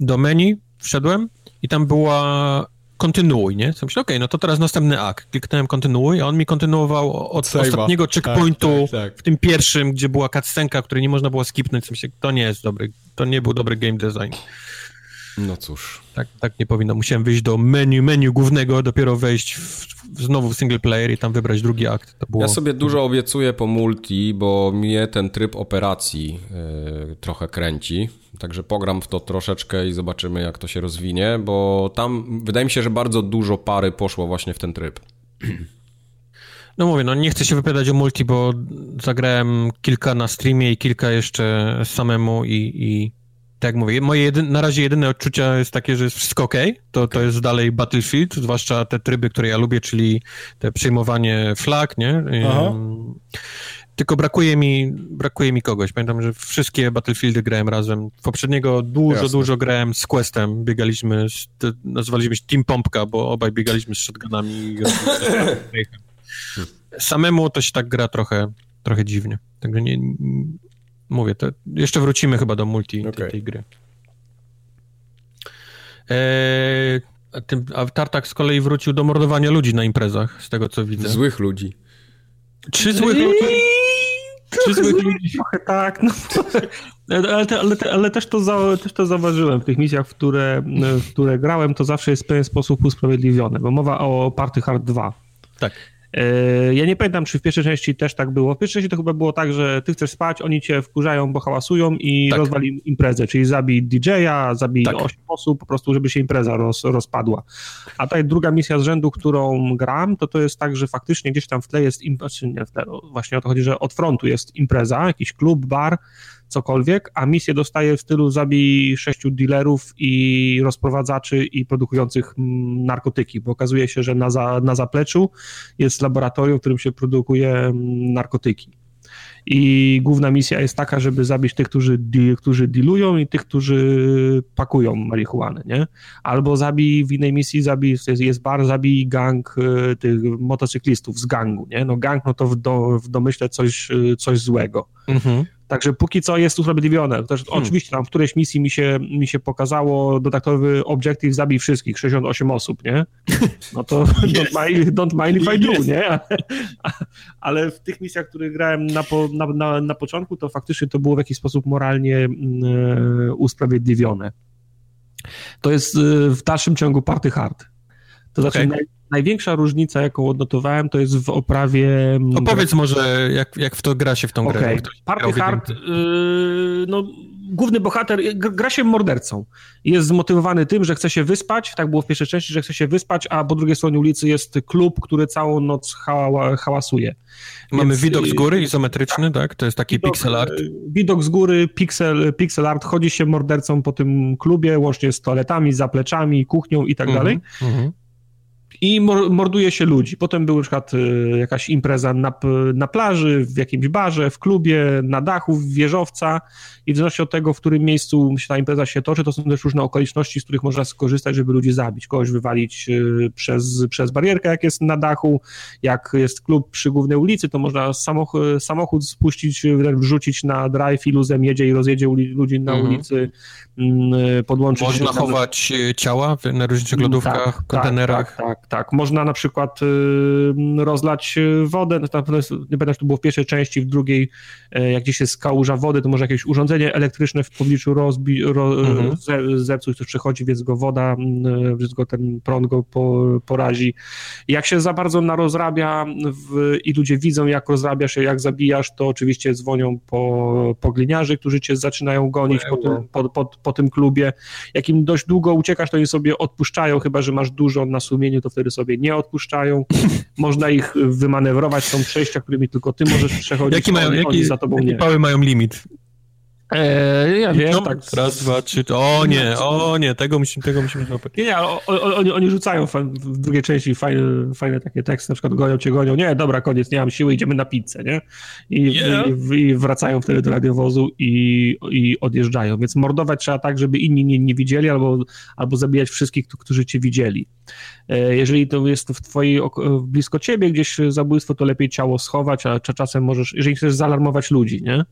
Do menu wszedłem i tam była kontynuuj, nie? Co myślę, okej, okay, no to teraz następny akt. Kliknąłem kontynuuj, a on mi kontynuował od ostatniego checkpointu w tym pierwszym, gdzie była cutscenka, której nie można było skipnąć. Myślę, to nie jest dobry, to nie był dobry game design. No cóż. Tak, tak nie powinno. Musiałem wyjść do menu, menu głównego, dopiero wejść w, w znowu w single player i tam wybrać drugi akt. Było... Ja sobie dużo obiecuję po multi, bo mnie ten tryb operacji yy, trochę kręci. Także pogram w to troszeczkę i zobaczymy, jak to się rozwinie, bo tam wydaje mi się, że bardzo dużo pary poszło właśnie w ten tryb. No mówię, no nie chcę się wypowiadać o multi, bo zagrałem kilka na streamie i kilka jeszcze samemu i, i tak jak mówię, moje jedyn, na razie jedyne odczucia jest takie, że jest wszystko ok. To, okay. to jest dalej Battlefield, zwłaszcza te tryby, które ja lubię, czyli te przejmowanie flag, nie? Um, tylko brakuje mi, brakuje mi kogoś. Pamiętam, że wszystkie Battlefieldy grałem razem. Poprzedniego dużo, Jasne. dużo grałem z Questem. Biegaliśmy, z, nazywaliśmy się Team Pompka, bo obaj biegaliśmy z shotgunami. <laughs> Samemu to się tak gra trochę, trochę dziwnie. Także nie, mówię, to jeszcze wrócimy chyba do multi okay. tej, tej, gry. Eee, a, tym, a Tartak z kolei wrócił do mordowania ludzi na imprezach, z tego co widzę. Złych ludzi. Czy złych ludzi? Czy złych ludzi? Trochę tak, no. <laughs> Ale, te, ale, te, ale też, to za, też to zauważyłem w tych misjach, w które, w które grałem, to zawsze jest w pewien sposób usprawiedliwione, bo mowa o Party Hard 2. Tak. E, ja nie pamiętam, czy w pierwszej części też tak było. W pierwszej części to chyba było tak, że ty chcesz spać, oni cię wkurzają, bo hałasują i tak. rozwali imprezę, czyli zabij DJ-a, zabij tak. 8 osób, po prostu, żeby się impreza roz, rozpadła. A tutaj druga misja z rzędu, którą gram, to to jest tak, że faktycznie gdzieś tam w tle jest, im... znaczy właśnie o to chodzi, że od frontu jest impreza, jakiś klub, bar, cokolwiek, a misję dostaje w stylu zabij sześciu dealerów i rozprowadzaczy i produkujących mm, narkotyki, bo okazuje się, że na, za, na zapleczu jest laboratorium, w którym się produkuje mm, narkotyki. I główna misja jest taka, żeby zabić tych, którzy, którzy dealują i tych, którzy pakują marihuanę, nie? Albo zabij w innej misji, zabij, jest bar, zabij gang y, tych motocyklistów z gangu, nie? No gang, no to w, do, w domyśle coś, y, coś złego. Mhm. Także póki co jest usprawiedliwione. Też hmm. Oczywiście tam w którejś misji mi się, mi się pokazało dodatkowy obiektyw zabij wszystkich, 68 osób, nie? No to <laughs> don't mind, don't mind if I do, nie? <laughs> Ale w tych misjach, które grałem na, po, na, na, na początku, to faktycznie to było w jakiś sposób moralnie mm, usprawiedliwione. To jest y, w dalszym ciągu party hard. To znaczy okay. naj, największa różnica, jaką odnotowałem, to jest w oprawie... Mm, Opowiedz może, jak, jak w to gra się w tą okay. grę. Party Hard, yy, no główny bohater gra się mordercą. Jest zmotywowany tym, że chce się wyspać, tak było w pierwszej części, że chce się wyspać, a po drugiej stronie ulicy jest klub, który całą noc hała, hałasuje. Mamy Więc, widok z góry izometryczny, tak? To jest taki widok, pixel art. Widok z góry, pixel, pixel art, chodzi się mordercą po tym klubie, łącznie z toaletami, zapleczami, kuchnią i tak mm -hmm, dalej. Mm -hmm i morduje się ludzi. Potem była na przykład y, jakaś impreza na, na plaży, w jakimś barze, w klubie, na dachu wieżowca i w zależności od tego, w którym miejscu ta impreza się toczy, to są też różne okoliczności, z których można skorzystać, żeby ludzi zabić. Kogoś wywalić y, przez, przez barierkę, jak jest na dachu, jak jest klub przy głównej ulicy, to można samochód, samochód spuścić, wrzucić na drive i luzem jedzie i rozjedzie ludzi na mhm. ulicy, mm, podłączyć... Można chować na... ciała na różnych lodówkach, tak, tak kontenerach. Tak, tak, tak. Można na przykład y, rozlać wodę, no, nie pamiętam, czy to było w pierwszej części, w drugiej, e, jak gdzieś jest kałuża wody, to może jakieś urządzenie elektryczne w pobliżu rozbi, ro, mhm. zepsuć, to przychodzi, więc go woda, więc go ten prąd go po, porazi. Jak się za bardzo narozrabia w, i ludzie widzą, jak rozrabia się, jak zabijasz, to oczywiście dzwonią po, po gliniarzy, którzy cię zaczynają gonić po tym, po, po, po tym klubie. Jak im dość długo uciekasz, to oni sobie odpuszczają, chyba, że masz dużo na sumieniu, to wtedy sobie nie odpuszczają. <laughs> Można ich wymanewrować, są przejścia, którymi tylko ty możesz przechodzić. Jaki mają, jaki, za tobą jaki nie. pały mają limit? Eee, ja wiem, no, tak. Raz, dwa, trzy, o nie, o nie, tego musimy, tego musimy złapać. Nie, nie, oni, oni rzucają w drugiej części fajne, fajne takie teksty, na przykład gonią cię, gonią, nie, dobra, koniec, nie mam siły, idziemy na pizzę, nie? I, yeah. i, i wracają wtedy do radiowozu i, i odjeżdżają, więc mordować trzeba tak, żeby inni nie, nie widzieli, albo, albo zabijać wszystkich, którzy cię widzieli. E, jeżeli to jest w twojej, blisko ciebie gdzieś zabójstwo, to lepiej ciało schować, a czasem możesz, jeżeli chcesz zaalarmować ludzi, nie?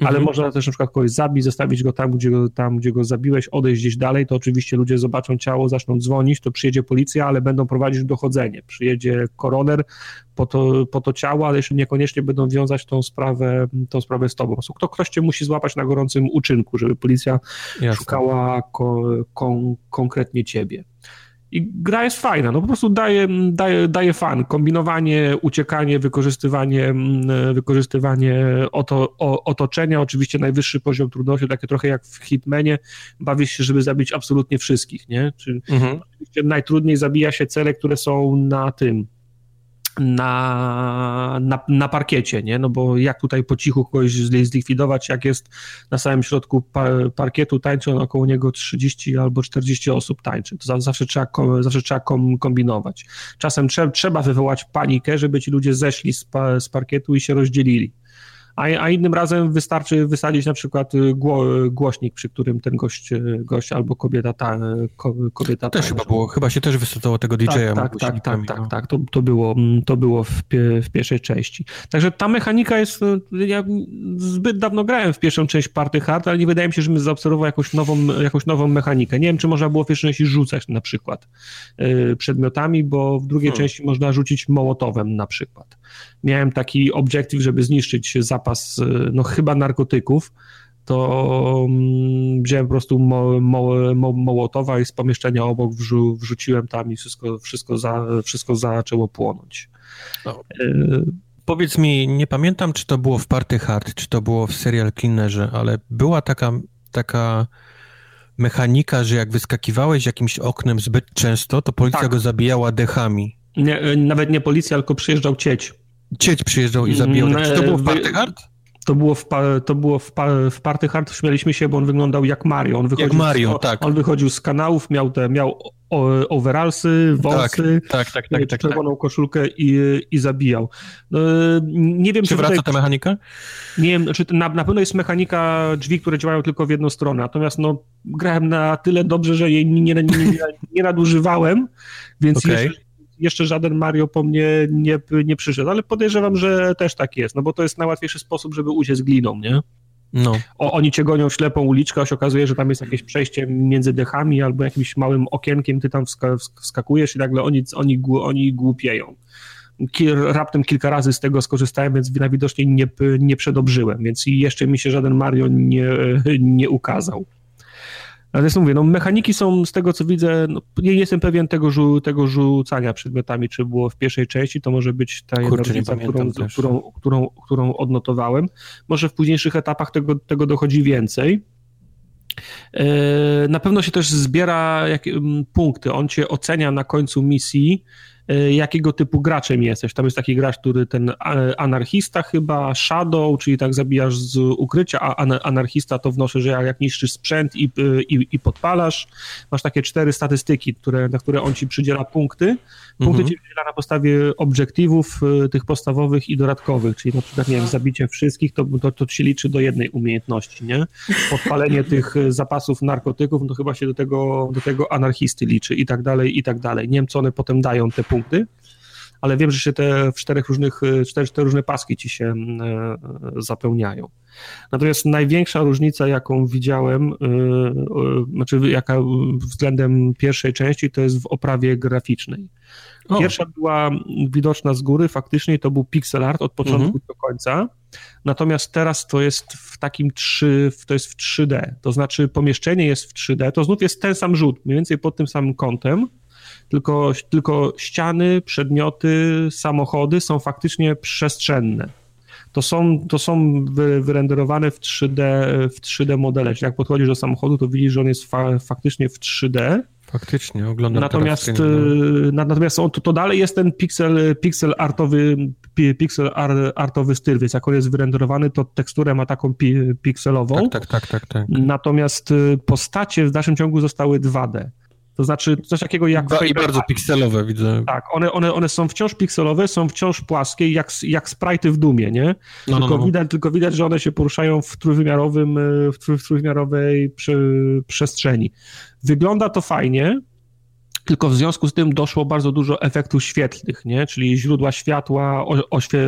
Ale mhm. można też na przykład kogoś zabić, zostawić go tam gdzie, go, tam, gdzie go zabiłeś, odejść gdzieś dalej, to oczywiście ludzie zobaczą ciało, zaczną dzwonić, to przyjedzie policja, ale będą prowadzić dochodzenie. Przyjedzie koroner po to, po to ciało, ale jeszcze niekoniecznie będą wiązać tą sprawę, tą sprawę z tobą. To ktoś cię musi złapać na gorącym uczynku, żeby policja Jasne. szukała ko, kon, konkretnie ciebie. I gra jest fajna, no po prostu daje, daje, daje fan. Kombinowanie, uciekanie, wykorzystywanie, wykorzystywanie oto, otoczenia, oczywiście najwyższy poziom trudności, takie trochę jak w Hitmanie, bawisz się, żeby zabić absolutnie wszystkich, nie? Czyli mhm. najtrudniej zabija się cele, które są na tym, na, na, na parkiecie, nie? No bo jak tutaj po cichu kogoś zlikwidować, jak jest na samym środku par, parkietu tańczy, on około niego 30 albo 40 osób tańczy. To zawsze trzeba, zawsze trzeba kombinować. Czasem trzeba, trzeba wywołać panikę, żeby ci ludzie zeszli z, z parkietu i się rozdzielili a, a innym razem wystarczy wysadzić na przykład y, gło, głośnik, przy którym ten gość, y, gość albo kobieta ta, ko, kobieta Też chyba było, chyba się też wysadzało tego DJ-a. Tak, tak, tak, tak, tak, tak, to, to było, mm, to było w, pie, w pierwszej części. Także ta mechanika jest, y, ja zbyt dawno grałem w pierwszą część Party Hard, ale nie wydaje mi się, żebym zaobserwował jakąś nową, jakąś nową mechanikę. Nie wiem, czy można było w pierwszej części rzucać na przykład przedmiotami, bo w drugiej hmm. części można rzucić mołotowem na przykład. Miałem taki obiektyw, żeby zniszczyć zapas zapas, y, no chyba narkotyków, to mm, wziąłem po prostu mo, mo, mo, Mołotowa i z pomieszczenia obok wrzu, wrzuciłem tam i wszystko, wszystko, za, wszystko zaczęło płonąć. No. Y Powiedz mi, nie pamiętam, czy to było w Party Hard, czy to było w Serial Killerze, ale była taka, taka mechanika, że jak wyskakiwałeś jakimś oknem zbyt często, to policja tak. go zabijała dechami. Nie, y, nawet nie policja, tylko przyjeżdżał cieć. Cieć przyjeżdżał i zabijał. Mm, Czy to było w Party Hard? To było, w, to było w, w Party Hard, śmialiśmy się, bo on wyglądał jak Mario. On wychodził jak Mario, z, tak. On wychodził z kanałów, miał te, miał overallsy, wąsy, tak, tak, tak, tak, czerwoną tak. koszulkę i, i zabijał. No, nie wiem, czy, czy wraca tutaj, ta mechanika? Nie wiem, czy na, na pewno jest mechanika drzwi, które działają tylko w jedną stronę, natomiast no, grałem na tyle dobrze, że jej nie, nie, nie nadużywałem, więc okay. Jeszcze żaden Mario po mnie nie, nie przyszedł, ale podejrzewam, że też tak jest, no bo to jest najłatwiejszy sposób, żeby uciec gliną, nie? No. O, oni cię gonią ślepą uliczkę, a się okazuje, że tam jest jakieś przejście między dechami albo jakimś małym okienkiem, ty tam wska wskakujesz i nagle oni, oni, oni głupieją. Kil, raptem kilka razy z tego skorzystałem, więc najwidoczniej nie, nie przedobrzyłem, więc jeszcze mi się żaden Mario nie, nie ukazał. Ale mówię, no mechaniki są z tego co widzę, no, nie jestem pewien tego, żu, tego rzucania przedmiotami, czy było w pierwszej części, to może być ta jedna różnica, którą, którą, którą, którą odnotowałem. Może w późniejszych etapach tego, tego dochodzi więcej. E, na pewno się też zbiera punkty. On cię ocenia na końcu misji jakiego typu graczem jesteś. Tam jest taki gracz, który ten anarchista chyba, shadow, czyli tak zabijasz z ukrycia, a anarchista to wnoszę, że jak niszczysz sprzęt i, i, i podpalasz. Masz takie cztery statystyki, które, na które on ci przydziela punkty. Punkty mhm. ci przydziela na podstawie obiektywów e, tych podstawowych i dodatkowych, czyli na przykład, nie wiem, zabicie wszystkich, to, to, to się liczy do jednej umiejętności, nie? Podpalenie tych e, zapasów narkotyków, no to chyba się do tego, do tego anarchisty liczy i tak dalej, i tak dalej. Nie wiem, co one potem dają te punkty, ale wiem, że się te w czterech różnych, cztery, cztery różne paski ci się mm, e, zapełniają. Natomiast największa różnica, jaką widziałem, e, znaczy jaka względem pierwszej części, to jest w oprawie graficznej. Pierwsza o. była widoczna z góry, faktycznie to był pixel art od początku mhm. do końca. Natomiast teraz to jest w takim 3, to jest w 3D. To znaczy pomieszczenie jest w 3D, to znów jest ten sam rzut, mniej więcej pod tym samym kątem, tylko, tylko ściany, przedmioty, samochody są faktycznie przestrzenne. To są, to są wy, wyrenderowane w 3D, w 3D modele. Czyli jak podchodzisz do samochodu, to widzisz, że on jest fa, faktycznie w 3D. Faktycznie, oglądam Natomiast, teraz no. natomiast on, to, to dalej jest ten pixel, pixel artowy, pixel artowy styl, więc jak on jest wyrenderowany, to teksturę ma taką pi, pikselową. Tak, tak, tak, tak, tak. Natomiast postacie w dalszym ciągu zostały 2D. To znaczy coś takiego jak... Ba, I bardzo pikselowe widzę. Tak, one, one, one są wciąż pikselowe, są wciąż płaskie, jak, jak sprite'y w Dumie, nie? No, tylko, no, no. Widać, tylko widać, że one się poruszają w trójwymiarowym, w, trój, w trójwymiarowej przy, przestrzeni. Wygląda to fajnie, tylko w związku z tym doszło bardzo dużo efektów świetlnych, nie? czyli źródła światła, oświe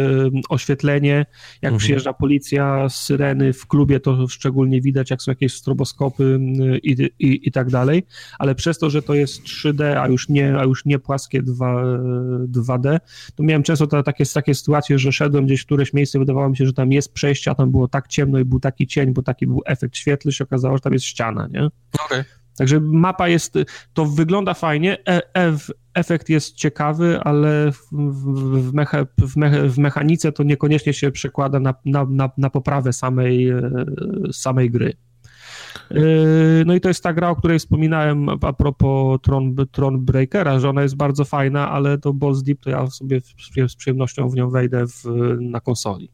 oświetlenie, jak mhm. przyjeżdża policja, syreny w klubie, to szczególnie widać, jak są jakieś stroboskopy i, i, i tak dalej, ale przez to, że to jest 3D, a już nie, a już nie płaskie 2, 2D, to miałem często to, takie, takie sytuacje, że szedłem gdzieś w któreś miejsce, wydawało mi się, że tam jest przejście, a tam było tak ciemno i był taki cień, bo taki był efekt świetlny, się okazało, że tam jest ściana, nie? Okay. Także mapa jest, to wygląda fajnie, e, e, efekt jest ciekawy, ale w, w, mecha, w, mecha, w, mechanice to niekoniecznie się przekłada na, na, na, na poprawę samej, e, samej gry. E, no i to jest ta gra, o której wspominałem a propos Tron, Tron Breakera, że ona jest bardzo fajna, ale to Boss Deep to ja sobie z przyjemnością w nią wejdę w, na konsoli.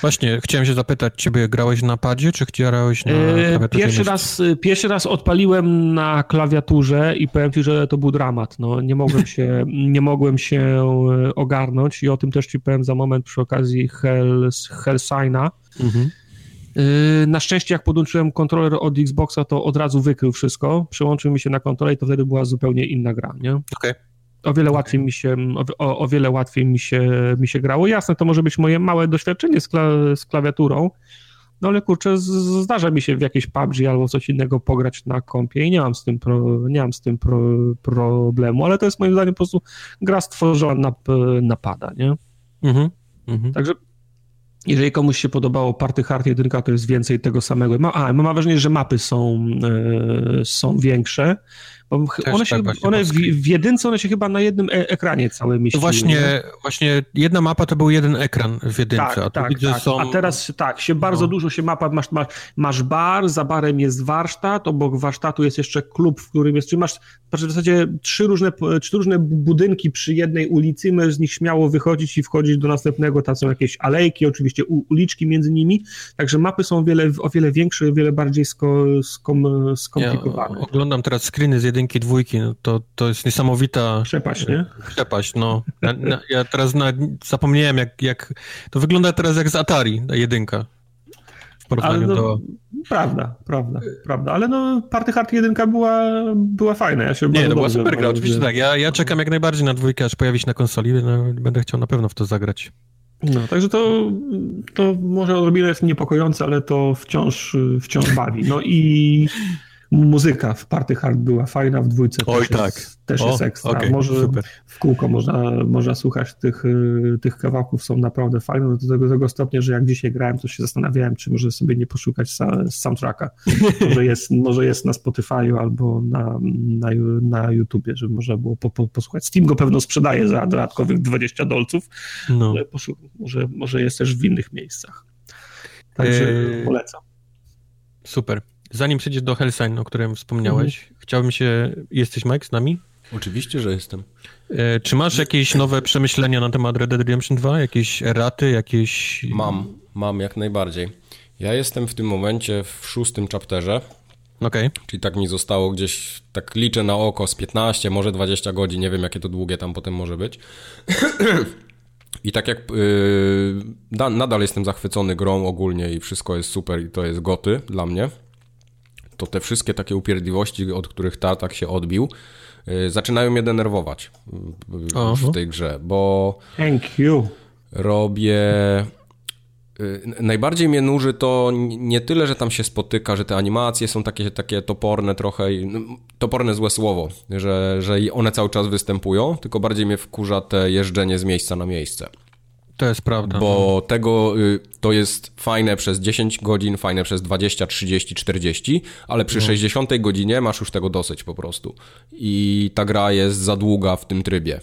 Właśnie, chciałem się zapytać, ciebie grałeś na padzie, czy grałeś na klawiaturze? Pierwszy raz, pierwszy raz odpaliłem na klawiaturze i powiem ci, że to był dramat. No, nie, mogłem się, <laughs> nie mogłem się e, ogarnąć i o tym też ci powiem za moment przy okazji Hell, Hellsigna. Mhm. Na szczęście, jak podłączyłem kontroler od Xboxa, to od razu wykrył wszystko, przełączył mi się na kontroler i to wtedy była zupełnie inna gra, nie? Okej. Okay o wiele łatwiej mi się, o, o, wiele łatwiej mi się, mi się grało. Jasne, to może być moje małe doświadczenie z, kla, z klawiaturą, no ale kurczę, zdarza mi się w jakieś PUBG albo coś innego pograć na kompie i nie mam z tym, pro, nie mam z tym pro, problemu, ale to jest moim zdaniem po prostu gra stworzona na, na pada, nie? Mhm, mhm. Także jeżeli komuś się podobało Party Hard 1, to jest więcej tego samego. Ma, a, mam wrażenie, że mapy są, e, są większe. Bo one, się, tak one w, w, jedynce one się chyba na jednym e ekranie całe mieściły. Właśnie, właśnie jedna mapa to był jeden ekran w jedynce, tak, a tak, tak. Są... A teraz tak, się bardzo no. dużo się mapa, masz, masz, masz bar, za barem jest warsztat, obok warsztatu jest jeszcze klub, w którym jest, czyli masz w zasadzie trzy różne, trzy różne budynki przy jednej ulicy, możesz z nich śmiało wychodzić i wchodzić do następnego, tam są jakieś alejki, oczywiście uliczki między nimi, także mapy są o wiele, o wiele większe, o wiele bardziej sko, skom, skomplikowane. Ja oglądam teraz screeny z jedynki jedynki, dwójki, no to, to jest niesamowita... Przepaść, nie? Przepaść, no. Na, na, ja teraz na, zapomniałem, jak, jak... To wygląda teraz jak z Atari, ta jedynka. W porównaniu no, do... Prawda, prawda, prawda. Ale no, Party Hard 1 była, była fajna. Ja się Nie, no była super gra, oczywiście tak. Ja, ja czekam jak najbardziej na dwójkę, aż pojawi się na konsoli. No, będę chciał na pewno w to zagrać. No, także to, to może odrobinę jest niepokojące, ale to wciąż, wciąż bawi. No i muzyka w Party Hard była fajna, w dwójce Oj, też, tak. jest, też o, jest ekstra. Okay, Może super. w kółko można, można słuchać tych, y, tych kawałków, są naprawdę fajne, do tego, do tego stopnia, że jak dzisiaj grałem, to się zastanawiałem, czy może sobie nie poszukać soundtracka. <laughs> może, jest, może jest na Spotify'u albo na, na, na YouTubie, żeby można było po, po, posłuchać. Steam go pewno sprzedaje za dodatkowych 20 dolców, no. ale może, może jest też w innych miejscach. Także eee... polecam. Super. Zanim przejdziesz do Hellsign, o którym wspomniałeś, mhm. chciałbym się... Jesteś, Mike, z nami? Oczywiście, że jestem. E, czy masz jakieś nowe przemyślenia na temat Red Dead Redemption 2? Jakieś raty, jakieś... Mam, mam jak najbardziej. Ja jestem w tym momencie w szóstym chapterze. Okej. Okay. Czyli tak mi zostało gdzieś, tak liczę na oko z 15, może 20 godzin, nie wiem jakie to długie tam potem może być. <clears throat> I tak jak yy, nadal jestem zachwycony grą ogólnie i wszystko jest super i to jest goty dla mnie to te wszystkie takie upierdliwości, od których Tartak się odbił, yy, zaczynają mnie denerwować w, w tej grze, bo... Thank you. Robię... Yy, najbardziej mnie nuży to nie tyle, że tam się spotyka, że te animacje są takie, takie toporne trochę, no, toporne złe słowo, że, że one cały czas występują, tylko bardziej mnie wkurza te jeżdżenie z miejsca na miejsce. To jest prawda. Bo no. tego y, to jest fajne przez 10 godzin, fajne przez 20, 30, 40, ale przy no. 60 godzinie masz już tego dosyć po prostu. I ta gra jest za długa w tym trybie.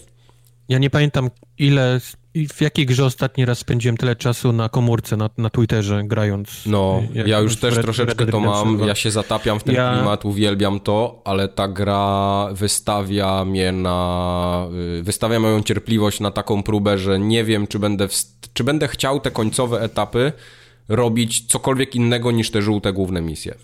Ja nie pamiętam ile, w jakiej grze ostatni raz spędziłem tyle czasu na komórce, na, na Twitterze grając. No, jak, ja już też Red, troszeczkę Red to mam, ja się zatapiam w ten ja... klimat, uwielbiam to, ale ta gra wystawia mnie na, y, wystawia moją cierpliwość na taką próbę, że nie wiem, czy będę, w, czy będę chciał te końcowe etapy robić cokolwiek innego niż te żółte główne misje.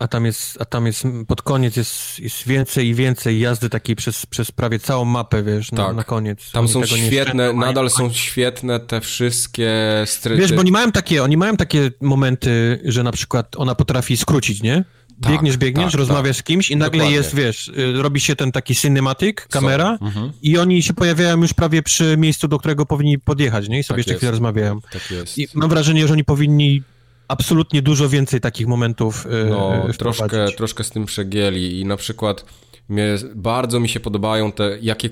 A tam jest, a tam jest pod koniec jest, jest więcej i więcej jazdy takiej przez, przez prawie całą mapę, wiesz, tak. na, na koniec. Tam oni są świetne, nadal są świetne te wszystkie stryty. Wiesz, bo oni mają takie, oni mają takie momenty, że na przykład ona potrafi skrócić, nie? Tak, biegniesz, biegniesz, tak, rozmawiasz tak. z kimś i nagle Dokładnie. jest, wiesz, y, robi się ten taki cinematic, kamera mhm. i oni się pojawiają już prawie przy miejscu, do którego powinni podjechać, nie? I sobie tak jeszcze chwilę rozmawiają. Tak jest. I mam wrażenie, że oni powinni absolutnie dużo więcej takich momentów yy, No, troszkę, troszkę z tym przegieli i na przykład mnie, bardzo mi się podobają te, jakie,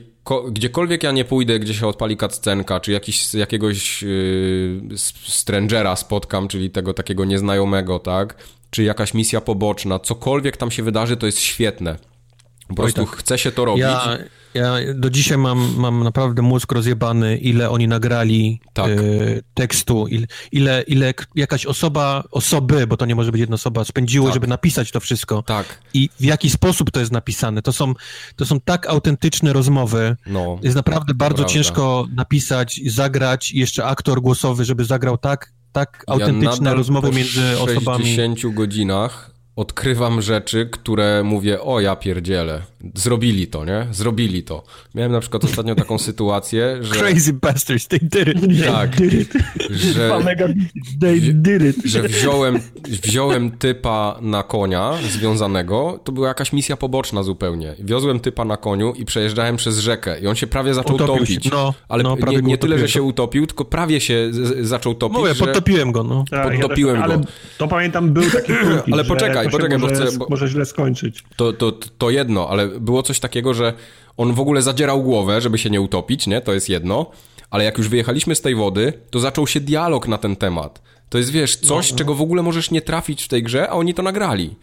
gdziekolwiek ja nie pójdę, gdzie się odpali cutscenka, czy jakiś, jakiegoś yy, strangera spotkam, czyli tego takiego nieznajomego, tak, czy jakaś misja poboczna, cokolwiek tam się wydarzy, to jest świetne. Po prostu tak. chce się to robić. Ja, ja do dzisiaj mam, mam naprawdę mózg rozjebany, ile oni nagrali tak. y, tekstu, ile, ile, ile jakaś osoba, osoby, bo to nie może być jedna osoba, spędziło, tak. żeby napisać to wszystko. Tak. I w jaki sposób to jest napisane. To są, to są tak autentyczne rozmowy. No, jest naprawdę bardzo ciężko napisać, zagrać, jeszcze aktor głosowy, żeby zagrał tak, tak autentyczne ja rozmowy między osobami. W 60 godzinach odkrywam rzeczy, które mówię, o ja pierdzielę, zrobili to, nie? Zrobili to. Miałem na przykład ostatnio taką <laughs> sytuację, że... Crazy bastards, they did it. Tak, że, they did it. że wziąłem, wziąłem typa na konia związanego, to była jakaś misja poboczna zupełnie. Wiozłem typa na koniu i przejeżdżałem przez rzekę i on się prawie zaczął utopił topić. Się. No, ale no, nie, nie tyle, że się utopił, tylko prawie się z, zaczął topić, Mówię, że... podtopiłem go, no. Tak, podtopiłem ja też, go. Ale to pamiętam, był taki punkt, Ale poczekaj, poczekaj, może, bo chcę... Bo... Może źle skończyć. To, to, to jedno, ale było coś takiego, że on w ogóle zadzierał głowę, żeby się nie utopić, nie? To jest jedno. Ale jak już wyjechaliśmy z tej wody, to zaczął się dialog na ten temat. To jest, wiesz, coś, no, no. czego w ogóle możesz nie trafić w tej grze, a oni to nagrali.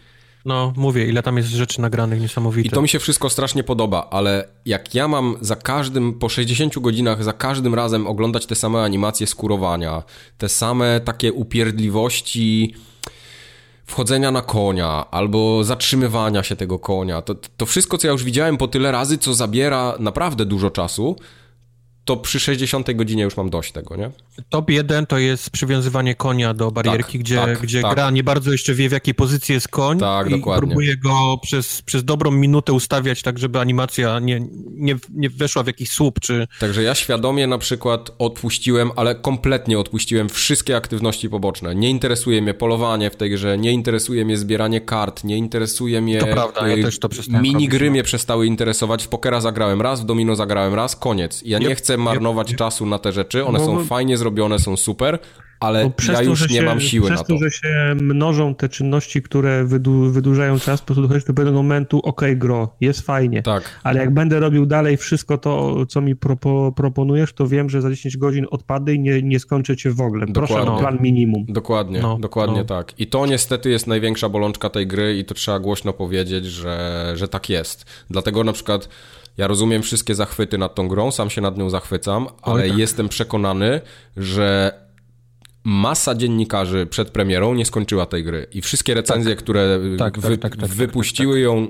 No, mówię, ile tam jest rzeczy nagranych niesamowite. I to mi się wszystko strasznie podoba, ale jak ja mam za każdym, po 60 godzinach, za każdym razem oglądać te same animacje skurowania, te same takie upierdliwości wchodzenia na konia albo zatrzymywania się tego konia. To, to wszystko, co ja już widziałem po tyle razy, co zabiera naprawdę dużo czasu, to przy 60 godzinie już mam dość tego, nie? Top 1 to jest przywiązywanie konia do barierki, tak, gdzie, tak, gdzie tak. gra nie bardzo jeszcze wie, w jakiej pozycji jest koń tak, i dokładnie. próbuje go przez, przez dobrą minutę ustawiać tak, żeby animacja nie, nie, nie weszła w jakiś słup, czy... Także ja świadomie na przykład odpuściłem, ale kompletnie odpuściłem wszystkie aktywności poboczne. Nie interesuje mnie polowanie w tej grze, nie interesuje mnie zbieranie kart, nie interesuje mnie... To prawda, ja też to przestałem Minigry mnie przestały interesować, w pokera zagrałem raz, w domino zagrałem raz, koniec. Ja nie chcę marnować czasu na te rzeczy, one są fajnie zrobione, są super, ale ja już to, nie się, mam siły na to. Przez to, że się mnożą te czynności, które wydu, wydłużają czas, po prostu dochodzisz do pewnego momentu, ok, gro, jest fajnie, tak. ale jak będę robił dalej wszystko to, co mi propo, proponujesz, to wiem, że za 10 godzin odpadę i nie, nie skończę cię w ogóle. Dokładnie. Proszę o plan minimum. Dokładnie, no, dokładnie no. tak. I to niestety jest największa bolączka tej gry i to trzeba głośno powiedzieć, że, że tak jest. Dlatego na przykład ja rozumiem wszystkie zachwyty nad tą grą, sam się nad nią zachwycam, ale Oj, tak. jestem przekonany, że masa dziennikarzy przed premierą nie skończyła tej gry i wszystkie recenzje, tak. które tak, wy, tak, tak, tak, wypuściły ją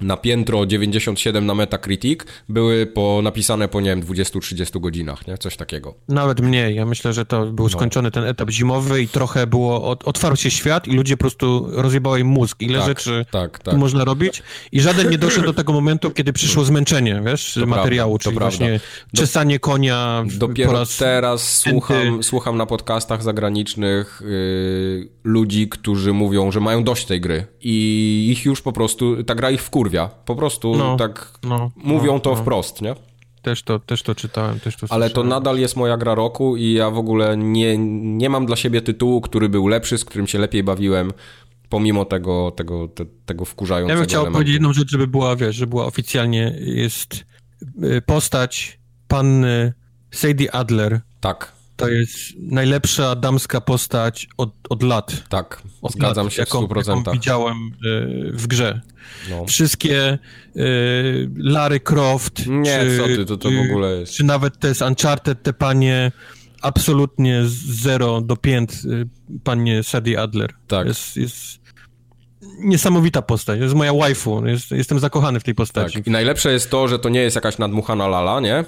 na piętro 97 na Metacritic były po, napisane po, nie wiem, 20-30 godzinach, nie? Coś takiego. Nawet mniej. Ja myślę, że to był no. skończony ten etap zimowy i trochę było, od, otwarł się świat i ludzie po prostu rozjebało im mózg. Ile tak, rzeczy tak, tak. można robić i żaden nie doszedł do tego momentu, kiedy przyszło zmęczenie, wiesz, to materiału, prawda, czyli właśnie do, czesanie konia Dopiero po raz teraz słucham, słucham na podcastach zagranicznych yy, ludzi, którzy mówią, że mają dość tej gry i ich już po prostu, ta gra ich wkur wkurwia. Po prostu no, tak no, mówią no, to no. wprost, nie? Też to, też to czytałem, też to Ale to nadal jest moja gra roku i ja w ogóle nie, nie mam dla siebie tytułu, który był lepszy, z którym się lepiej bawiłem, pomimo tego, tego, te, tego wkurzającego Ja bym chciał elementu. powiedzieć jedną rzecz, żeby była, wiesz, że była oficjalnie, jest y, postać panny Sadie Adler. Tak To jest najlepsza damska postać od, od lat. Tak, od zgadzam lat, się w 100%. Jaką widziałem y, w grze. No. Wszystkie y, Larry Croft, Nie, czy, co ty, to, to w ogóle jest. Czy nawet te z Uncharted, te panie absolutnie z 0 do 5 panie Sadie Adler. Tak. Jest, jest niesamowita postać. jest moja waifu. Jest, jestem zakochany w tej postaci. Tak. I najlepsze jest to, że to nie jest jakaś nadmuchana lala, nie?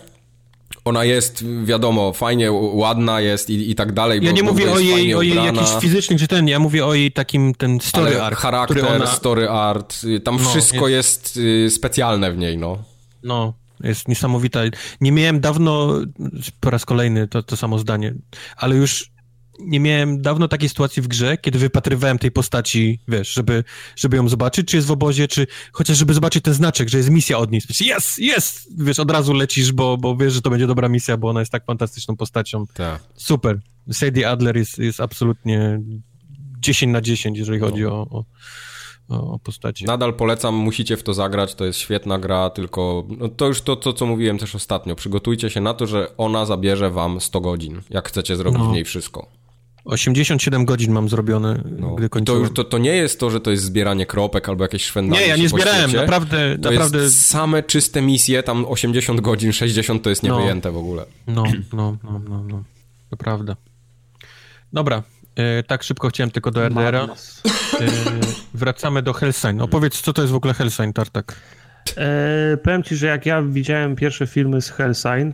Ona jest, wiadomo, fajnie, ładna jest i, i tak dalej. Ja nie mówię o jej, o jej jakichś fizycznych czy ten, ja mówię o jej takim ten story Ale art. charakter, ona... story art, tam no, wszystko jest... jest specjalne w niej, no. No, jest niesamowita. Nie miałem dawno, po raz kolejny to, to samo zdanie, ale już nie miałem dawno takiej sytuacji w grze, kiedy wypatrywałem tej postaci, wiesz, żeby, żeby ją zobaczyć, czy jest w obozie, czy chociaż żeby zobaczyć ten znaczek, że jest misja od niej. Jest, jest! Wiesz, od razu lecisz, bo, bo wiesz, że to będzie dobra misja, bo ona jest tak fantastyczną postacią. Tak. Super. Sadie Adler jest, jest absolutnie 10 na 10, jeżeli chodzi no. o, o o postaci. Nadal polecam, musicie w to zagrać, to jest świetna gra, tylko no to już to, to, co mówiłem też ostatnio. Przygotujcie się na to, że ona zabierze wam 100 godzin, jak chcecie zrobić no. w niej wszystko. 87 godzin mam zrobione, no. gdy kończyłem. To, już, to, to nie jest to, że to jest zbieranie kropek albo jakieś szwendanie Nie, ja nie zbierałem, naprawdę. To naprawdę... jest same czyste misje, tam 80 godzin, 60 to jest niewyjęte no. w ogóle. No, no, no, no, no. To prawda. Dobra, e, tak szybko chciałem tylko do RDR-a. E, wracamy do Hellsign. Opowiedz, co to jest w ogóle Hellsign, Tartak? E, powiem ci, że jak ja widziałem pierwsze filmy z Hellsign,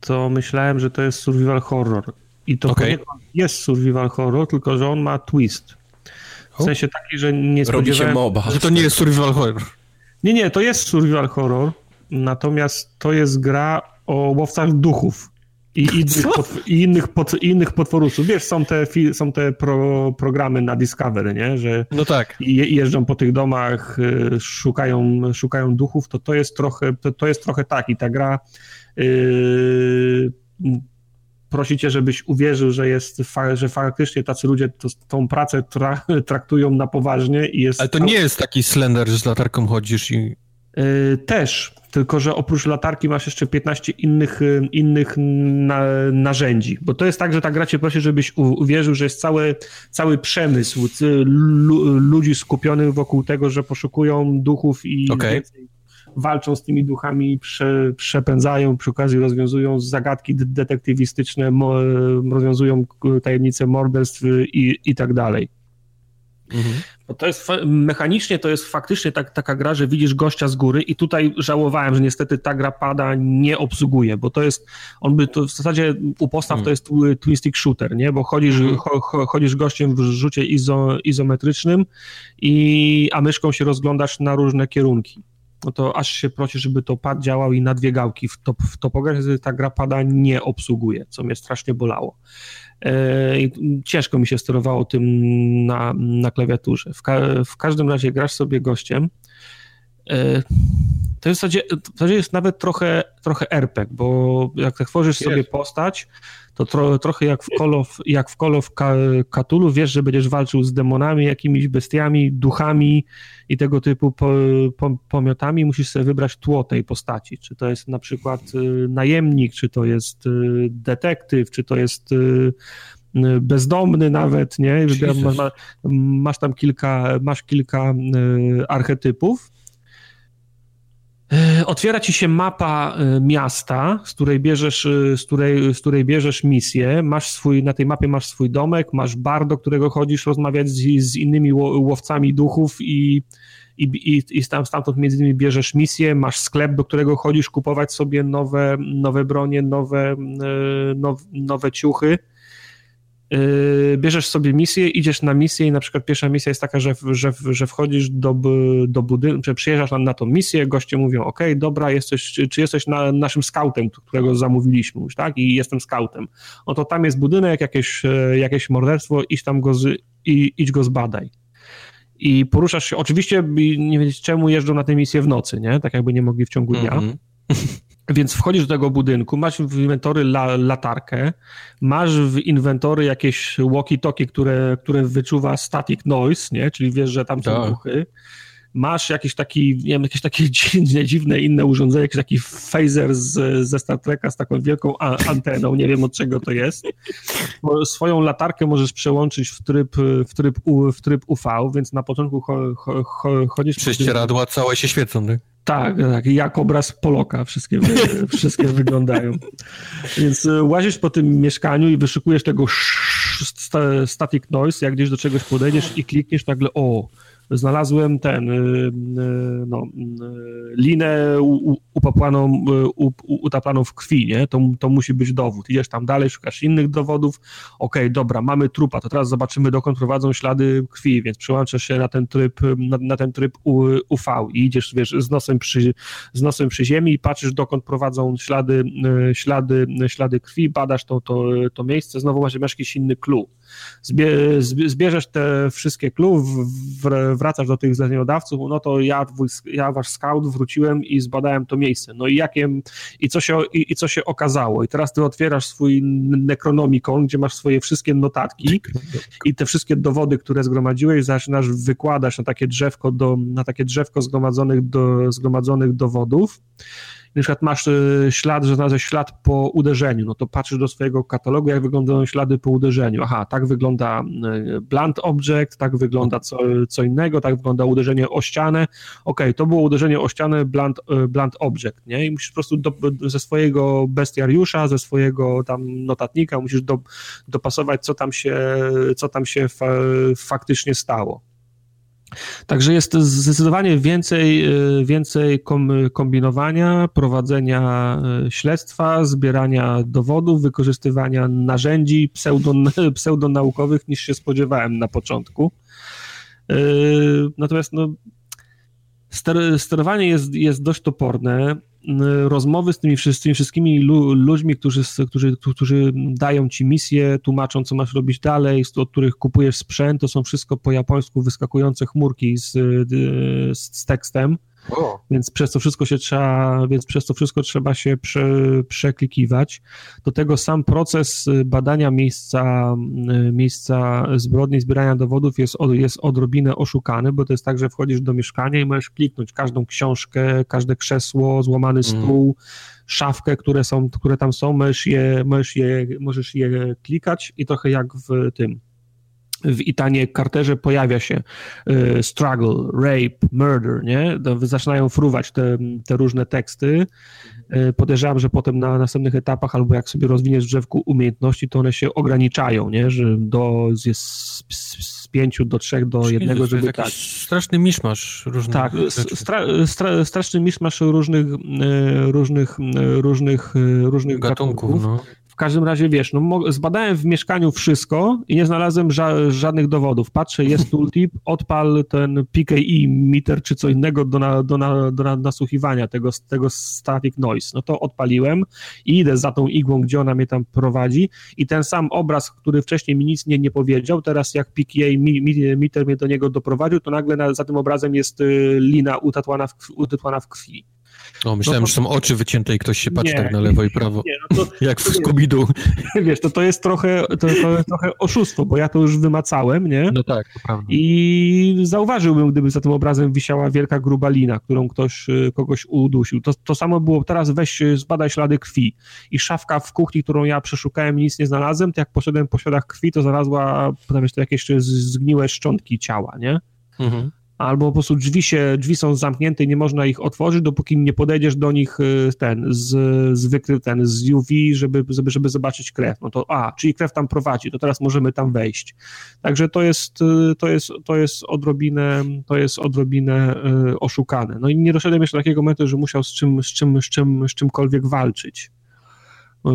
to myślałem, że to jest survival horror. I to okay. jest survival horror, tylko że on ma twist. W sensie taki, że nie spodziewałem... Robi się moba. Że to nie jest survival horror. Nie, nie, to jest survival horror, natomiast to jest gra o łowcach duchów i innych, potw- i innych, pot- innych potworusów. Wiesz, są te, są te pro, programy na Discovery, nie? Że no tak. Je- jeżdżą po tych domach, y, szukają, szukają duchów, to to jest trochę, to, to jest trochę tak i ta gra yy, prosi cię, żebyś uwierzył, że jest, że faktycznie tacy ludzie to, tą pracę tra, <laughs> traktują na poważnie i jest... Ale to nie jest taki slender, że z latarką chodzisz i... Yy, też, tylko że oprócz latarki masz jeszcze 15 innych, y, innych na, narzędzi, bo to jest tak, że ta gra cię prosi, żebyś uwierzył, że jest cały, cały przemysł ludzi skupionych wokół tego, że poszukują duchów i okay. więcej walczą z tymi duchami, prze, przepędzają, przy okazji rozwiązują zagadki detektywistyczne, mo, rozwiązują tajemnice morderstw i, i tak dalej. Mhm. Bo to jest mechanicznie to jest faktycznie tak, taka gra, że widzisz gościa z góry i tutaj żałowałem, że niestety ta gra pada nie obsługuje, bo to jest, on by to w zasadzie u postaw mhm. to jest twin stick shooter, nie? Bo chodzisz, mhm. cho, chodzisz gościem w rzucie izo, izometrycznym i a myszką się rozglądasz na różne kierunki no to aż się prosi, żeby to pad działał i na dwie gałki w, top, w topografii ta gra pada nie obsługuje, co mnie strasznie bolało. E, ciężko mi się sterowało tym na, na klawiaturze. W, ka w każdym razie grasz sobie gościem. To w zasadzie, w zasadzie jest nawet trochę, trochę RPG, bo jak tworzysz sobie postać, to tro, trochę jak w Call of, jak w Call of Cthulhu, wiesz, że będziesz walczył z demonami, jakimiś bestiami, duchami i tego typu po, po, pomiotami, musisz sobie wybrać tło tej postaci, czy to jest na przykład y, najemnik, czy to jest y, detektyw, czy to jest y, bezdomny nawet, nie? Masz, masz tam kilka, masz kilka archetypów otwiera ci się mapa e, miasta, z której bierzesz, e, z której, z której bierzesz misję. Masz swój, na tej mapie masz swój domek, masz bar, do którego chodzisz rozmawiać z, z innymi łowcami duchów i, i, i, i tam, stamtąd między innymi bierzesz misję, masz sklep, do którego chodzisz kupować sobie nowe, nowe bronie, nowe, nowe, nowe ciuchy. Yy, bierzesz sobie misję, idziesz na misję i na przykład pierwsza misja jest taka, że, że, że wchodzisz do, do budynku, przyjeżdżasz na, na tą misję, goście mówią, ok, dobra, jesteś, czy, jesteś na, naszym scoutem, którego zamówiliśmy już, tak, i jestem scoutem. No to tam jest budynek, jakieś, e, jakieś morderstwo, idź tam go, z, i, idź go zbadaj. I poruszasz się, oczywiście nie wiedzieć czemu jeżdżą na tę misję w nocy, nie, tak jakby nie mogli w ciągu dnia. Mm -hmm. <laughs> Więc wchodzisz do tego budynku, masz w inwentory la, latarkę, masz w inwentory jakieś walkie-talkie, które, które wyczuwa static noise, nie? czyli wiesz, że tam są tak. duchy. Masz jakiś taki, nie wiem, jakieś takie <laughs> dziwne, dziwne inne urządzenie, jakiś taki phaser z, ze Star Treka z taką wielką anteną, nie wiem od czego to jest. Swoją latarkę możesz przełączyć w tryb, w tryb, U, w tryb UV, więc na początku cho, cho, cho, chodzisz... Prześcieradła całe się świecą, tak? Tak, tak, jak obraz Poloka wszystkie, <laughs> wszystkie wyglądają. Więc e, łazisz po tym mieszkaniu i wyszukujesz tego static noise, jak gdzieś do czegoś podejdziesz i klikniesz nagle, o, znalazłem ten, y, y, no, y, linę upaplaną, utaplaną w krwi, nie? To, to musi być dowód. Idziesz tam dalej, szukasz innych dowodów. Okej, okay, dobra, mamy trupa, to teraz zobaczymy, dokąd prowadzą ślady krwi, więc przyłączasz się na ten tryb, na, na ten tryb UV i idziesz, wiesz, z nosem, przy, z nosem przy ziemi i patrzysz, dokąd prowadzą ślady, ślady, ślady krwi, badasz to, to, to miejsce, znowu masz jakiś inny clue. Zbie, zbierzesz te wszystkie clue, wracasz do tych zleceniodawców, no to ja, ja wasz scout wróciłem i zbadałem to miejsce. No i jakie, i co się, i, i co się okazało? I teraz ty otwierasz swój Necronomicon, gdzie masz swoje wszystkie notatki i te wszystkie dowody, które zgromadziłeś, zaczynasz wykładać na takie drzewko, do, na takie drzewko zgromadzonych, do, zgromadzonych dowodów na przykład masz y, ślad, że znalazłeś ślad po uderzeniu, no to patrzysz do swojego katalogu, jak wyglądają ślady po uderzeniu. Aha, tak wygląda y, blunt object, tak wygląda co, co innego, tak wygląda uderzenie o ścianę. Ok, to było uderzenie o ścianę blunt, y, blunt object, nie? I musisz po prostu do, ze swojego bestiariusza, ze swojego tam notatnika musisz do, dopasować, co tam się, co tam się fa, faktycznie stało. Także jest zdecydowanie więcej, y, więcej kombinowania, prowadzenia y, śledztwa, zbierania dowodów, wykorzystywania narzędzi pseudon, <laughs> pseudonaukowych niż się spodziewałem na początku. Y, natomiast no, sterowanie jest, jest dość toporne rozmowy z tymi, tymi wszystkimi ludźmi, którzy, którzy, którzy dają ci misję, tłumaczą, co masz robić dalej, od których kupujesz sprzęt, to są wszystko po japońsku wyskakujące chmurki z, z tekstem. Więc przez to wszystko się trzeba, więc przez to wszystko trzeba się prze, przeklikiwać. Do tego sam proces badania miejsca, miejsca zbrodni, zbierania dowodów jest, jest odrobinę oszukany, bo to jest tak, że wchodzisz do mieszkania i możesz kliknąć każdą książkę, każde krzesło, złamany mhm. stół, mm. szafkę, które, są, które tam są, możesz je, możesz, je, możesz je klikać i trochę jak w tym w Itanie Carterze pojawia się y, struggle, rape, murder, nie? Zaczynają fruwać te, te różne teksty. Y, podejrzewam, że potem na następnych etapach, albo jak sobie rozwiniesz w drzewku umiejętności, to one się ograniczają, nie? Że do, jest z, z pięciu do trzech do jednego, żeby tak. Straszny miszmasz różnych Tak, stra, stra, straszny miszmasz różnych, y, różnych, różnych, różnych gatunków. gatunków. No każdym razie, wiesz, no, zbadałem w mieszkaniu wszystko i nie znalazłem ża żadnych dowodów. Patrzę, jest <laughs> tooltip, odpal ten PKE meter czy co innego do, na, do, na, do na, nasłuchiwania tego, tego static noise. No to odpaliłem i idę za tą igłą, gdzie ona mnie tam prowadzi i ten sam obraz, który wcześniej mi nic nie, nie powiedział, teraz jak PKA meter mnie do niego doprowadził, to nagle na, za tym obrazem jest y, lina utatłana w, utatłana w krwi. O, myślałem, no że są oczy wycięte i ktoś się patrzy nie, tak na lewo i prawo. Nie, no to, <laughs> Jak w Scooby-Doo. <laughs> Wiesz, to, to jest trochę to, to jest trochę oszustwo, bo ja to już wymacałem, nie? No tak, to prawda. I zauważyłbym, gdyby za tym obrazem wisiała wielka gruba lina, którą ktoś y, kogoś udusił. To, to samo było teraz weź y, zbadaj ślady krwi. I szafka w kuchni, którą ja przeszukałem nic nie znalazłem, to jak poszedłem po śladach krwi, to znalazła potem jeszcze jakieś zgniłe szczątki ciała, nie? Mhm albo po prostu drzwi się, drzwi są zamknięte i nie można ich otworzyć, dopóki nie podejdziesz do nich y, ten, z, z wykry, ten, z UV, żeby, żeby, żeby zobaczyć krew. No to, a, czyli krew tam prowadzi, to teraz możemy tam wejść. Także to jest, y, to jest, to jest odrobinę, to jest odrobinę y, oszukane. No i nie doszedłem jeszcze do takiego momentu, że musiał z czym, z czym, z czym, z czymkolwiek walczyć.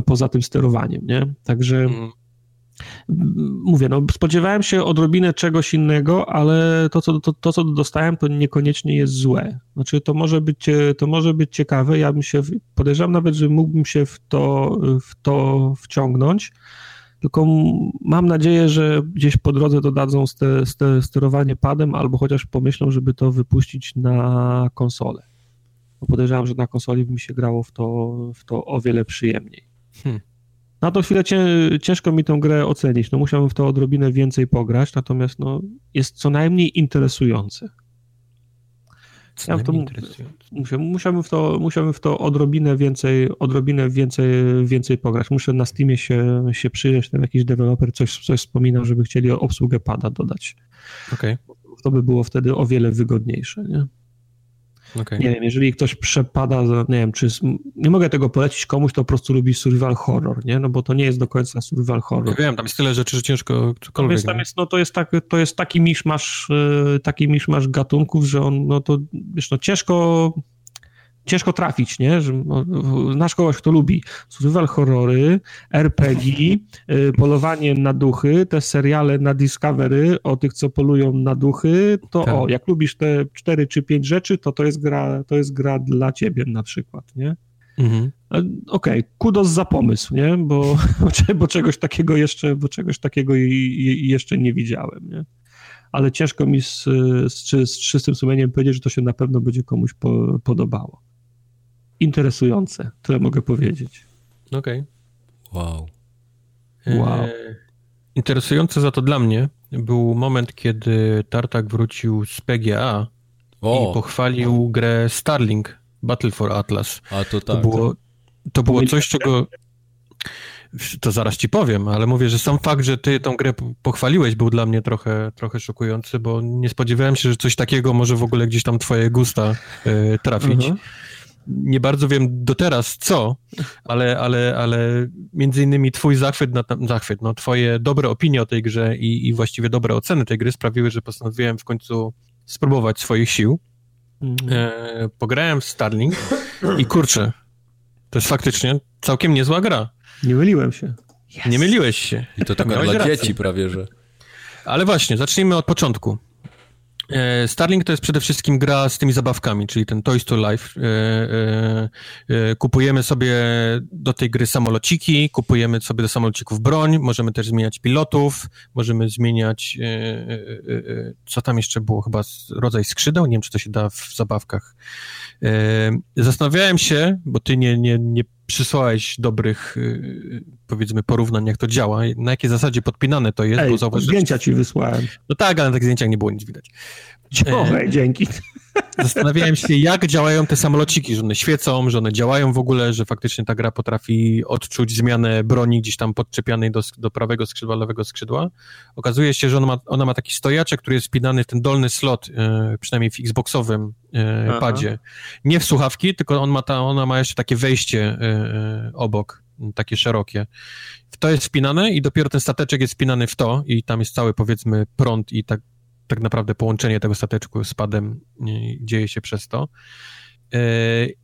Poza tym sterowaniem, nie? Także... Mm mówię, no spodziewałem się odrobinę czegoś innego, ale to co, to, to, co dostałem, to niekoniecznie jest złe. Znaczy, to może być, to może być ciekawe, ja bym się, podejrzewam nawet, że mógłbym się w to, w to wciągnąć, tylko mam nadzieję, że gdzieś po drodze dodadzą ste, ste, sterowanie padem, albo chociaż pomyślą, żeby to wypuścić na konsolę. Bo podejrzewam, że na konsoli by mi się grało w to, w to o wiele przyjemniej. Hmm. Na tą chwilę ciężko mi tę grę ocenić. No musiałbym w to odrobinę więcej pograć, natomiast no, jest co najmniej interesujące. Ja to musiałbym, w to, musiałbym w to odrobinę więcej, odrobinę więcej, więcej pograć. Muszę na Steamie się, się przyjrzeć, tam jakiś deweloper coś, coś wspominał, żeby chcieli obsługę pada dodać. Okay. To by było wtedy o wiele wygodniejsze, nie? Okay. Nie wiem, jeżeli ktoś przepada, nie wiem, czy nie mogę tego polecić komuś, to po prostu lubi survival horror, nie? No bo to nie jest do końca survival horror. Ja wiem, tam jest tyle rzeczy, że ciężko cokolwiek. Więc tam jest, no to jest, tak, to jest taki miszmasz, y, taki miszmasz gatunków, że on, no to, wiesz, no ciężko ciężko trafić, nie? Że, znasz kogoś, kto lubi survival horrory, RPG, y, polowanie na duchy, te seriale na Discovery o tych, co polują na duchy, to tak. o, jak lubisz te cztery czy pięć rzeczy, to to jest gra, to jest gra dla ciebie na przykład, nie? Mhm. Okej, okay, kudos za pomysł, nie? Bo, <laughs> bo czegoś takiego jeszcze, bo czegoś takiego jeszcze nie widziałem, nie? Ale ciężko mi z, z, z czystym sumieniem powiedzieć, że to się na pewno będzie komuś po, podobało interesujące, tyle mogę powiedzieć. Okej. Okay. Wow. Wow. E, interesujące za to dla mnie był moment, kiedy Tartak wrócił z PGA o. i pochwalił grę Starlink Battle for Atlas. A to tak. To było, to było coś, czego... To zaraz ci powiem, ale mówię, że sam fakt, że ty tą grę pochwaliłeś, był dla mnie trochę, trochę szokujący, bo nie spodziewałem się, że coś takiego może w ogóle gdzieś tam twoje gusta y, trafić. Mhm. Nie bardzo wiem do teraz co, ale, ale, ale między innymi twój zachwyt, na, zachwyt no, twoje dobre opinie o tej grze i, i właściwie dobre oceny tej gry sprawiły, że postanowiłem w końcu spróbować swoich sił. Mm. E, pograłem w Starlink i kurczę, to jest faktycznie całkiem niezła gra. Nie myliłem się. Yes. Nie myliłeś się. I to tak dla rację. dzieci prawie, że. Ale właśnie, zacznijmy od początku. E, Starlink to jest przede wszystkim gra z tymi zabawkami, czyli ten Toys to Life. E, e, kupujemy sobie do tej gry samolociki, kupujemy sobie do samolocików broń, możemy też zmieniać pilotów, możemy zmieniać, co tam jeszcze było, chyba rodzaj skrzydeł, nie wiem, czy to się da w zabawkach. Zastanawiałem się, bo ty nie, nie, nie przysłałeś dobrych, y, powiedzmy, porównań, jak to działa, na jakiej zasadzie podpinane to jest. Ej, bo zdjęcia ci wysłałem. No tak, ale na tych zdjęciach nie było nic widać. Okej, e... dzięki. Zastanawiałem się, jak działają te samolociki, że one świecą, że one działają w ogóle, że faktycznie ta gra potrafi odczuć zmianę broni gdzieś tam podczepianej do, do prawego skrzydła, lewego skrzydła. Okazuje się, że ona ma, ona ma taki stojaczek, który jest wpinany w ten dolny slot, e, przynajmniej w Xboxowym e, padzie. Nie w słuchawki, tylko on ma ta, ona ma jeszcze takie wejście e, e obok, takie szerokie. To jest wpinane i dopiero ten stateczek jest wpinany w to i tam jest cały, powiedzmy, prąd i tak tak naprawdę połączenie tego stateczku z padem dzieje się przez to. E,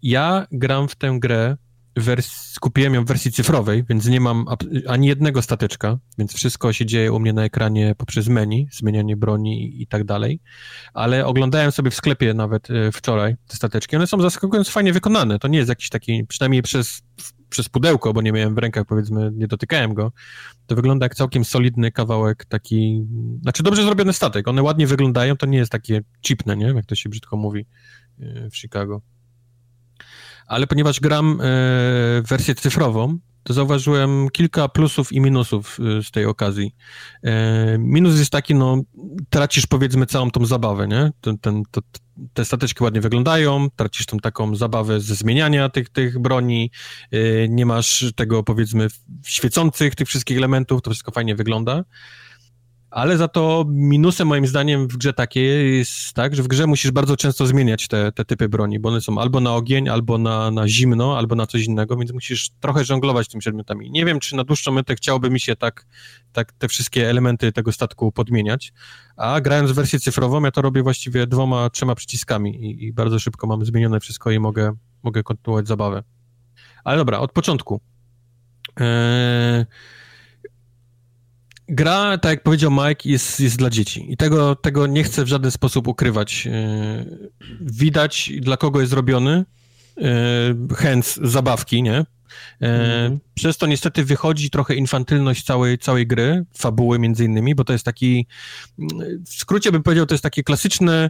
ja gram w tę grę, wers- kupiłem ją w wersji cyfrowej, więc nie mam ani jednego stateczka, więc wszystko się dzieje u mnie na ekranie poprzez menu, zmienianie broni i tak dalej, ale oglądałem sobie w sklepie nawet e, wczoraj te stateczki, one są zaskakująco fajnie wykonane, to nie jest jakiś taki, przynajmniej przez przez pudełko, bo nie miałem w rękach, powiedzmy, nie dotykałem go, to wygląda jak całkiem solidny kawałek taki, znaczy dobrze zrobiony statek. One ładnie wyglądają, to nie jest takie chipne, nie? Jak to się brzydko mówi e, w Chicago. Ale ponieważ gram e, wersję cyfrową, to zauważyłem kilka plusów i minusów y, z tej okazji. E, minus jest taki, no, tracisz powiedzmy całą tą zabawę, nie? Ten, ten, to, te stateczki ładnie wyglądają, tracisz tą taką zabawę ze zmieniania tych, tych broni, e, nie masz tego powiedzmy świecących tych wszystkich elementów, to wszystko fajnie wygląda. Ale za to minusem moim zdaniem w grze takiej jest tak, że w grze musisz bardzo często zmieniać te, te typy broni, bo one są albo na ogień, albo na, na zimno, albo na coś innego, więc musisz trochę żonglować tymi przedmiotami. Nie wiem, czy na dłuższą metę chciałoby mi się tak, tak te wszystkie elementy tego statku podmieniać, a grając w wersję cyfrową, ja to robię właściwie dwoma, trzema przyciskami i, i bardzo szybko mam zmienione wszystko i mogę, mogę kontynuować zabawę. Ale dobra, od początku. Eee gra, tak jak powiedział Mike, jest, jest dla dzieci. I tego, tego nie chcę w żaden sposób ukrywać. E, widać, dla kogo jest robiony. E, chęć zabawki, nie? Mm. Przez to niestety wychodzi trochę infantylność całej, całej gry, fabuły między innymi, bo to jest taki, w skrócie bym powiedział, to jest takie klasyczne,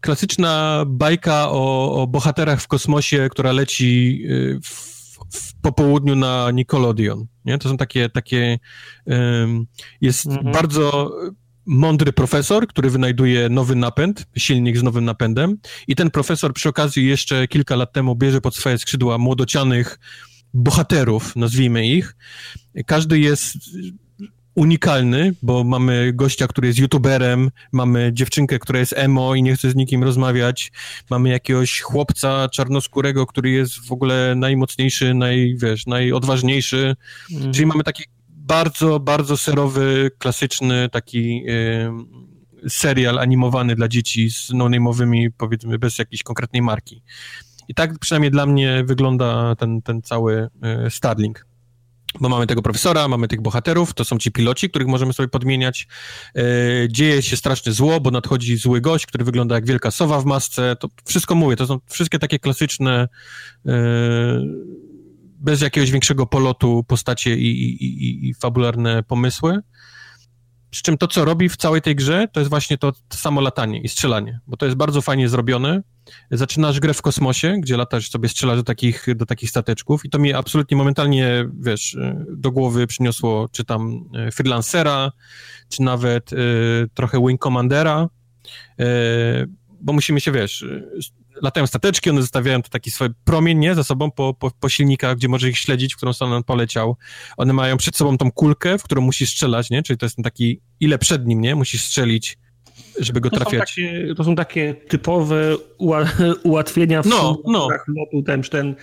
klasyczna bajka o, o bohaterach w kosmosie, która leci w w popołudniu na Nickelodeon, nie? To są takie, takie um, jest mhm. bardzo mądry profesor, który wynajduje nowy napęd, silnik z nowym napędem i ten profesor przy okazji jeszcze kilka lat temu bierze pod swoje skrzydła młodocianych bohaterów, nazwijmy ich. Każdy jest unikalny, bo mamy gościa, który jest youtuberem, mamy dziewczynkę, która jest emo i nie chce z nikim rozmawiać, mamy jakiegoś chłopca czarnoskórego, który jest w ogóle najmocniejszy, naj, wiesz, najodważniejszy, mm. czyli mamy taki bardzo, bardzo serowy, klasyczny taki y, serial animowany dla dzieci z no-name'owymi, powiedzmy, bez jakiejś konkretnej marki. I tak przynajmniej dla mnie wygląda ten, ten cały y, Starlink. Bo mamy tego profesora, mamy tych bohaterów, to są ci piloci, których możemy sobie podmieniać. E, dzieje się straszne zło, bo nadchodzi zły gość, który wygląda jak wielka sowa w masce. To wszystko mówię, to są wszystkie takie klasyczne, e, bez jakiegoś większego polotu postacie i, i, i, i fabularne pomysły. Przy czym to, co robi w całej tej grze, to jest właśnie to, samo latanie i strzelanie, bo to jest bardzo fajnie zrobione. Zaczynasz grę w kosmosie, gdzie latasz sobie, strzelasz do takich, do takich stateczków i to mi absolutnie momentalnie, wiesz, do głowy przyniosło czy tam e, freelancera, czy nawet y, trochę Wing Commandera, y, bo musimy się, wiesz, latają stateczki, one zostawiają to taki swój promień, nie, za sobą po, po, po silnikach, gdzie możesz ich śledzić, w którą stronę on poleciał. One mają przed sobą tą kulkę, w którą musisz strzelać, nie, czyli to jest taki, ile przed nim, nie, musisz strzelić żeby go to trafiać. Są takie, to są takie typowe <laughs> ułatwienia w no, no. lotu, ten, ten,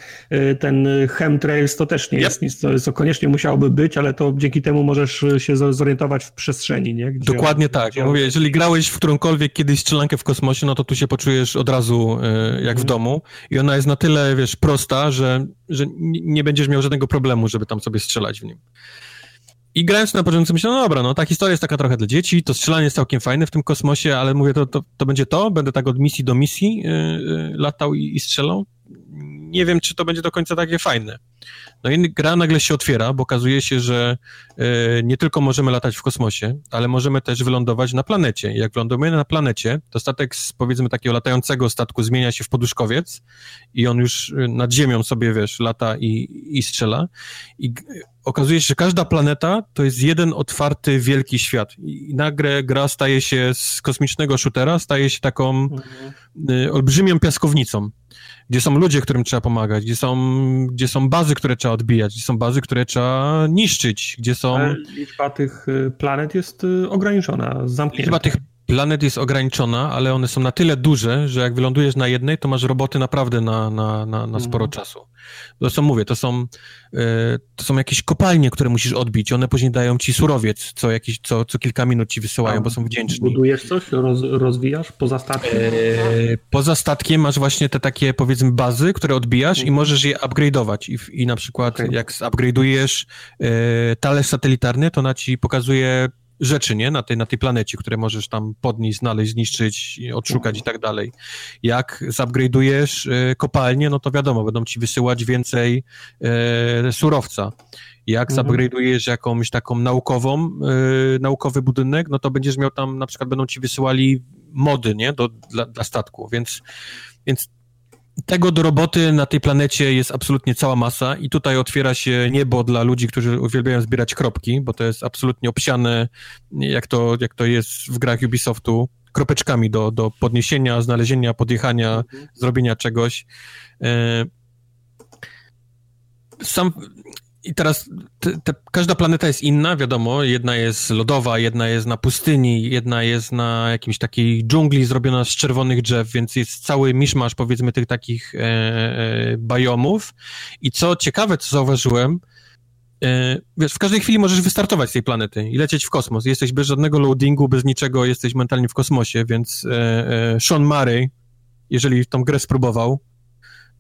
ten chemtrails to też nie yep. jest nic, co, co, koniecznie musiałoby być, ale to dzięki temu możesz się zorientować w przestrzeni, nie? Gdzie Dokładnie on, tak. Mówię, jeżeli grałeś w którąkolwiek kiedyś strzelankę w kosmosie, no to tu się poczujesz od razu e, jak w mhm. domu i ona jest na tyle, wiesz, prosta, że, że nie będziesz miał żadnego problemu, żeby tam sobie strzelać w nim. I grając na początku myślę, no dobra, no ta historia jest taka trochę dla dzieci, to strzelanie jest całkiem fajne w tym kosmosie, ale mówię, to, to, to będzie to? Będę tak od misji do misji yy, yy, latał i, i strzelał? Nie wiem, czy to będzie do końca takie fajne. No i gra nagle się otwiera, bo okazuje się, że y, nie tylko możemy latać w kosmosie, ale możemy też wylądować na planecie. Jak wylądujemy na planecie, to statek z powiedzmy takiego latającego statku zmienia się w poduszkowiec i on już y, nad ziemią sobie, wiesz, lata i, i strzela. I okazuje się, że każda planeta to jest jeden otwarty, wielki świat. I nagle gra staje się z kosmicznego shootera, staje się taką mhm. y, olbrzymią piaskownicą gdzie są ludzie, którym trzeba pomagać, gdzie są, gdzie są bazy, które trzeba odbijać, gdzie są bazy, które trzeba niszczyć, gdzie są... Ale liczba tych y, planet jest y, ograniczona, zamknięta. Liczba tych planet jest ograniczona, ale one są na tyle duże, że jak wylądujesz na jednej, to masz roboty naprawdę na, na, na, na sporo mhm. czasu. To są, mówię, to są, e, to są jakieś kopalnie, które musisz odbić. One później dają ci surowiec, co, jakiś, co, co kilka minut ci wysyłają, A, bo są wdzięczni. Budujesz coś, roz, rozwijasz poza statkiem? E, poza statkiem masz właśnie te takie, powiedzmy, bazy, które odbijasz i mhm. możesz je upgrade'ować. I, I na przykład okay. jak upgrade'ujesz e, talerz satelitarny, to ona ci pokazuje rzeczy, nie? Na tej, na tej planecie, które możesz tam podnieść, znaleźć, zniszczyć, odszukać i tak dalej. Jak zupgrade'ujesz e, kopalnię, no to wiadomo, będą ci wysyłać więcej e, surowca. Jak mhm. zupgrade'ujesz jakąś taką naukową, e, naukowy budynek, no to będziesz miał tam, na przykład będą ci wysyłali mody, nie? Do, dla, dla statku, więc, więc tego do roboty na tej planecie jest absolutnie cała masa i tutaj otwiera się niebo dla ludzi, którzy uwielbiają zbierać kropki, bo to jest absolutnie obsiane, jak to, jak to jest w grach Ubisoftu, kropeczkami do, do podniesienia, znalezienia, podjechania, mhm. zrobienia czegoś. E, sam, i teraz te, te, każda planeta jest inna, wiadomo. Jedna jest lodowa, jedna jest na pustyni, jedna jest na jakimś takiej dżungli zrobiona z czerwonych drzew, więc jest cały miszmasz, powiedzmy, tych takich e, e, bajomów. I co ciekawe, co zauważyłem, e, wiesz, w każdej chwili możesz wystartować z tej planety i lecieć w kosmos. Jesteś bez żadnego loadingu, bez niczego, jesteś mentalnie w kosmosie, więc e, e, Sean Murray, jeżeli tą grę spróbował,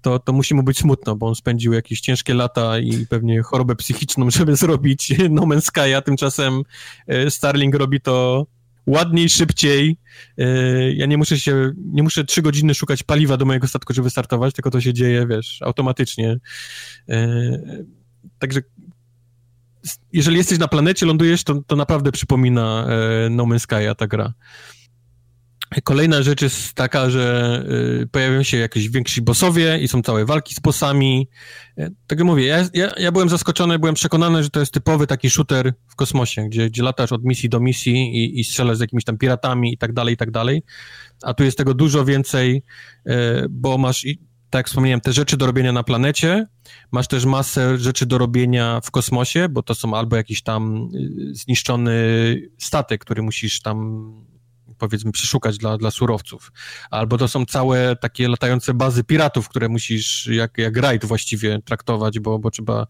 to, to musi mu być smutno, bo on spędził jakieś ciężkie lata i pewnie chorobę psychiczną, <laughs> żeby zrobić No Man's Sky, a tymczasem e, Starling robi to ładniej, szybciej. E, ja nie muszę się, nie muszę trzy godziny szukać paliwa do mojego statku, żeby startować, tylko to się dzieje, wiesz, automatycznie. E, także jeżeli jesteś na planecie, lądujesz, to, to naprawdę przypomina No Man's Sky ta gra. Kolejna rzecz jest taka, że y, pojawiają się jakieś więksi bossowie i są całe walki z bossami. E, tak jak mówię, ja, ja, ja, byłem zaskoczony, byłem przekonany, że to jest typowy taki shooter w kosmosie, gdzie, gdzie latasz od misji do misji i, i strzelasz z jakimiś tam piratami i tak dalej, i tak dalej. A tu jest tego dużo więcej, e, bo masz, tak jak wspomniałem, te rzeczy do robienia na planecie, masz też masę rzeczy do robienia w kosmosie, bo to są albo jakiś tam y, zniszczony statek, który musisz tam powiedzmy przeszukać dla, dla surowców. Albo to są całe takie latające bazy piratów, które musisz jak, jak rajd właściwie traktować, bo, bo trzeba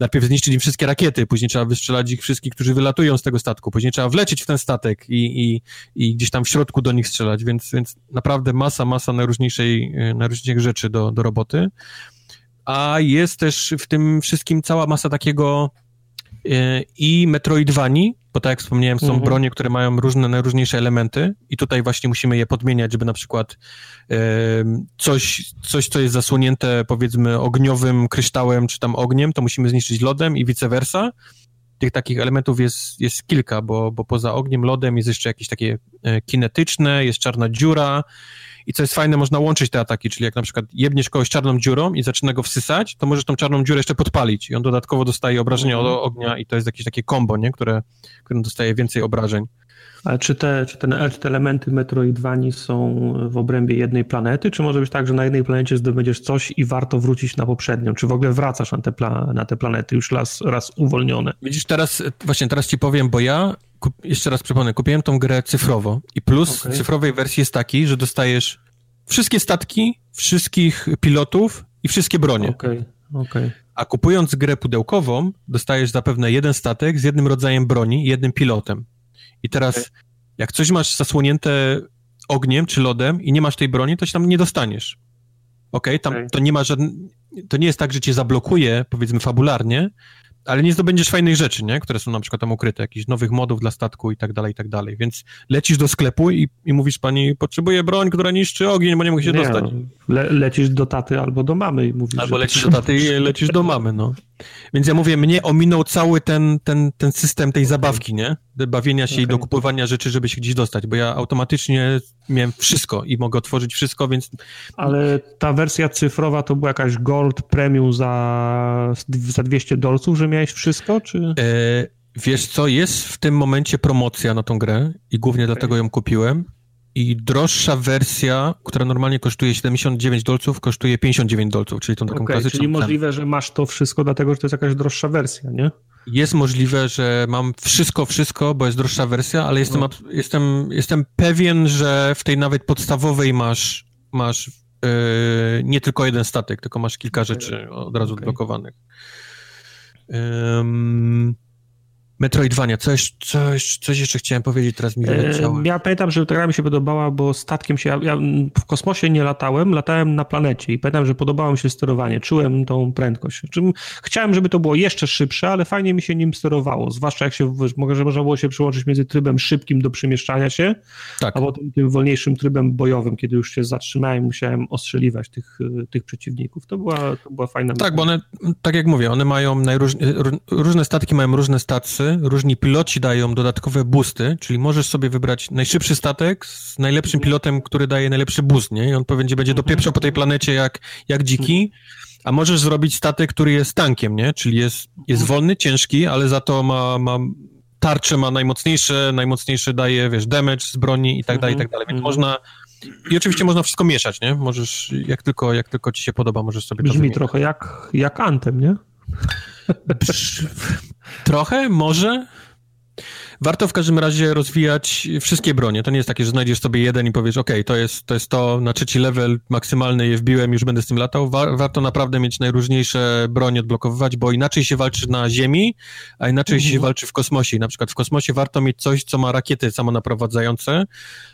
najpierw zniszczyć im wszystkie rakiety, później trzeba wystrzelać ich wszystkich, którzy wylatują z tego statku, później trzeba wlecieć w ten statek i, i, i gdzieś tam w środku do nich strzelać, więc, więc naprawdę masa, masa najróżniejszej, najróżniejszych rzeczy do, do roboty. A jest też w tym wszystkim cała masa takiego e, i Metroidvanii, bo tak jak wspomniałem, są mhm. bronie, które mają różne, najróżniejsze elementy i tutaj właśnie musimy je podmieniać, żeby na przykład e, coś, coś, co jest zasłonięte powiedzmy ogniowym kryształem czy tam ogniem, to musimy zniszczyć lodem i vice versa. Tych takich elementów jest, jest kilka, bo, bo poza ogniem, lodem jest jeszcze jakieś takie e, kinetyczne, jest czarna dziura, i co jest fajne, można łączyć te ataki, czyli jak na przykład jebniesz kogoś czarną dziurą i zaczyna go wsysać, to możesz tą czarną dziurę jeszcze podpalić i on dodatkowo dostaje obrażenia od mhm. ognia i to jest jakieś takie kombo, nie? Które, które dostaje więcej obrażeń. Ale czy te, czy, te, czy te elementy Metroidvanii są w obrębie jednej planety, czy może być tak, że na jednej planecie zdobędziesz coś i warto wrócić na poprzednią? Czy w ogóle wracasz na te, pla, na te planety już raz, raz uwolnione? Widzisz, teraz, właśnie teraz ci powiem, bo ja jeszcze raz przypomnę, kupiłem tą grę cyfrowo i plus okay. cyfrowej wersji jest taki, że dostajesz wszystkie statki, wszystkich pilotów i wszystkie bronie. Okay. Okay. A kupując grę pudełkową, dostajesz zapewne jeden statek z jednym rodzajem broni i jednym pilotem. I teraz, jak coś masz zasłonięte ogniem czy lodem i nie masz tej broni, to się tam nie dostaniesz. Okej, tam to nie ma żadn... to nie jest tak, że cię zablokuje, powiedzmy fabularnie, ale nie zdobędziesz fajnych rzeczy, nie? które są na przykład tam ukryte, jakichś nowych modów dla statku i tak dalej, i tak dalej. Więc lecisz do sklepu i, i mówisz pani, potrzebuję broń, która niszczy ogień, bo nie mogę się nie, dostać. Le, lecisz do taty albo do mamy i mówisz. Albo lecisz do taty i lecisz do mamy, no. Więc ja mówię, mnie ominął cały ten, ten, ten system tej zabawki, nie? Bawienia się okay. i dokupywania rzeczy, żeby się gdzieś dostać, bo ja automatycznie miałem wszystko i mogę otworzyć wszystko, więc... Ale ta wersja cyfrowa to była jakaś gold premium za, za 200 dolców, że miałeś wszystko, czy... E, wiesz co, jest w tym momencie promocja na tą grę i głównie okay. dlatego ją kupiłem i droższa wersja, która normalnie kosztuje 79 dolców, kosztuje 59 dolców, czyli tą taką okay, klasyczną Czyli możliwe, że masz to wszystko dlatego, że to jest jakaś droższa wersja, nie? Jest możliwe, że mam wszystko, wszystko, bo jest droższa wersja, ale jestem, no. jestem, jestem pewien, że w tej nawet podstawowej masz, masz yy, nie tylko jeden statek, tylko masz kilka okay. rzeczy od razu okay. odblokowanych. Metroidvania, coś, coś, coś jeszcze chciałem powiedzieć, teraz mi wyleciało. Ja pamiętam, że ta gra mi się podobała, bo statkiem się, ja, ja, w kosmosie nie latałem, latałem na planecie i pamiętam, że podobało mi się sterowanie, czułem tą prędkość. Czym chciałem, żeby to było jeszcze szybsze, ale fajnie mi się nim sterowało, zwłaszcza jak się, może, że można było się przyłączyć między trybem szybkim do przemieszczania się, tak. a potem tym wolniejszym trybem bojowym, kiedy już się zatrzymałem, musiałem ostrzeliwać tych, tych przeciwników. To była, to była fajna Tak, bo one, tak jak mówię, one mają najróżne, różne statki mają różne stacje, różni piloci dają dodatkowe boosty, czyli możesz sobie wybrać najszybszy statek z najlepszym mhm. pilotem, który daje najlepszy boost, nie? I on będzie, będzie mhm. dopieprzał po tej planecie jak, jak dziki, a możesz zrobić statek, który jest tankiem, nie? Czyli jest, jest mhm. wolny, ciężki, ale za to ma, ma tarcze, ma najmocniejsze, najmocniejsze daje, wiesz, damage z broni i tak dalej, i tak dalej, więc można i oczywiście można wszystko mieszać, nie? Możesz, jak tylko, jak tylko ci się podoba, możesz sobie Brzmi to Brzmi trochę jak, jak Antem, nie? Trochę, może. Warto w każdym razie rozwijać wszystkie bronie. To nie jest takie, że znajdziesz sobie jeden i powiesz, ok, to jest, to jest to, na trzeci level maksymalny je wbiłem, już będę z tym latał. War, warto naprawdę mieć najróżniejsze bronie odblokowywać, bo inaczej się walczy na ziemi, a inaczej mhm. się walczy w kosmosie. Na przykład w kosmosie warto mieć coś, co ma rakiety samonaprowadzające,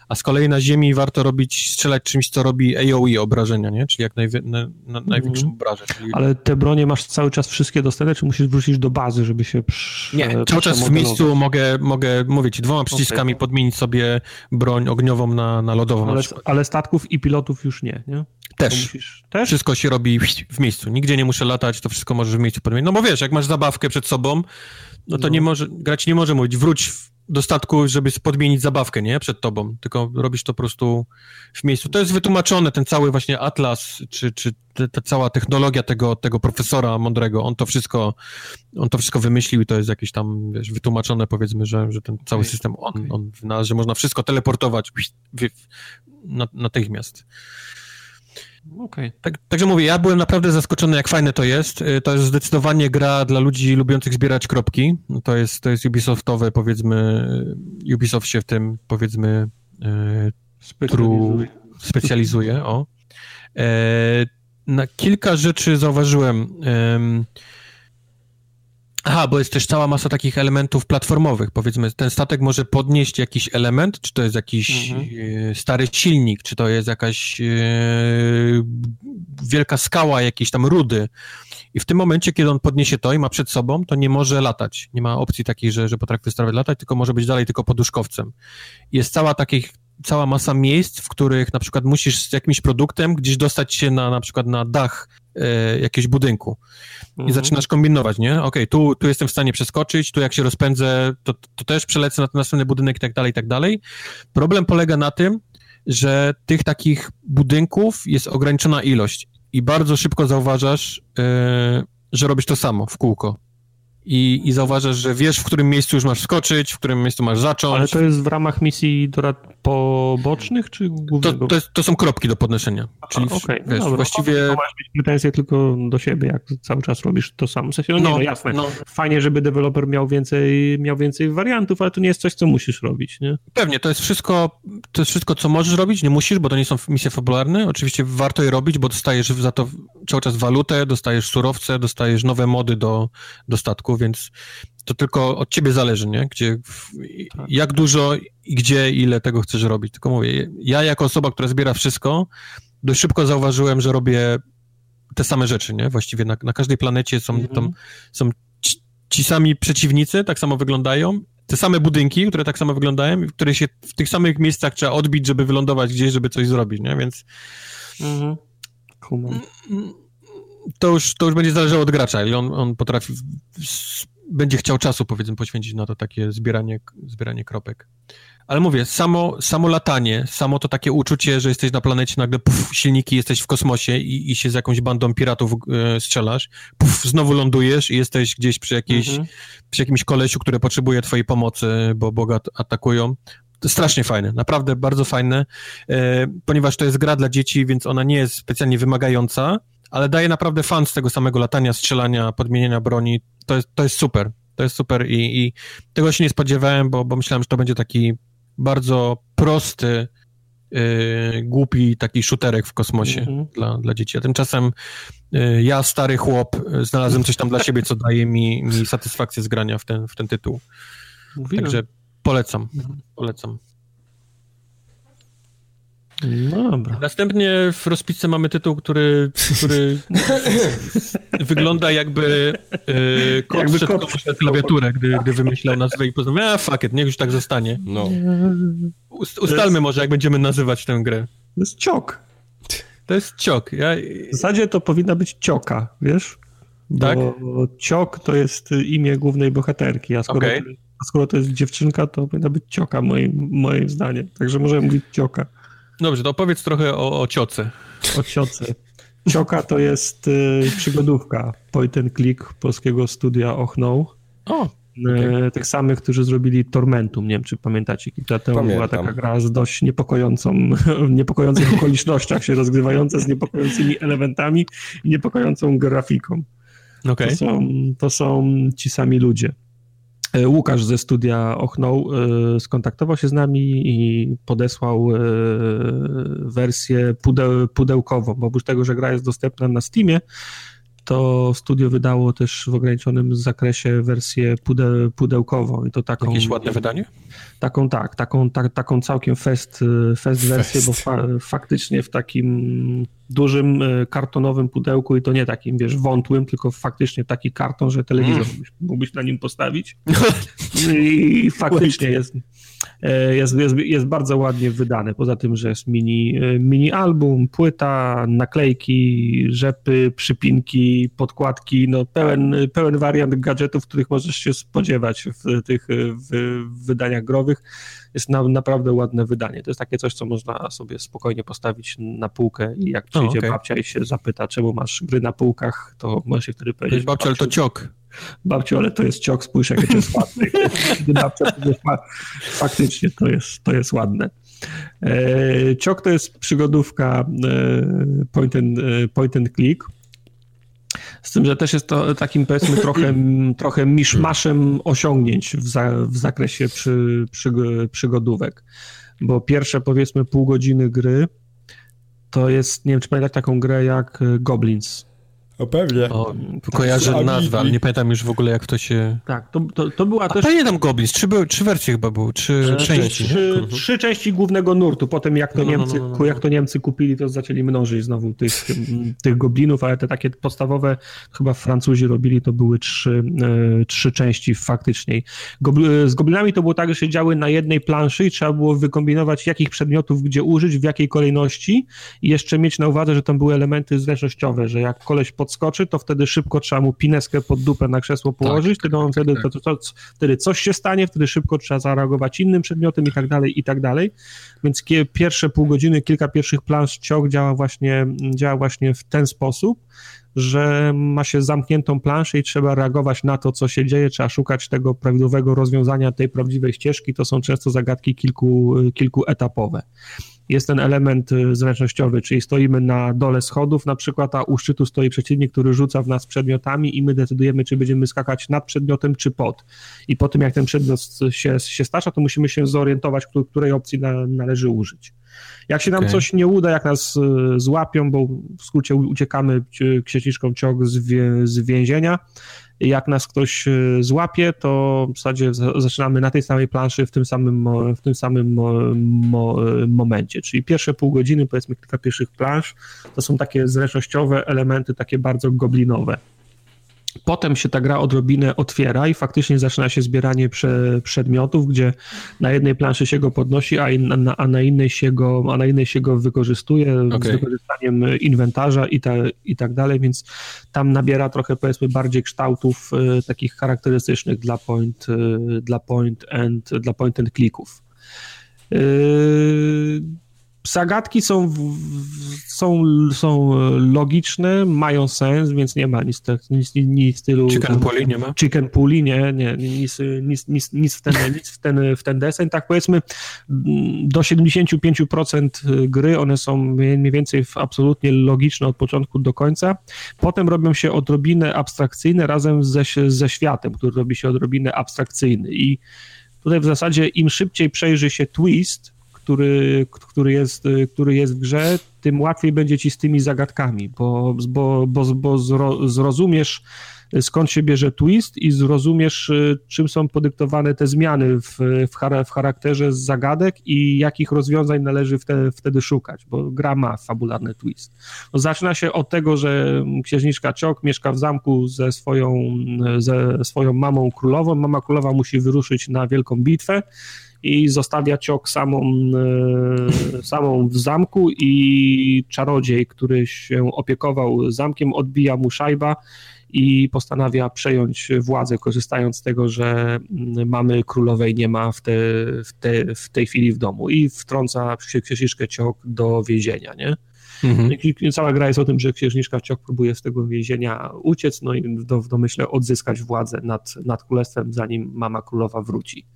a z kolei na ziemi warto robić, strzelać czymś, co robi AOE obrażenia, nie? Czyli jak najwi na, na, największą mm. obrażę. Czyli... Ale te bronie masz cały czas wszystkie dostępne, czy musisz wrócić do bazy, żeby się przy... Nie, cały czas w miejscu mogę, mogę mówić, dwoma przyciskami okay. podmienić sobie broń ogniową na, na lodową. Ale, ale statków i pilotów już nie, nie? Też. Musisz... Też. Wszystko się robi w miejscu. Nigdzie nie muszę latać, to wszystko możesz w miejscu podmienić. No bo wiesz, jak masz zabawkę przed sobą, no to no. nie może, grać nie może mówić, wróć w do statku, żeby podmienić zabawkę, nie? Przed tobą, tylko robisz to po prostu w miejscu. To jest wytłumaczone, ten cały właśnie atlas, czy, czy ta cała technologia tego, tego profesora mądrego, on to wszystko, on to wszystko wymyślił i to jest jakieś tam, wiesz, wytłumaczone powiedzmy, że, że ten cały okay. system, on, on że można wszystko teleportować natychmiast. Okay. Tak, także mówię, ja byłem naprawdę zaskoczony, jak fajne to jest. Y, to jest zdecydowanie gra dla ludzi lubiących zbierać kropki. To jest, to jest Ubisoftowe, powiedzmy, Ubisoft się w tym, powiedzmy, e, specjalizuje. specjalizuje o. E, na kilka rzeczy zauważyłem. E, Aha, bo jest też cała masa takich elementów platformowych. Powiedzmy, ten statek może podnieść jakiś element, czy to jest jakiś mhm. E, stary silnik, czy to jest jakaś e, wielka skała, jakieś tam rudy. I w tym momencie, kiedy on podniesie to i ma przed sobą, to nie może latać. Nie ma opcji takiej, że, że potrafi wystartować latać, tylko może być dalej tylko poduszkowcem. Jest cała takich cała masa miejsc, w których na przykład musisz z jakimś produktem gdzieś dostać się na na przykład na dach e, jakiegoś budynku mhm. i zaczynasz kombinować, nie? Okej, okay, tu, tu jestem w stanie przeskoczyć, tu jak się rozpędzę, to, to też przelecę na ten następny budynek i tak dalej, i tak dalej. Problem polega na tym, że tych takich budynków jest ograniczona ilość i bardzo szybko zauważasz, e, że robisz to samo w kółko i, i zauważasz, że wiesz, w którym miejscu już masz skoczyć, w którym miejscu masz zacząć. Ale to jest w ramach misji pobocznych, czy głównego? To, to, jest, to są kropki do podnoszenia. Czyli okay. wiesz, no właściwie... To masz mieć pretensje tylko do siebie, jak cały czas robisz to samo. W sensie, no, no, nie, no jasne, no. fajnie, żeby deweloper miał więcej, miał więcej wariantów, ale to nie jest coś, co musisz robić, nie? Pewnie, to jest wszystko, to jest wszystko, co możesz robić, nie musisz, bo to nie są misje fabularne. Oczywiście warto je robić, bo dostajesz za to cały czas walutę, dostajesz surowce, dostajesz nowe mody do, do statku, więc to tylko od ciebie zależy, nie? Gdzie, tak. jak dużo i gdzie, ile tego chcesz robić. Tylko mówię, ja jako osoba, która zbiera wszystko, dość szybko zauważyłem, że robię te same rzeczy, nie? Właściwie na, na każdej planecie są, mhm. tam, są ci, ci, sami przeciwnicy, tak samo wyglądają, te same budynki, które tak samo wyglądają, które się w tych samych miejscach trzeba odbić, żeby wylądować gdzieś, żeby coś zrobić, nie? Więc... Mhm. To już, to już będzie zależało od gracza, ile on, on potrafi będzie chciał czasu, powiedzmy, poświęcić na to takie zbieranie, zbieranie kropek. Ale mówię, samo, samo latanie, samo to takie uczucie, że jesteś na planecie, nagle puf, silniki, jesteś w kosmosie i, i się z jakąś bandą piratów e, strzelasz, puf, znowu lądujesz i jesteś gdzieś przy, jakiejś, mhm. przy jakimś kolesiu, który potrzebuje twojej pomocy, bo Boga atakują. To strasznie fajne, naprawdę bardzo fajne, e, ponieważ to jest gra dla dzieci, więc ona nie jest specjalnie wymagająca, ale daje naprawdę fan z tego samego latania, strzelania, podmieniania broni. To jest, to jest super. To jest super i, i tego się nie spodziewałem, bo, bo myślałem, że to będzie taki bardzo prosty, yy, głupi taki shooterek w kosmosie mm -hmm. dla, dla dzieci. A tymczasem yy, ja, stary chłop, znalazłem coś tam dla siebie, co daje mi, mi satysfakcję z grania w ten, w ten tytuł. Mówiłem. Także polecam, polecam. No dobra. Następnie w rozpisce mamy tytuł, który, który <laughs> wygląda jakby yy, kot jakby kot na klawiaturę, gdy, gdy wymyślał nazwę i poznał, a fuck it, niech już tak zostanie. No. Ust, ustalmy jest... może, jak będziemy nazywać tę grę. To jest ciok. To jest ciok. Ja... W zasadzie to powinna być cioka, wiesz? Bo tak? ciok to jest imię głównej bohaterki, a skoro, okay. to, a skoro to jest dziewczynka, to powinna być cioka moim, moim zdaniem. Także możemy mówić cioka. Dobrze, to opowiedz trochę o, o cioce. O cioce. Cioka to jest y, przygodówka point and click polskiego studia Ochną. O, okay. Tych samych, którzy zrobili Tormentum. Nie wiem, czy pamiętacie, kilka lat temu była taka gra z dość niepokojącą, niepokojących okolicznościach się rozgrywająca, z niepokojącymi elementami i niepokojącą grafiką. Okay. To, są, to są ci sami ludzie. E, Łukasz ze studia Ochnął e, skontaktował się z nami i podesłał e, wersję pudeł, pudełkową, bo oprócz tego, że gra jest dostępna na Steamie, to studio wydało też w ograniczonym zakresie wersję pudeł, pudełkową i to taką... Jakieś ładne wydanie? Taką tak, taką, tak, taką całkiem fest, fest wersję, bo fa, faktycznie w takim dużym kartonowym pudełku i to nie takim, wiesz, wątłym, tylko faktycznie taki karton, że telewizor mm. mógłbyś na nim postawić. <laughs> I faktycznie jest, jest, jest, jest bardzo ładnie wydane, poza tym, że jest mini, e, mini album, płyta, naklejki, rzepy, przypinki, podkładki, no pełen, pełen wariant gadżetów, których możesz się spodziewać w tych w, w wydaniach growych. Jest na, naprawdę ładne wydanie. To jest takie coś, co można sobie spokojnie postawić na półkę i jak przyjdzie okay. babcia i się zapyta, czemu masz gry na półkach, to możesz się wtedy powiedzieć. Babcia, ale to ciok. Babciu, ale to jest ciok, spójrz jakie to jest ładne. Faktycznie to jest, to jest ładne. E, ciok to jest przygodówka e, point and, e, point and click. Z tym, że też jest to takim powiedzmy trochę, trochę miszmaszem osiągnięć w, za, w zakresie przy, przy, przygodówek. Bo pierwsze powiedzmy pół godziny gry to jest, nie wiem czy pamiętasz taką grę jak Goblins. O pewnie. O, kojarzę nazwę, ale nie pamiętam już w ogóle jak to się... Tak, to, to, to była A też... Pamiętam Goblins, trzy, były, trzy wersje chyba były, trzy trzy części. Trzy, mhm. trzy, części głównego nurtu, potem jak to, no, no Niemcy, no, no, no, jak to Niemcy kupili, to zaczęli mnożyć znowu tych, tych goblinów, ale te takie podstawowe, chyba Francuzi robili, to były trzy, e, trzy części faktycznie. z goblinami to było tak, że się działy na jednej planszy i trzeba było wykombinować jakich przedmiotów gdzie użyć, w jakiej kolejności i jeszcze mieć na uwadze, że tam były elementy zręcznościowe, że jak koleś pod podskoczy, to wtedy szybko trzeba mu pineskę pod dupę na krzesło położyć, tak, wtedy, on, tak, wtedy, tak. To, to, to, wtedy coś się stanie, wtedy szybko trzeba zareagować innym przedmiotem i tak dalej, i tak dalej. Więc pierwsze pół godziny, kilka pierwszych plansz ciąg działa właśnie, działa właśnie w ten sposób, że ma się zamkniętą planszę i trzeba reagować na to, co się dzieje, trzeba szukać tego prawidłowego rozwiązania tej prawdziwej ścieżki. To są często zagadki kilku, kilkuetapowe jest ten element y, zręcznościowy, czyli stoimy na dole schodów na przykład, a u szczytu stoi przeciwnik, który rzuca w nas przedmiotami i my decydujemy, czy będziemy skakać nad przedmiotem, czy pod. I po tym, jak ten przedmiot się, się to musimy się zorientować, której opcji na, należy użyć. Jak się nam okay. coś nie uda, jak nas y, złapią, bo w skrócie uciekamy księżniczką ciąg z, wie, z więzienia, jak nas ktoś e, złapie, to w zasadzie zaczynamy na tej samej planszy w tym samym, w tym samym mo, e, momencie. Czyli pierwsze pół godziny, powiedzmy kilka pierwszych plansz, to są takie zręcznościowe elementy, takie bardzo goblinowe. Potem się ta gra odrobinę otwiera i faktycznie zaczyna się zbieranie prze, przedmiotów, gdzie na jednej planszy się go podnosi, a, in, na, a, na, innej się go, a na innej się go wykorzystuje okay. z wykorzystaniem inwentarza i, ta, i tak dalej, więc tam nabiera trochę powiedzmy bardziej kształtów y, takich charakterystycznych dla point, y, dla point and, dla point and clicków. Y, Zagadki są, są, są logiczne, mają sens, więc nie ma nic, nic, nic w stylu... Chicken puli nie ma? Chicken puli, nie, nie nic, nic, nic, nic, w ten, nic w ten, w ten deseń. Tak powiedzmy, do 75% gry one są mniej więcej absolutnie logiczne od początku do końca. Potem robią się odrobinę abstrakcyjne razem ze, ze światem, który robi się odrobinę abstrakcyjny i tutaj w zasadzie im szybciej przejrzy się twist, który, który, jest, który jest w grze, tym łatwiej będzie ci z tymi zagadkami, bo, bo, bo, bo zrozumiesz skąd się bierze twist i zrozumiesz, czym są podyktowane te zmiany w, w, charakterze zagadek i jakich rozwiązań należy wtedy, wtedy szukać, bo gra ma fabularny twist. No, zaczyna się od tego, że księżniczka Ciok mieszka w zamku ze swoją, ze swoją mamą królową. Mama królowa musi wyruszyć na wielką bitwę i zostawia ciok samą, e, samą w zamku i czarodziej, który się opiekował zamkiem, odbija mu szajba i postanawia przejąć władzę, korzystając z tego, że mamy królowej nie ma w, te, w, te, w tej chwili w domu i wtrąca księżniczkę Ciok do więzienia, nie? Mhm. I cała gra jest o tym, że księżniczka Ciok próbuje z tego więzienia uciec, no i w, w domyśle odzyskać władzę nad, nad królestwem, zanim mama królowa wróci.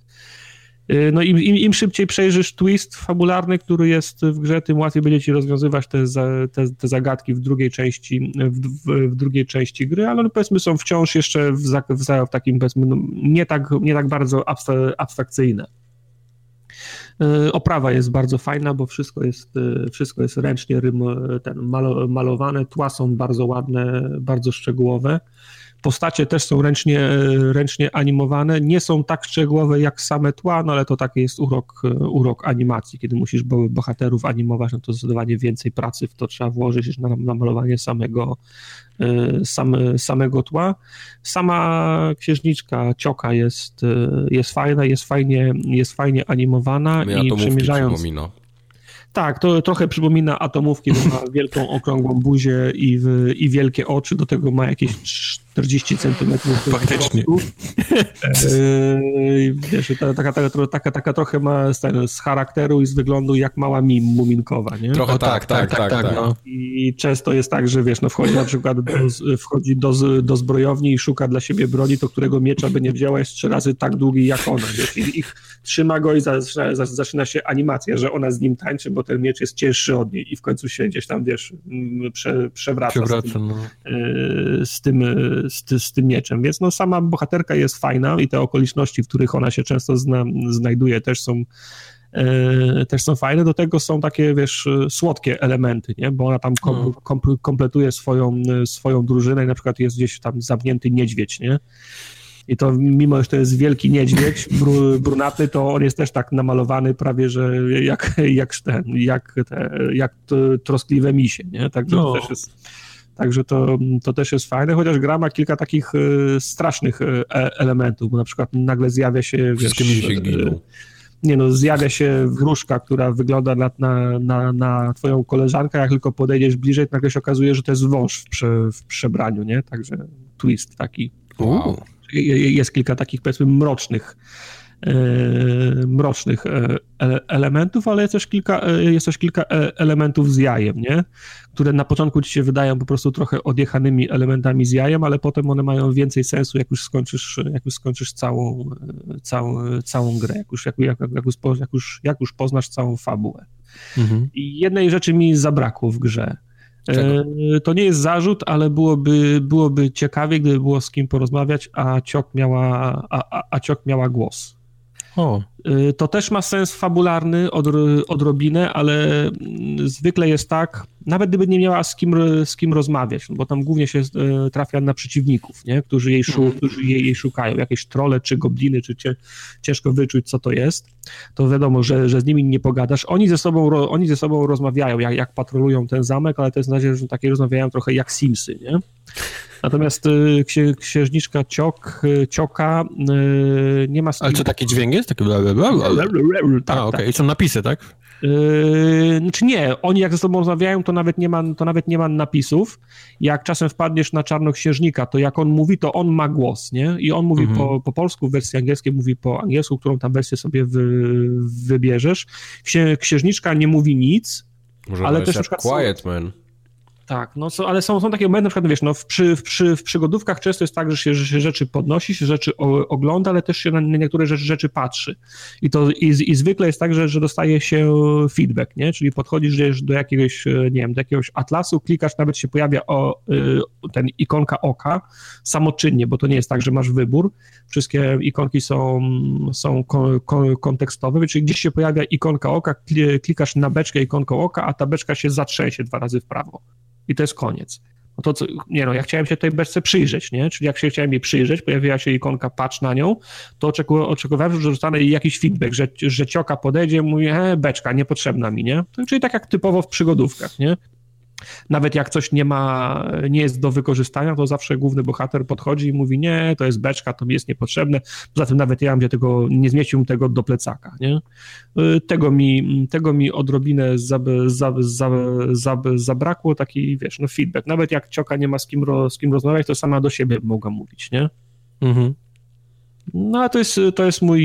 Y, no im, im, im, szybciej przejrzysz twist fabularny, który jest w grze, tym łatwiej będzie ci rozwiązywać te, te, te zagadki w drugiej części w, w, w, drugiej części gry, ale no powiedzmy są wciąż jeszcze w, w, takim powiedzmy no, nie, tak, nie tak bardzo abstrakcyjne. Y, oprawa jest bardzo fajna, bo wszystko jest, y, wszystko jest ręcznie ten, malowane, tła są bardzo ładne, bardzo szczegółowe Postacie też są ręcznie, ręcznie animowane. Nie są tak szczegółowe jak same tła, no ale to taki jest urok, urok animacji. Kiedy musisz bohaterów animować, no to zdecydowanie więcej pracy w to trzeba włożyć niż na, na malowanie samego, sam, samego tła. Sama księżniczka Cioka jest, jest fajna, jest fajnie, jest fajnie animowana Mnie i przymierzając... Przypomina. Tak, to trochę przypomina atomówki, bo ma wielką, okrągłą buzię i, i wielkie oczy, do tego ma jakieś 40 centymetrów. Faktycznie. Yy, wiesz, taka, taka, taka, taka trochę ma z, z charakteru i z wyglądu jak mała mim muminkowa, nie? Trochę tak, tak, tak, tak. tak, tak no. I często jest tak, że wiesz, no wchodzi na przykład do, wchodzi do, do zbrojowni i szuka dla siebie broni, to którego miecza by nie wzięła jest trzy razy tak długi jak ona, wiesz? I ich trzyma go i zaczyna, zaczyna się animacja, że ona z nim tańczy, bo ten miecz jest cięższy od niej i w końcu się gdzieś tam, wiesz, prze, przewraca, przewraca z, tym, no. z tym z, z tym mieczem. Więc no, sama bohaterka jest fajna i te okoliczności, w których ona się często zna, znajduje, też są e, też są fajne, do tego są takie, wiesz, słodkie elementy, nie? bo ona tam kom, hmm. kom, kompletuje swoją, swoją drużynę i na przykład jest gdzieś tam zamknięty niedźwiedź, nie? I to mimo, że to jest wielki niedźwiedź bru, brunatny, to on jest też tak namalowany prawie, że jak, jak ten, jak, te, jak troskliwe misie, nie? Także no. to też jest Także to, to też jest fajne, chociaż gra ma kilka takich y, strasznych y, elementów, bo na przykład nagle zjawia się... Wszystkie wiesz, się giną. Nie no, zjawia się wróżka, która wygląda na, na, na, na twoją koleżankę, jak tylko podejdziesz bliżej, nagle się okazuje, że to jest wąż w, prze, w przebraniu, nie? Także twist taki. Wow. Jest kilka takich, powiedzmy, mrocznych E, mrocznych e, elementów, ale jest też kilka, e, jest też kilka elementów z jajem, nie? które na początku ci się wydają po prostu trochę odjechanymi elementami z jajem, ale potem one mają więcej sensu, jak już skończysz, jak już skończysz całą, całą, całą grę, jak już, jak, jak, jak, już, jak, już, jak już poznasz całą fabułę. Mhm. I jednej rzeczy mi zabrakło w grze. Czego? To nie jest zarzut, ale byłoby, byłoby ciekawie, gdyby było z kim porozmawiać, a Ciok miała, a, a, a Ciok miała głos. O. Y, to też ma sens fabularny od, odrobinę, ale mm, zwykle jest tak, nawet gdyby nie miała z kim, z kim rozmawiać, bo tam głównie się y, trafia na przeciwników, nie? Którzy, jej, szu, mhm. którzy jej, jej szukają, jakieś trole czy gobliny, czy cie, ciężko wyczuć, co to jest, to wiadomo, że, że z nimi nie pogadasz. Oni ze sobą, oni ze sobą rozmawiają, jak, jak patrolują ten zamek, ale to jest na razie, że takie rozmawiają trochę jak Simsy, nie? Natomiast y, księżniczka Ciok, y, Cioka y, nie ma... Ale co, taki dźwięk jest? Taki... Tak, A, okej. Okay. I są napisy, tak? Yy, znaczy nie, oni jak ze sobą rozmawiają, to nawet, nie ma, to nawet nie ma napisów. Jak czasem wpadniesz na czarnoksiężnika, to jak on mówi, to on ma głos, nie? I on mówi mhm. po, po polsku, w wersji angielskiej mówi po angielsku, którą tam wersję sobie wy, wybierzesz. Księżniczka nie mówi nic, Może ale też na przykład... Quiet Man. Tak, no co, ale są, są takie momenty, na przykład, wiesz, no w, przy, w, przy, w przygodówkach często jest tak, że się, że się rzeczy podnosi, się rzeczy ogląda, ale też się na niektóre rzeczy, rzeczy patrzy. I to i, i zwykle jest tak, że, że dostaje się feedback, nie? Czyli podchodzisz do jakiegoś, nie wiem, do jakiegoś atlasu, klikasz, nawet się pojawia o, y, ten ikonka oka samoczynnie, bo to nie jest tak, że masz wybór. Wszystkie ikonki są, są kon, kon, kontekstowe, czyli gdzieś się pojawia ikonka oka, klikasz na beczkę ikonką oka, a ta beczka się zatrzęsie dwa razy w prawo i to jest koniec. No to co, nie no, ja chciałem się tej beczce przyjrzeć, nie? Czyli jak się chciałem jej przyjrzeć, pojawiła się ikonka patrz na nią, to oczekiwałem, że dostanę jej jakiś feedback, że, że cioka podejdzie i mówi, e, beczka, niepotrzebna mi, nie? Czyli tak jak typowo w przygodówkach, nie? Nawet jak coś nie ma, nie jest do wykorzystania, to zawsze główny bohater podchodzi i mówi, nie, to jest beczka, to mi jest niepotrzebne. Poza tym nawet ja bym tego, nie zmieścił tego do plecaka, nie? Y, tego mi, tego mi odrobinę zab, zab, zab, zab, zabrakło, taki, wiesz, no feedback. Nawet jak cioka nie ma z kim, ro, z kim rozmawiać, to sama do siebie mogła mówić, nie? Mhm. No ale to jest, to jest mój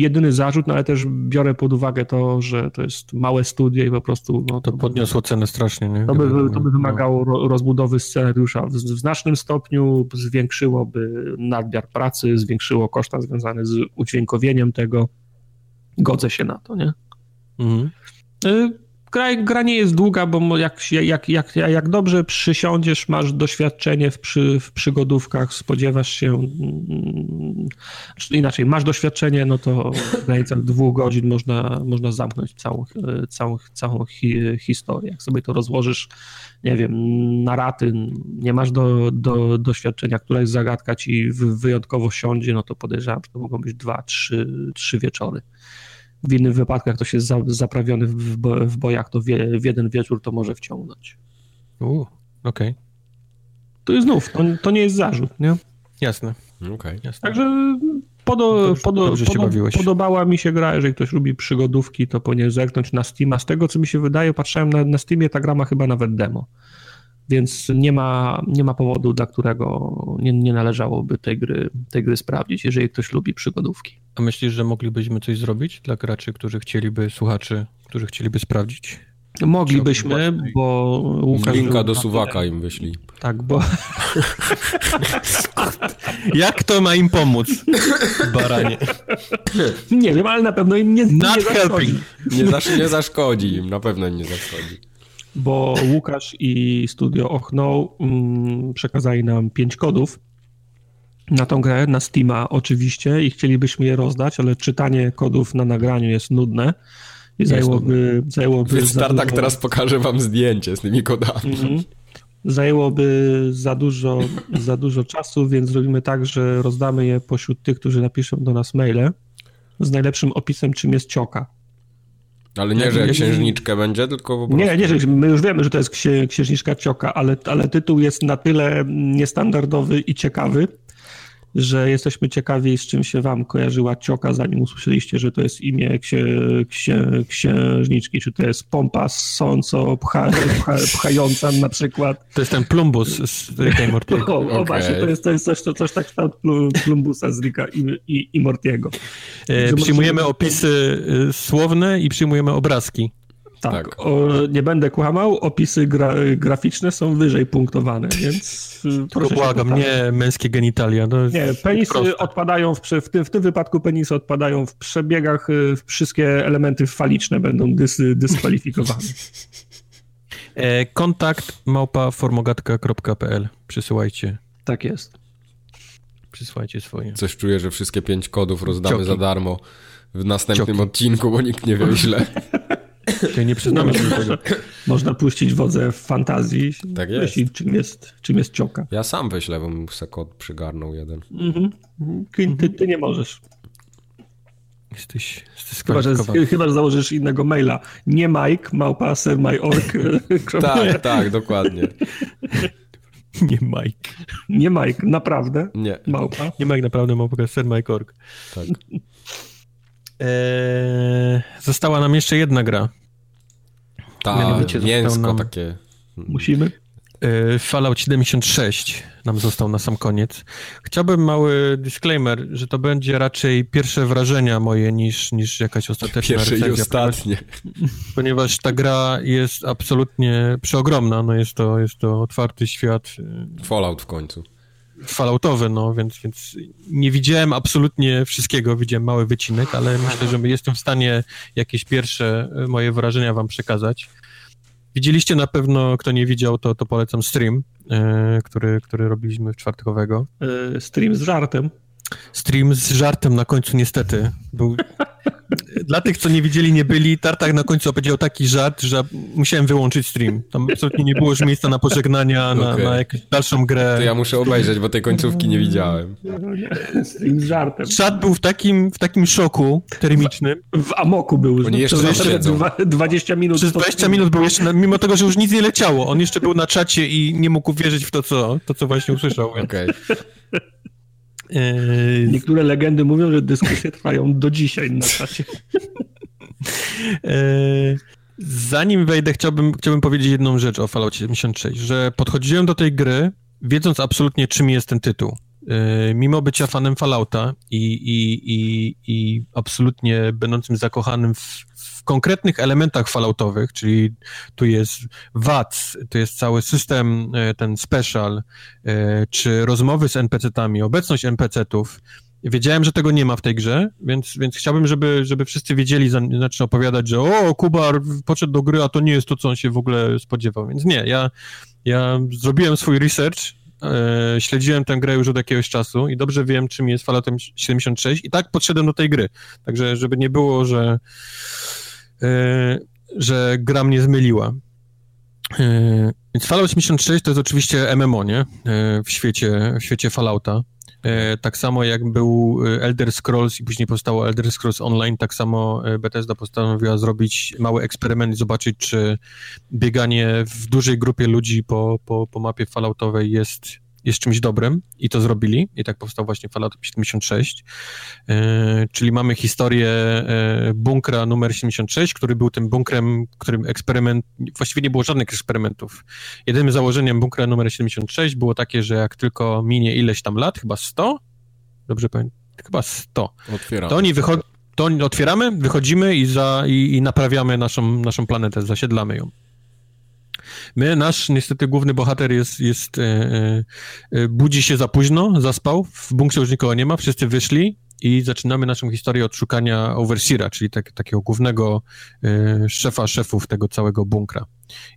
jedyny zarzut, no ale też biorę pod uwagę to, że to jest małe studio i po prostu... No, to, to podniosło cenę strasznie, nie? To by, to by wymagało no. rozbudowy scenariusza w, w znacznym stopniu, zwiększyłoby nadmiar pracy, zwiększyło koszta związane z udźwiękowieniem tego. Godzę się na to, nie? Mhm. Y, gra, gra nie jest długa, bo jak, jak, jak, jak dobrze przysiądziesz, masz doświadczenie w, przy, w przygodówkach, spodziewasz się, mm, czy inaczej, masz doświadczenie, no to w granicach dwóch godzin można, można zamknąć całą, całą, całą hi, historię. Jak sobie to rozłożysz, nie wiem, na raty, nie masz do, do, doświadczenia, która jest zagadka ci wyjątkowo siądzie, no to podejrzewam, że to mogą być dwa, trzy, trzy wieczory. W innych wypadkach ktoś jest za, zaprawiony w, w bojach, to wie, w jeden wieczór to może wciągnąć. Uuu, okej. Okay. To jest znów, to, to nie jest zarzut, nie? Jasne. Okay. Jasne. Także podo, dobrze, podo, dobrze podo, podobała mi się gra, jeżeli ktoś lubi przygodówki, to powinien zerknąć na Steama. Z tego, co mi się wydaje, patrzyłem na, na Steamie, ta gra ma chyba nawet demo. Więc nie ma, nie ma powodu, dla którego nie, nie należałoby tej gry, tej gry sprawdzić, jeżeli ktoś lubi przygodówki. A myślisz, że moglibyśmy coś zrobić dla graczy, którzy chcieliby, słuchaczy, którzy chcieliby sprawdzić? Moglibyśmy, bo Łukasz Linka do suwaka im wyślij. Tak, bo... <laughs> Jak to ma im pomóc, baranie? Nie wiem, ale na pewno im nie, Not nie zaszkodzi. Nie, zasz, nie zaszkodzi im, na pewno im nie zaszkodzi bo Łukasz i studio Ochno mm, przekazali nam pięć kodów na tą grę, na Steama oczywiście i chcielibyśmy je rozdać, ale czytanie kodów na nagraniu jest nudne i zajęłoby... zajęłoby Więc Tartak dużo... teraz pokaże wam zdjęcie z tymi kodami. Mm -hmm. Zajęłoby za dużo, za dużo czasu, więc zrobimy tak, że rozdamy je pośród tych, którzy napiszą do nas maile z najlepszym opisem, czym jest cioka. Ale nie, że księżniczkę będzie, tylko po prostu... Nie, nie, że my już wiemy, że to jest księżniczka Cioka, ale, ale tytuł jest na tyle niestandardowy i ciekawy, że jesteśmy ciekawi, z czym się wam kojarzyła cioka, zanim usłyszeliście, że to jest imię księ, księ, księżniczki. Czy to jest pompa sąco pcha, pcha, pchająca na przykład. To jest ten plumbus z Ricka i Mortiego. <laughs> O, o okay. właśnie, to jest, to jest coś, to, coś tak kształt plumbusa z Ricka i, i, i Mortiego. E, przyjmujemy opisy e, słowne i przyjmujemy obrazki. Tak, tak. O, nie będę kłamał, opisy gra, graficzne są wyżej punktowane, więc y, proszę błagam, nie męskie genitalia. nie, penisy proste. odpadają, w, w, tym, w tym wypadku penisy odpadają w przebiegach, y, wszystkie elementy faliczne będą dys, dyskwalifikowane. <laughs> E, kontakt małpaformogatka.pl Przysyłajcie. Tak jest. Przysłajcie swoje. Coś czuję, że wszystkie pięć kodów rozdamy Cioki. za darmo w następnym Cioki. odcinku, bo nikt nie wie źle. <laughs> Czyli nie przyznamy się do tego. <coughs> Można puścić wodze w fantazji. Tak jest. czym jest, czym jest cioka. Ja sam wyślę, bym se kod przygarnął jeden. Mhm. Ty, ty nie możesz. Jesteś, jesteś chyba, że, chyba, że założysz innego maila. Nie Mike, małpa, sermaj.org. <laughs> tak, tak, dokładnie. <laughs> Nie Mike. <laughs> Nie Mike, naprawdę? Nie. Małpa. Nie Mike, naprawdę małpa, sermaj.org. Tak. Eee, została nam jeszcze jedna gra. Ta, mięsko nam... takie. Musimy? Eee, Fallout 76 nam został na sam koniec. Chciałbym mały disclaimer, że to będzie raczej pierwsze wrażenia moje niż, niż jakaś ostateczna Pierwsze recenzja. i ostatnie. Ponieważ ta gra jest absolutnie przeogromna. No jest, to, jest to otwarty świat. Fallout w końcu falloutowy, no więc, więc nie widziałem absolutnie wszystkiego, widziałem mały wycinek, ale myślę, że jestem w stanie jakieś pierwsze e, moje wrażenia wam przekazać. Widzieliście na pewno, kto nie widział, to, to polecam stream, e, który, który robiliśmy w czwartkowego. E, stream z żartem. Stream z żartem na końcu niestety. Był dla tych, co nie widzieli, nie byli, Tartak na końcu opowiedział taki żart, że musiałem wyłączyć stream. Tam absolutnie nie było już miejsca na pożegnania, na, okay. na jakąś dalszą grę. To ja muszę obejrzeć, bo tej końcówki nie widziałem. Stream z żartem. Czat był w takim, w takim szoku termicznym. W, w amoku był. Oni jeszcze dwa, 20 minut. Przez 20 minut był jeszcze, mimo tego, że już nic nie leciało. On jeszcze był na czacie i nie mógł wierzyć w to, co, to, co właśnie usłyszał. Okej. Okay. Yy, Niektóre legendy mówią, że dyskusje trwają do dzisiaj na czasie. <laughs> Yy, zanim wejdę, chciałbym, chciałbym powiedzieć jedną rzecz o Fallout 76, że podchodziłem do tej gry wiedząc absolutnie, czym jest ten tytuł. Yy, mimo bycia fanem Fallouta i, i, i, i absolutnie będącym zakochanym w, konkretnych elementach falloutowych, czyli tu jest VAT, tu jest cały system, e, ten special, e, czy rozmowy z NPC-tami, obecność NPC-ów, Wiedziałem, że tego nie ma w tej grze, więc, więc chciałbym, żeby, żeby wszyscy wiedzieli, zacznę opowiadać, że o, Kubar podszedł do gry, a to nie jest to, co on się w ogóle spodziewał. Więc nie, ja, ja zrobiłem swój research, e, śledziłem tę grę już od jakiegoś czasu i dobrze wiem, czym jest Fallout 76 i tak podszedłem do tej gry. Także, żeby nie było, że, że gra mnie zmyliła. E, więc Fallout 86 to jest oczywiście MMO, nie? E, w świecie, w świecie Fallouta. E, tak samo jak był Elder Scrolls i później powstało Elder Scrolls Online, tak samo Bethesda postanowiła zrobić mały eksperyment i zobaczyć, czy bieganie w dużej grupie ludzi po, po, po mapie Falloutowej jest jest czymś dobrym i to zrobili i tak powstał właśnie Fallout 76, e, czyli mamy historię e, bunkra numer 76, który był tym bunkrem, którym eksperyment, właściwie nie było żadnych eksperymentów. Jedynym założeniem bunkra numer 76 było takie, że jak tylko minie ileś tam lat, chyba 100, dobrze pamiętam, chyba 100, Otwieramy. to oni wychodzą, to otwieramy, wychodzimy i, za, i, i naprawiamy naszą, naszą planetę, zasiedlamy ją. My, nasz niestety główny bohater jest, jest e, e, e, budzi się za późno, zaspał, w bunkrze już nikogo nie ma, wszyscy wyszli i zaczynamy naszą historię od szukania Overseera, czyli tak, takiego głównego e, szefa szefów tego całego bunkra.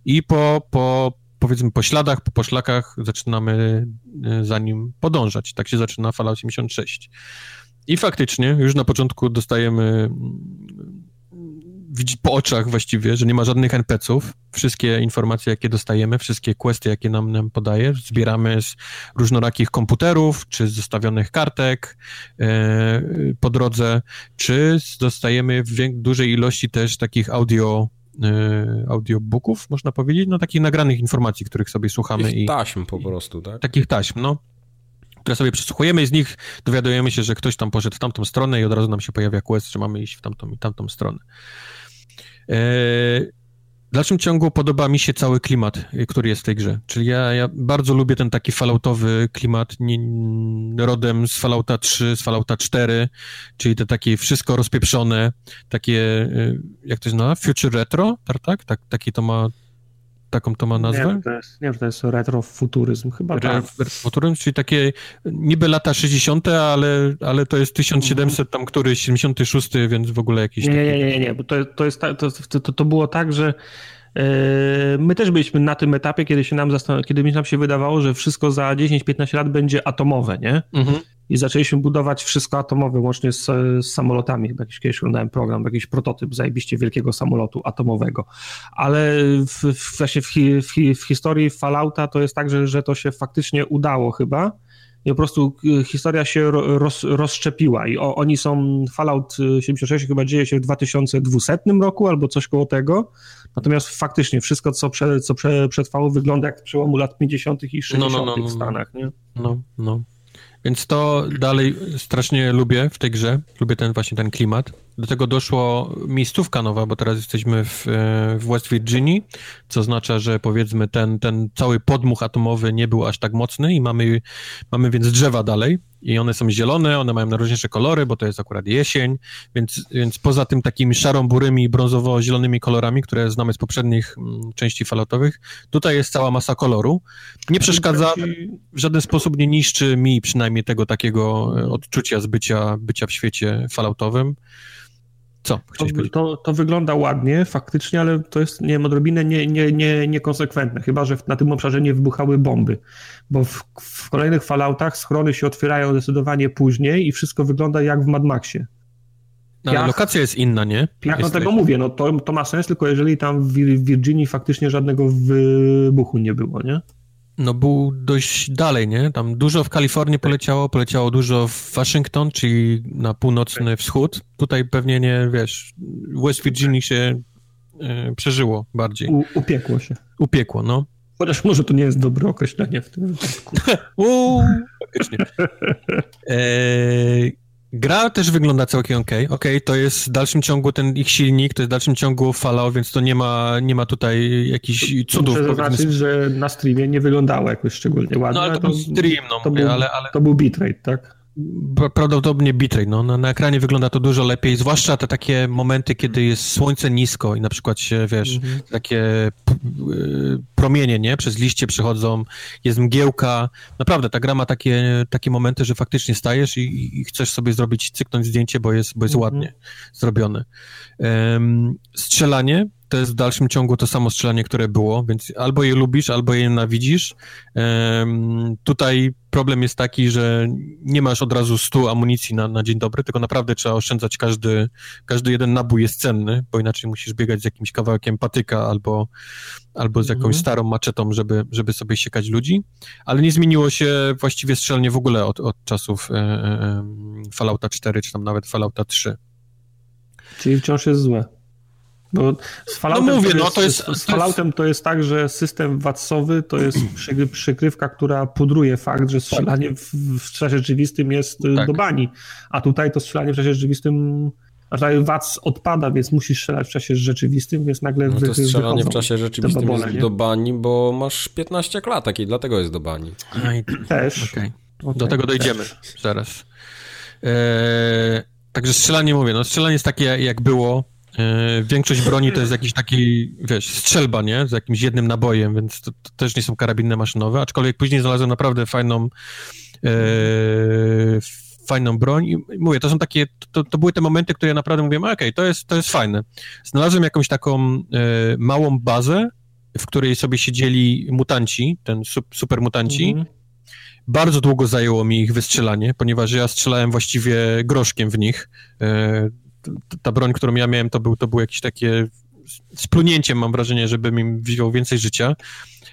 I po, po powiedzmy po śladach, po poszlakach zaczynamy e, za nim podążać. Tak się zaczyna Fallout 86. I faktycznie już na początku dostajemy widzi po oczach właściwie, że nie ma żadnych NPC-ów. Wszystkie informacje, jakie dostajemy, wszystkie questy, jakie nam, nam podaje, zbieramy z różnorakich komputerów, czy z zostawionych kartek e, po drodze, czy dostajemy w dużej ilości też takich audio e, audiobooków, można powiedzieć, no takich nagranych informacji, których sobie słuchamy. Takich i taśm po prostu, tak? Takich taśm, no które sobie przesłuchujemy i z nich dowiadujemy się, że ktoś tam poszedł w tamtą stronę i od razu nam się pojawia quest, że mamy iść w tamtą i tamtą stronę. W dalszym ciągu podoba mi się cały klimat, który jest w tej grze. Czyli ja, ja bardzo lubię ten taki falloutowy klimat rodem z Fallouta 3, z Fallouta 4, czyli te takie wszystko rozpieprzone, takie, y, jak to się nazywa, future retro, tak? tak? tak taki to ma taką to ma nazwę? Nie, to jest, nie, to jest retrofuturyzm chyba. Re, tak. Retrofuturyzm, czyli takie niby lata 60., ale, ale to jest 1700 tam któryś, 76, więc w ogóle jakiś Nie, taki... nie, nie, nie, bo to, to, jest, to, to, to było tak, że My też byliśmy na tym etapie, kiedy się nam, kiedy nam się wydawało, że wszystko za 10-15 lat będzie atomowe, nie? Mhm i zaczęliśmy budować wszystko atomowe, łącznie z, z samolotami. Chyba jakiś kiedyś oglądałem program, jakiś prototyp zajebiście wielkiego samolotu atomowego. Ale w, w, w, w, w historii Fallouta to jest tak, że, że to się faktycznie udało chyba i po prostu y, historia się roz, rozszczepiła i o, oni są, Fallout 76 chyba dzieje się w 2200 roku albo coś koło tego, natomiast faktycznie wszystko, co, prze, co prze, przetrwało wygląda jak przełomu lat 50 i 60 no, no, no, w no, no. Stanach, nie? No, no. Więc to dalej strasznie lubię w tej grze. Lubię ten właśnie ten klimat. Do tego doszło miejscówka nowa, bo teraz jesteśmy w, w West Virginii, co oznacza, że powiedzmy ten, ten cały podmuch atomowy nie był aż tak mocny i mamy, mamy więc drzewa dalej i one są zielone, one mają najróżniejsze kolory, bo to jest akurat jesień, więc, więc poza tym takimi szarą-burymi, brązowo-zielonymi kolorami, które znamy z poprzednich mm, części falotowych, tutaj jest cała masa koloru. Nie przeszkadza, w żaden sposób nie niszczy mi przynajmniej tego takiego e, odczucia z bycia, bycia w świecie falautowym. Co? To, to, to, wygląda ładnie, faktycznie, ale to jest, nie wiem, odrobinę nie, nie, nie, niekonsekwentne, chyba że na tym obszarze nie wybuchały bomby, bo w, w kolejnych Falloutach schrony się otwierają zdecydowanie później i wszystko wygląda jak w Mad Maxie. No, ale lokacja jest inna, nie? Jak no tego mówię, no to, to ma sens, tylko jeżeli tam w Virginii faktycznie żadnego wybuchu nie było, nie? No był dość dalej, nie? Tam dużo w Kalifornii poleciało, poleciało dużo w Waszyngton, czyli na północny wschód. Tutaj pewnie nie, wiesz, West Virginia się e, przeżyło bardziej. U, upiekło się. Upiekło, no. Chociaż może to nie jest dobre określenie w tym wypadku. <laughs> Uuu, faktycznie. E, Gra też wygląda całkiem ok. Ok, to jest w dalszym ciągu ten ich silnik, to jest w dalszym ciągu falał, więc to nie ma, nie ma tutaj jakichś cudów. Muszę zaznaczyć, że na streamie nie wyglądało jakoś szczególnie ładnie. No ale to, to był stream, no, to był, ale, ale... To był bitrate, tak? Prawdopodobnie bitrate. No, na, na, ekranie wygląda to dużo lepiej, zwłaszcza te takie momenty, kiedy jest słońce nisko i na przykład się, wiesz, mhm. takie y, promienie, nie? Przez liście przychodzą, jest mgiełka. Naprawdę, ta gra ma takie, takie momenty, że faktycznie stajesz i, i chcesz sobie zrobić, cyknąć zdjęcie, bo jest, bo jest mhm. ładnie zrobione. Um, strzelanie to jest w dalszym ciągu to samo strzelanie, które było, więc albo je lubisz, albo je nienawidzisz. Um, tutaj problem jest taki, że nie masz od razu 100 amunicji na, na dzień dobry, tylko naprawdę trzeba oszczędzać każdy, każdy jeden nabój jest cenny, bo inaczej musisz biegać z jakimś kawałkiem patyka albo, albo z jakąś mhm. starą maczetą, żeby, żeby sobie siekać ludzi. Ale nie zmieniło się właściwie strzelanie w ogóle od, od czasów e, e, Fallouta 4, czy tam nawet Fallouta 3. Czyli wciąż jest złe. Bo z Falloutem, no mówię, to, jest, no to jest, z Falloutem to jest tak, że system watsowy to jest <clears throat> przykrywka, która pudruje fakt, że strzelanie w, w czasie rzeczywistym jest y, tak. do bani, a tutaj to strzelanie w czasie rzeczywistym znaczy wac odpada, więc musisz strzelać w czasie rzeczywistym, więc nagle no to strzelanie w czasie rzeczywistym babole, jest nie? do bani, bo masz 15 klatek i dlatego jest do bani. Też. Okay. Okay. Do tego dojdziemy Też. zaraz. Eee, także strzelanie mówię, no strzelanie jest takie jak było, większość broni to jest jakiś taki, wiesz, strzelba, nie? Z jakimś jednym nabojem, więc to, to też nie są karabiny maszynowe, aczkolwiek później znalazłem naprawdę fajną e, fajną broń i mówię, to są takie, to, to były te momenty, które ja naprawdę mówiłem, okej, okay, to, jest, to jest fajne. Znalazłem jakąś taką e, małą bazę, w której sobie siedzieli mutanci, ten super mutanci. Mhm. Bardzo długo zajęło mi ich wystrzelanie, ponieważ ja strzelałem właściwie groszkiem w nich. E, ta broń, którą ja miałem, to był, to był jakieś takie splunięciem, mam wrażenie, żeby mi wziął więcej życia.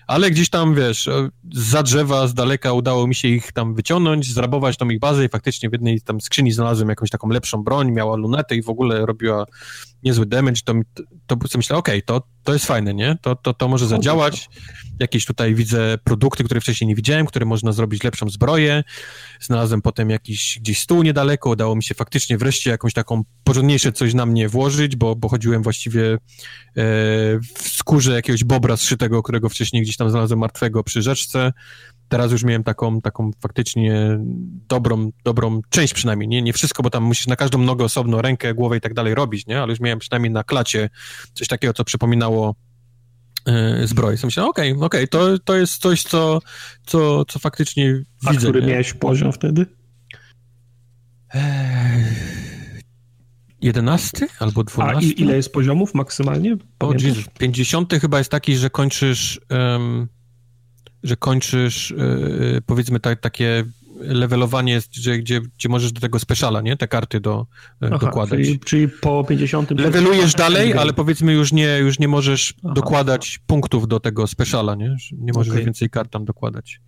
Ale gdzieś tam, wiesz, za drzewa, z daleka udało mi się ich tam wyciągnąć, zrabować tą ich bazę i faktycznie w jednej tam skrzyni znalazłem jakąś taką lepszą broń, miała lunetę i w ogóle robiła niezły damage, to, to, to myślę, okej, okay, to, to jest fajne, nie? To, to, to może zadziałać. Jakieś tutaj widzę produkty, które wcześniej nie widziałem, które można zrobić lepszą zbroję. Znalazłem potem jakiś gdzieś stół niedaleko, udało mi się faktycznie wreszcie jakąś taką porządniejsze coś na mnie włożyć, bo, bo chodziłem właściwie e, w skórze jakiegoś bobra zszytego, którego wcześniej gdzieś tam znalazłem martwego przy rzeczce teraz już miałem taką, taką faktycznie dobrą, dobrą część przynajmniej, nie, nie wszystko, bo tam musisz na każdą nogę osobno, rękę, głowę i tak dalej robić, nie, ale już miałem przynajmniej na klacie coś takiego, co przypominało yy, zbroję. So myślałem, okej, okay, okej, okay, to, to jest coś, co, co, co faktycznie A widzę. A który nie? miałeś poziom wtedy? Eee, 11 albo 12. A ile jest poziomów maksymalnie? O, Jesus, 50 chyba jest taki, że kończysz um, że kończysz yy, powiedzmy ta, takie levelowanie, że, gdzie, gdzie możesz do tego speciala, nie? Te karty do, yy, Aha, dokładać. Czyli, czyli, po 50... Levelujesz dalej, ale powiedzmy już nie, już nie możesz Aha. dokładać punktów do tego speciala, nie? Nie możesz okay. więcej kart tam dokładać.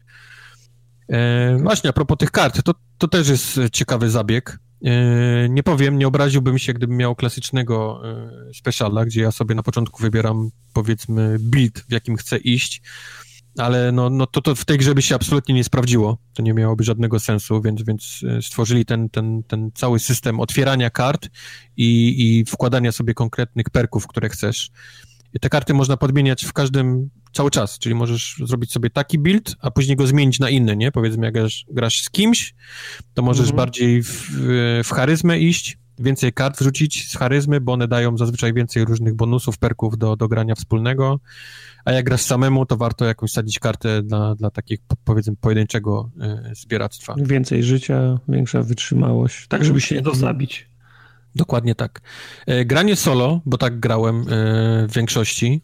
E, właśnie, a propos tych kart, to, to też jest ciekawy zabieg. E, nie powiem, nie obraziłbym się, gdybym miał klasycznego e, speciala, gdzie ja sobie na początku wybieram, powiedzmy, build, w jakim chcę iść, ale no, no to, to w tej grze by się absolutnie nie sprawdziło. To nie miałoby żadnego sensu, więc, więc e, stworzyli ten, ten, ten cały system otwierania kart i, i wkładania sobie konkretnych perków, które chcesz. I te karty można podmieniać w każdym, cały czas, czyli możesz zrobić sobie taki build, a później go zmienić na inny, nie? Powiedzmy, jak grasz, grasz z kimś, to możesz mhm. bardziej w, w charyzmę iść, więcej kart wrzucić z charyzmy, bo one dają zazwyczaj więcej różnych bonusów, perków do, do grania wspólnego a jak grasz samemu, to warto jakąś sadzić kartę dla, dla takiego, powiedzmy, pojedynczego y, zbieractwa. Więcej życia, większa wytrzymałość, tak żeby się nie dozabić. Dokładnie tak. E, granie solo, bo tak grałem e, w większości,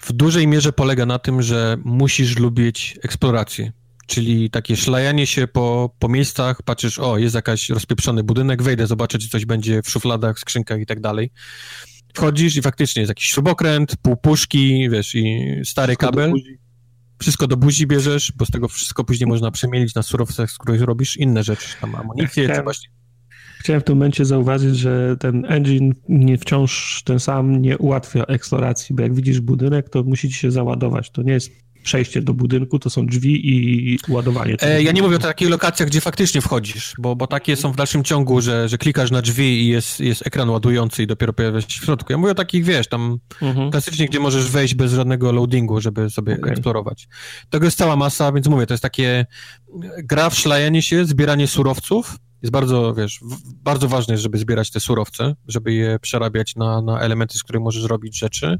w dużej mierze polega na tym, że musisz lubić eksplorację. Czyli takie szlajanie się po, po miejscach, patrzysz, o, jest jakaś rozpieprzony budynek, wejdę, zobaczę, czy coś będzie w szufladach, skrzynkach i tak dalej wchodzisz i faktycznie jest jakiś śrubokręt, pół puszki, wiesz, i stary wszystko kabel. Do wszystko do buzi bierzesz, bo z tego wszystko później można przemielić na surowcach, z których robisz inne rzeczy, tam amunicję, chciałem, właśnie... Chciałem w tym momencie zauważyć, że ten engine nie wciąż ten sam nie ułatwia eksploracji, bo jak widzisz budynek, to musi ci się załadować. To nie jest przejście do budynku, to są drzwi i ładowanie. E, ja nie mówię o takich lokacjach, gdzie faktycznie wchodzisz, bo, bo takie są w dalszym ciągu, że, że klikasz na drzwi i jest, jest ekran ładujący i dopiero pojawia się w środku. Ja mówię o takich, wiesz, tam mhm. klasycznie, gdzie możesz wejść bez żadnego loadingu, żeby sobie okay. eksplorować. Tego jest cała masa, więc mówię, to jest takie gra w szlajenie się, zbieranie surowców, jest bardzo, wiesz, bardzo ważne jest, żeby zbierać te surowce, żeby je przerabiać na, na elementy, z których możesz robić rzeczy.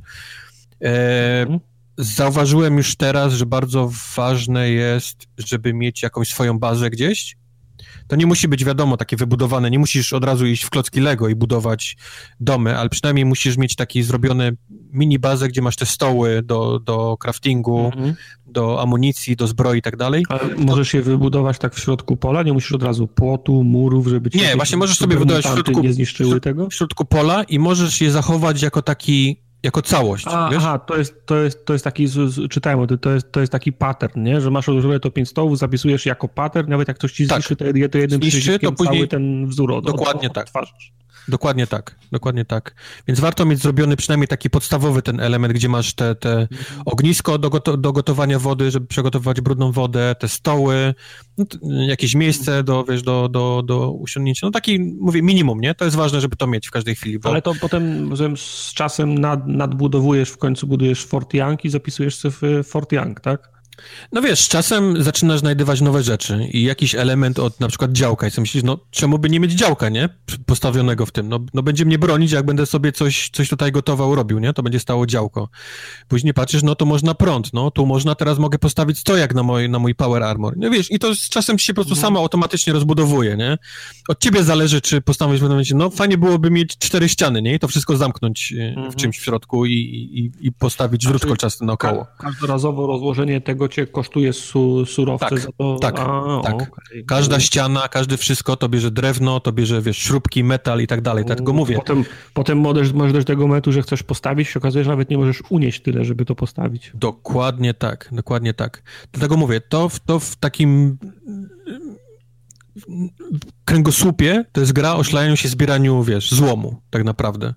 E, mhm. Zauważyłem już teraz, że bardzo ważne jest, żeby mieć jakąś swoją bazę gdzieś. To nie musi być, wiadomo, takie wybudowane, nie musisz od razu iść w klocki Lego i budować domy, ale przynajmniej musisz mieć taki zrobione mini bazę, gdzie masz te stoły do, do craftingu, mhm. do amunicji, do zbroi i tak dalej. Ale możesz je wybudować tak w środku pola? Nie musisz od razu płotu, murów, żeby ci Nie, właśnie możesz sobie wybudować w środku, nie zniszczyły tego? w środku pola i możesz je zachować jako taki jako całość. A, aha, to jest, to jest, to jest taki, czytałem to jest, to jest taki pattern, nie? że masz odłożone to pięć stołów, zapisujesz jako pattern, nawet jak ktoś ci zniszczy, tak. to, to jednym Zniszczy, to później cały ten wzór od, Dokładnie od, tak. Odtwarzasz. Dokładnie tak, dokładnie tak. Więc warto mieć zrobiony przynajmniej taki podstawowy ten element, gdzie masz te, te ognisko do, goto do gotowania wody, żeby przygotować brudną wodę, te stoły, no, jakieś miejsce do, wiesz, do, do, do usiądnięcia. No taki, mówię, minimum, nie? To jest ważne, żeby to mieć w każdej chwili. Bo... Ale to potem z czasem nad, nadbudowujesz, w końcu budujesz Fort Young i zapisujesz sobie Fort Young, tak? No wiesz, czasem zaczynasz znajdywać nowe rzeczy i jakiś element od na przykład działka i sobie myślisz, no czemu by nie mieć działka, nie? Postawionego w tym. No, no będzie mnie bronić, jak będę sobie coś, coś tutaj gotował, robił, nie? To będzie stało działko. Później patrzysz, no to można prąd, no tu można, teraz mogę postawić stojak na mój, na mój power armor. No wiesz, i to z czasem się po prostu mhm. samo automatycznie rozbudowuje, nie? Od ciebie zależy, czy postawisz w pewnym momencie, no fajnie byłoby mieć cztery ściany, nie? I to wszystko zamknąć mhm. w czymś w środku i, i, i postawić rzut kolczasty naokoło. Każdorazowo rozłożenie tego cię kosztuje su, surowce tak, za to? Tak, A, tak. Okay. Każda ściana, każdy wszystko, to bierze drewno, to bierze, wiesz, śrubki, metal i tak dalej, dlatego mówię. Potem, potem możesz, możesz dojść do tego momentu, że chcesz postawić, się okazuje, że nawet nie możesz unieść tyle, żeby to postawić. Dokładnie tak, dokładnie tak. Dlatego mówię, to, to w takim kręgosłupie to jest gra o się, zbieraniu, wiesz, złomu, tak naprawdę.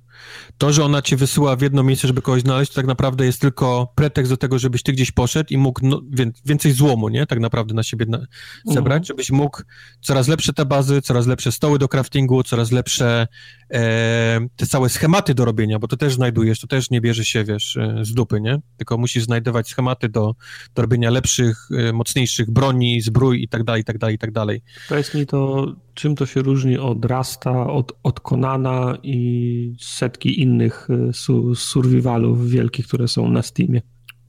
To, że ona cię wysyła w jedno miejsce, żeby kogoś znaleźć, to tak naprawdę jest tylko pretekst do tego, żebyś ty gdzieś poszedł i mógł no, więcej złomu, nie? Tak naprawdę na siebie na, zebrać, mhm. żebyś mógł coraz lepsze te bazy, coraz lepsze stoły do craftingu, coraz lepsze e, te całe schematy do robienia, bo to też znajdujesz, to też nie bierze się, wiesz, e, z dupy, nie? Tylko musisz znajdować schematy do, do robienia lepszych, e, mocniejszych broni, zbrój i tak dalej, i tak dalej, i tak dalej. Powiedz mi to, czym to się różni od Rasta, od, od Konana i setki innych e, su, survivalów wielkich, które są na Steamie?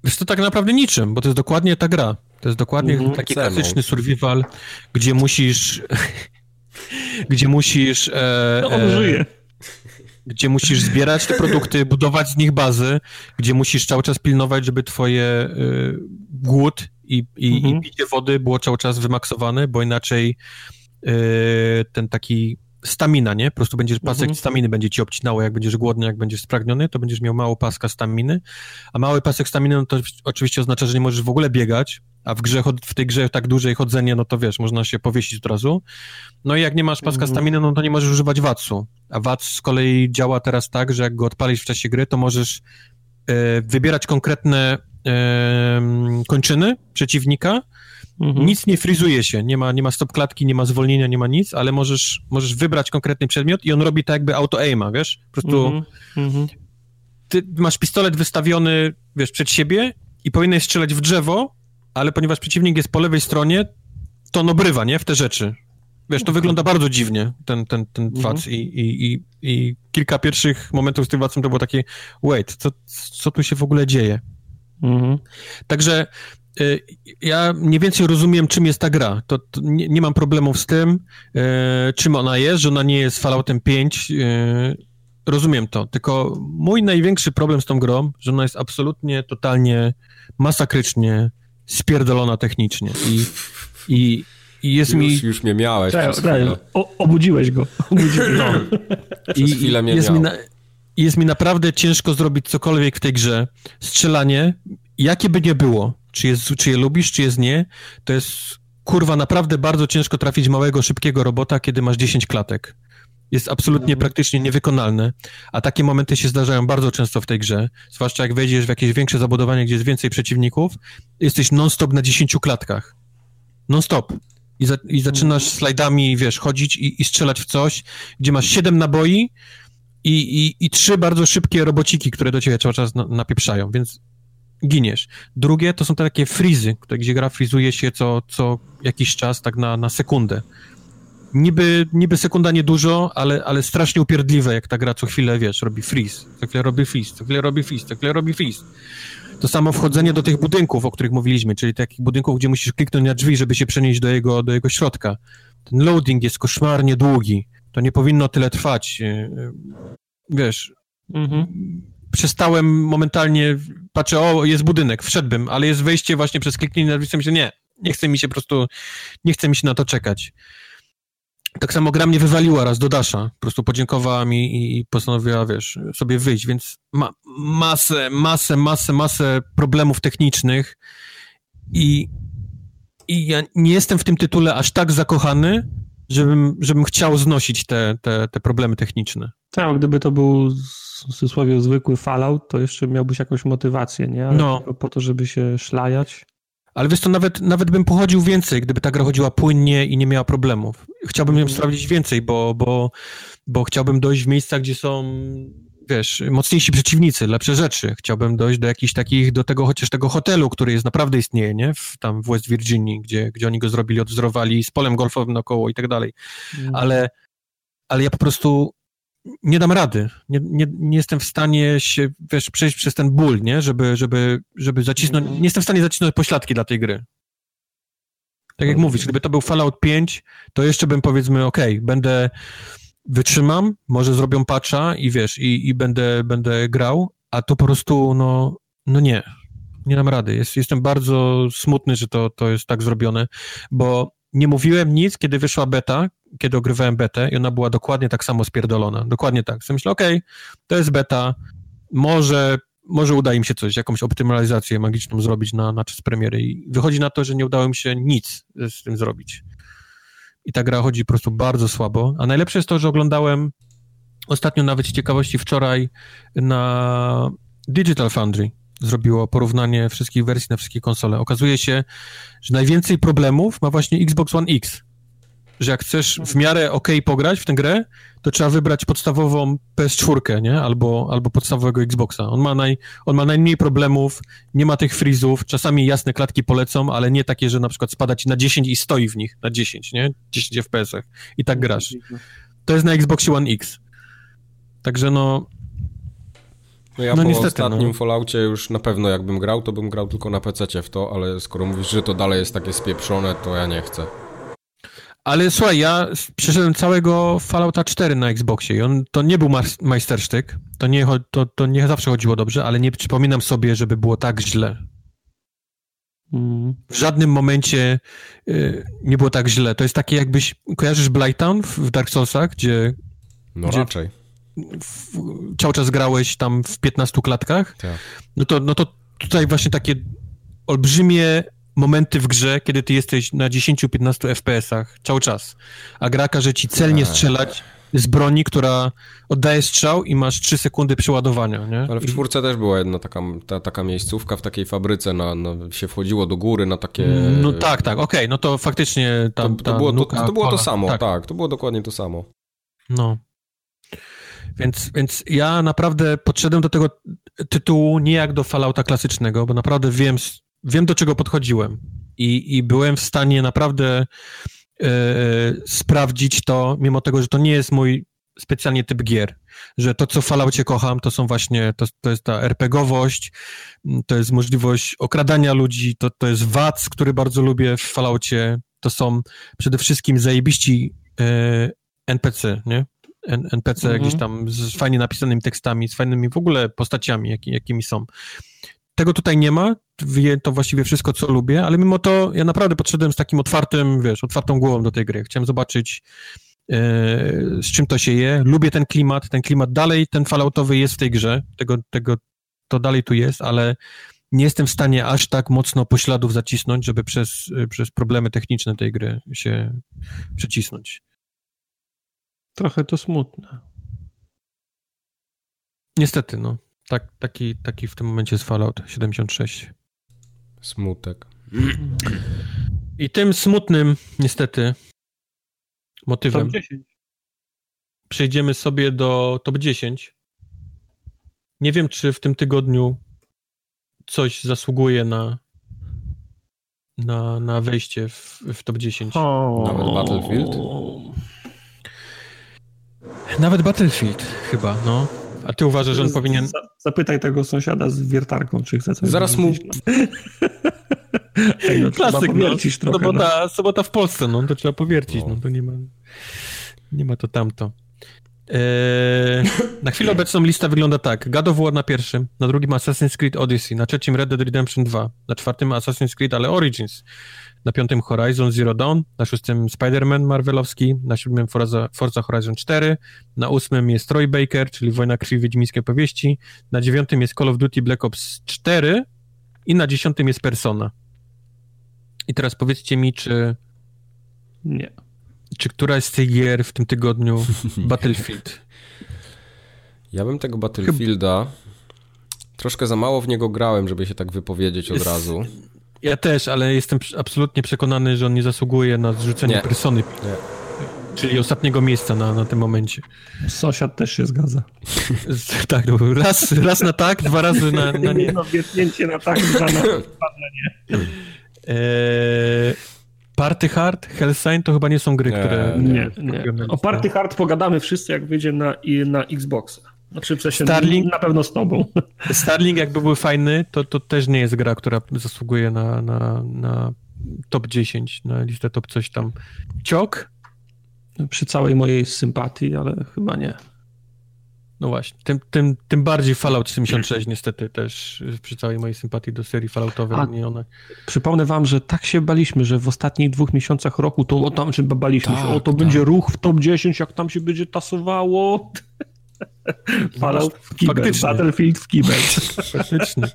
Wiesz, to tak naprawdę niczym, bo to jest dokładnie ta gra. To jest dokładnie mm -hmm. taki klasyczny survival, gdzie musisz... <laughs> gdzie musisz... E, no, on e, żyje. Gdzie musisz zbierać te produkty, <laughs> budować z nich bazy, gdzie musisz cały czas pilnować, żeby twoje e, głód i, i, i mhm. picie wody było cały czas wymaksowane, bo inaczej ten taki stamina, nie? Po prostu będziesz pasek mhm. staminy będzie ci obcinało, jak będziesz głodny, jak będziesz spragniony, to będziesz miał mało paska staminy, a mały pasek staminy, no to oczywiście oznacza, że nie możesz w ogóle biegać, a w grze, w tej grze tak dłużej chodzenie, no to wiesz, można się powiesić od razu. No i jak nie masz paska mhm. staminy, no to nie możesz używać wacu. A wac z kolei działa teraz tak, że jak go odpalisz w czasie gry, to możesz e, wybierać konkretne e, kończyny przeciwnika, Mhm. Nic nie frizuje się, nie ma, nie ma stop klatki, nie ma zwolnienia, nie ma nic, ale możesz, możesz wybrać konkretny przedmiot i on robi tak jakby auto-aima, wiesz? Po prostu mhm. mhm. ty masz pistolet wystawiony, wiesz, przed siebie i powinieneś strzelać w drzewo, ale ponieważ przeciwnik jest po lewej stronie, to on obrywa, nie? W te rzeczy. Wiesz, to wygląda bardzo dziwnie, ten, ten, ten mhm. i, i, i, i kilka pierwszych momentów z tym wacem to było takie, wait, co, co tu się w ogóle dzieje? Mhm. Także ja mniej więcej rozumiem, czym jest ta gra. To, to nie, nie, mam problemów z tym, e, czym ona jest, że ona nie jest Falloutem 5. E, y, rozumiem to, tylko mój największy problem z tą grą, że ona jest absolutnie, totalnie, masakrycznie spierdolona technicznie i, i, i jest już, mi... Już mnie miałeś. Tak, tak, o, obudziłeś go. <laughs> Obudziłeś no. I, chwilę mnie jest, mi na, jest mi naprawdę ciężko zrobić cokolwiek w tej grze. Strzelanie, jakie by nie było, czy, jest, czy je lubisz, czy jest nie, to jest kurwa naprawdę bardzo ciężko trafić małego, szybkiego robota, kiedy masz 10 klatek. jest absolutnie mhm. praktycznie niewykonalne, a takie momenty się zdarzają bardzo często w tej grze, zwłaszcza jak wejdziesz w jakieś większe zabudowanie, gdzie jest więcej przeciwników, jesteś non-stop na 10 klatkach. Non-stop. I, za, i zaczynasz mhm. slajdami, wiesz, chodzić i, i, strzelać w coś, gdzie masz 7 naboi i, i, i trzy bardzo szybkie robociki, które do ciebie cały czas na, napieprzają, więc giniesz. Drugie to są te takie frizy, gdzie gra frizuje się co, co jakiś czas, tak na, na sekundę niby, niby sekunda niedużo, ale, ale strasznie upierdliwe, jak ta gra co chwilę, wiesz, robi freeze, co chwilę robi freeze, co chwilę robi freeze, co chwilę robi freeze. To samo wchodzenie do tych budynków, o których mówiliśmy, czyli takich budynków, gdzie musisz kliknąć na drzwi, żeby się przenieść do jego, do jego środka. Ten loading jest koszmarnie długi. To nie powinno tyle trwać. E, e, wiesz, mhm. Przestałem momentalnie, patrzę, o, jest budynek, wszedłbym, ale jest wejście właśnie przez kliknięcie na drzwi, myślę, nie, nie chce mi się po prostu, nie chce mi się na to czekać. Tak samo gra mnie wywaliła raz do Dasha. Po prostu podziękowała mi i postanowiła, wiesz, sobie wyjść, więc ma masę, masę, masę, masę problemów technicznych i, i ja nie jestem w tym tytule aż tak zakochany, żebym, żebym chciał znosić te, te, te problemy techniczne. Tak, gdyby to był cudzysłowie zwykły Fallout, to jeszcze miałbyś jakąś motywację, nie? Ale no. po to, żeby się szlajać. Ale wiesz to nawet, nawet bym pochodził więcej, gdyby ta gra chodziła płynnie i nie miała problemów. Chciałbym ją mhm. sprawdzić więcej, bo, bo, bo chciałbym dojść w miejsca, gdzie są, wiesz, mocniejsi przeciwnicy, lepsze rzeczy. Chciałbym dojść do jakichś takich, do tego chociaż tego hotelu, który jest naprawdę istnieje, nie? W, tam w West Virginii, gdzie, gdzie oni go zrobili, odwzorowali z polem golfowym naokoło i tak dalej. Mhm. Ale, ale ja po prostu nie dam rady. Nie, nie, nie jestem w stanie się, wiesz, przejść przez ten ból, nie? Żeby, żeby, żeby zacisnąć, nie jestem w stanie zacisnąć pośladki dla tej gry. Tak jak mówisz, gdyby to był Fallout 5, to jeszcze bym powiedzmy, ok, będę, wytrzymam, może zrobią patcha i wiesz, i, i będę, będę grał, a tu po prostu, no, no nie, nie dam rady. Jest, jestem bardzo smutny, że to, to jest tak zrobione, bo nie mówiłem nic, kiedy wyszła beta, kiedy ogrywałem betę i ona była dokładnie tak samo spierdolona. Dokładnie tak. Sobie myślę, okej, okay, to jest beta, może, może uda im się coś, jakąś optymalizację magiczną zrobić na, na czas premiery i wychodzi na to, że nie udało mi się nic z tym zrobić. I ta gra chodzi po prostu bardzo słabo, a najlepsze jest to, że oglądałem ostatnio nawet z ciekawości wczoraj na Digital Foundry zrobiło porównanie wszystkich wersji na wszystkie konsole. Okazuje się, że najwięcej problemów ma właśnie Xbox One X. Że jak chcesz w miarę ok pograć w tę grę, to trzeba wybrać podstawową PS4, nie? Albo, albo podstawowego Xboxa. On ma, naj, on ma najmniej problemów, nie ma tych frizów, czasami jasne klatki polecą, ale nie takie, że na przykład spada ci na 10 i stoi w nich na 10, nie? 10 FPS-ach i tak grasz. To jest na Xboxie One X. Także no, no ja no po niestety, ostatnim no. Falloutie już na pewno jakbym grał, to bym grał tylko na PC w to, ale skoro mówisz, że to dalej jest takie spieprzone, to ja nie chcę. Ale słuchaj, ja przeszedłem całego Fallouta 4 na Xboxie i on, to nie był majstersztyk, to nie, to, to nie zawsze chodziło dobrze, ale nie przypominam sobie, żeby było tak źle. Mm. W żadnym momencie y, nie było tak źle. To jest takie jakbyś, kojarzysz Blighttown w, w Dark Soulsach, gdzie... No gdzie, raczej w, cały czas grałeś tam w 15 klatkach, tak. no, to, no to tutaj właśnie takie olbrzymie momenty w grze, kiedy ty jesteś na 10-15 FPS-ach cały czas, a gra każe ci celnie tak. strzelać z broni, która oddaje strzał i masz 3 sekundy przeładowania, nie? Ale w czwórce też była jedna taka, ta, taka miejscówka w takiej fabryce, na, na, się wchodziło do góry na takie... No tak, tak, okej, okay, no to faktycznie tam to, to, było, to, to, było to samo, tak. tak, to było dokładnie to samo. No. Więc, więc ja naprawdę podszedłem do tego tytułu nie jak do Fallouta klasycznego, bo naprawdę wiem, wiem do czego podchodziłem i, i byłem w stanie naprawdę e, sprawdzić to, mimo tego, że to nie jest mój specjalnie typ gier, że to, co w Falloutie kocham, to są właśnie, to, to jest ta RPGowość, to jest możliwość okradania ludzi, to, to jest WAC, który bardzo lubię w Falloutie, to są przede wszystkim zajebiści e, NPC, nie? NPC mhm. gdzieś tam z fajnie napisanymi tekstami, z fajnymi w ogóle postaciami, jak, jakimi są. Tego tutaj nie ma, to właściwie wszystko, co lubię, ale mimo to ja naprawdę podszedłem z takim otwartym, wiesz, otwartą głową do tej gry. Chciałem zobaczyć, e, z czym to się je. Lubię ten klimat, ten klimat dalej, ten falloutowy jest w tej grze, tego, tego to dalej tu jest, ale nie jestem w stanie aż tak mocno pośladów zacisnąć, żeby przez, przez problemy techniczne tej gry się przecisnąć. Trochę to smutne. Niestety, no. Tak, taki, taki w tym momencie jest Fallout 76. Smutek. I tym smutnym, niestety, motywem przejdziemy sobie do top 10. Nie wiem, czy w tym tygodniu coś zasługuje na, na, na wejście w, w top 10. O, Nawet Battlefield? Nawet Battlefield chyba, no. A ty uważasz, że on powinien... Zapytaj tego sąsiada z wiertarką, czy chce coś Zaraz mu... <laughs> Ej, no, Klasyk, no. Sobota, no. sobota w Polsce, no to trzeba powiercić, no, no to nie ma, nie ma to tamto. Eee, na chwilę obecną lista wygląda tak. God of War na pierwszym, na drugim Assassin's Creed Odyssey, na trzecim Red Dead Redemption 2, na czwartym Assassin's Creed, ale Origins, na piątym Horizon Zero Dawn, na szóstym Spider-Man Marvelowski, na siódmym Forza, Forza Horizon 4, na ósmym jest Troy Baker, czyli Wojna Krwi Wiedźmińskie Powieści, na dziewiątym jest Call of Duty Black Ops 4 i na dziesiątym jest Persona. I teraz powiedzcie mi, czy... Nie. Czy któraś z tych gier w tym tygodniu <laughs> Battlefield? Ja bym tego Battlefielda... Troszkę za mało w niego grałem, żeby się tak wypowiedzieć od razu. Ja też, ale jestem absolutnie przekonany, że on nie zasługuje na zrzucenie nie. persony. Nie. Czyli ostatniego miejsca na, na tym momencie. Sąsiad też się zgadza. <laughs> tak, no, raz, raz na tak, dwa razy na, na nie. No, wietnięcie na tak, dwa na, dwa na nie. Eee, Party Hard, Hellsign to chyba nie są gry, nie, które... Nie, nie. O Party Hard pogadamy wszyscy, jak wyjdzie na, na Xboxa. Znaczy, w Starlink, na pewno z tobą. <laughs> Starlink jakby był fajny, to, to też nie jest gra, która zasługuje na, na, na top 10, na listę top coś tam. Ciok? Przy całej mojej sympatii, ale chyba nie. No właśnie, tym, tym, tym bardziej Fallout 76 niestety też przy całej mojej sympatii do serii Falloutowej. A, nie one. Przypomnę wam, że tak się baliśmy, że w ostatnich dwóch miesiącach roku to o tam się baliśmy, tak, że o to tak. będzie ruch w top 10, jak tam się będzie tasowało. <laughs> Fallout w kibel, Faktycznie. Battlefield w kibel. Faktycznie. <laughs>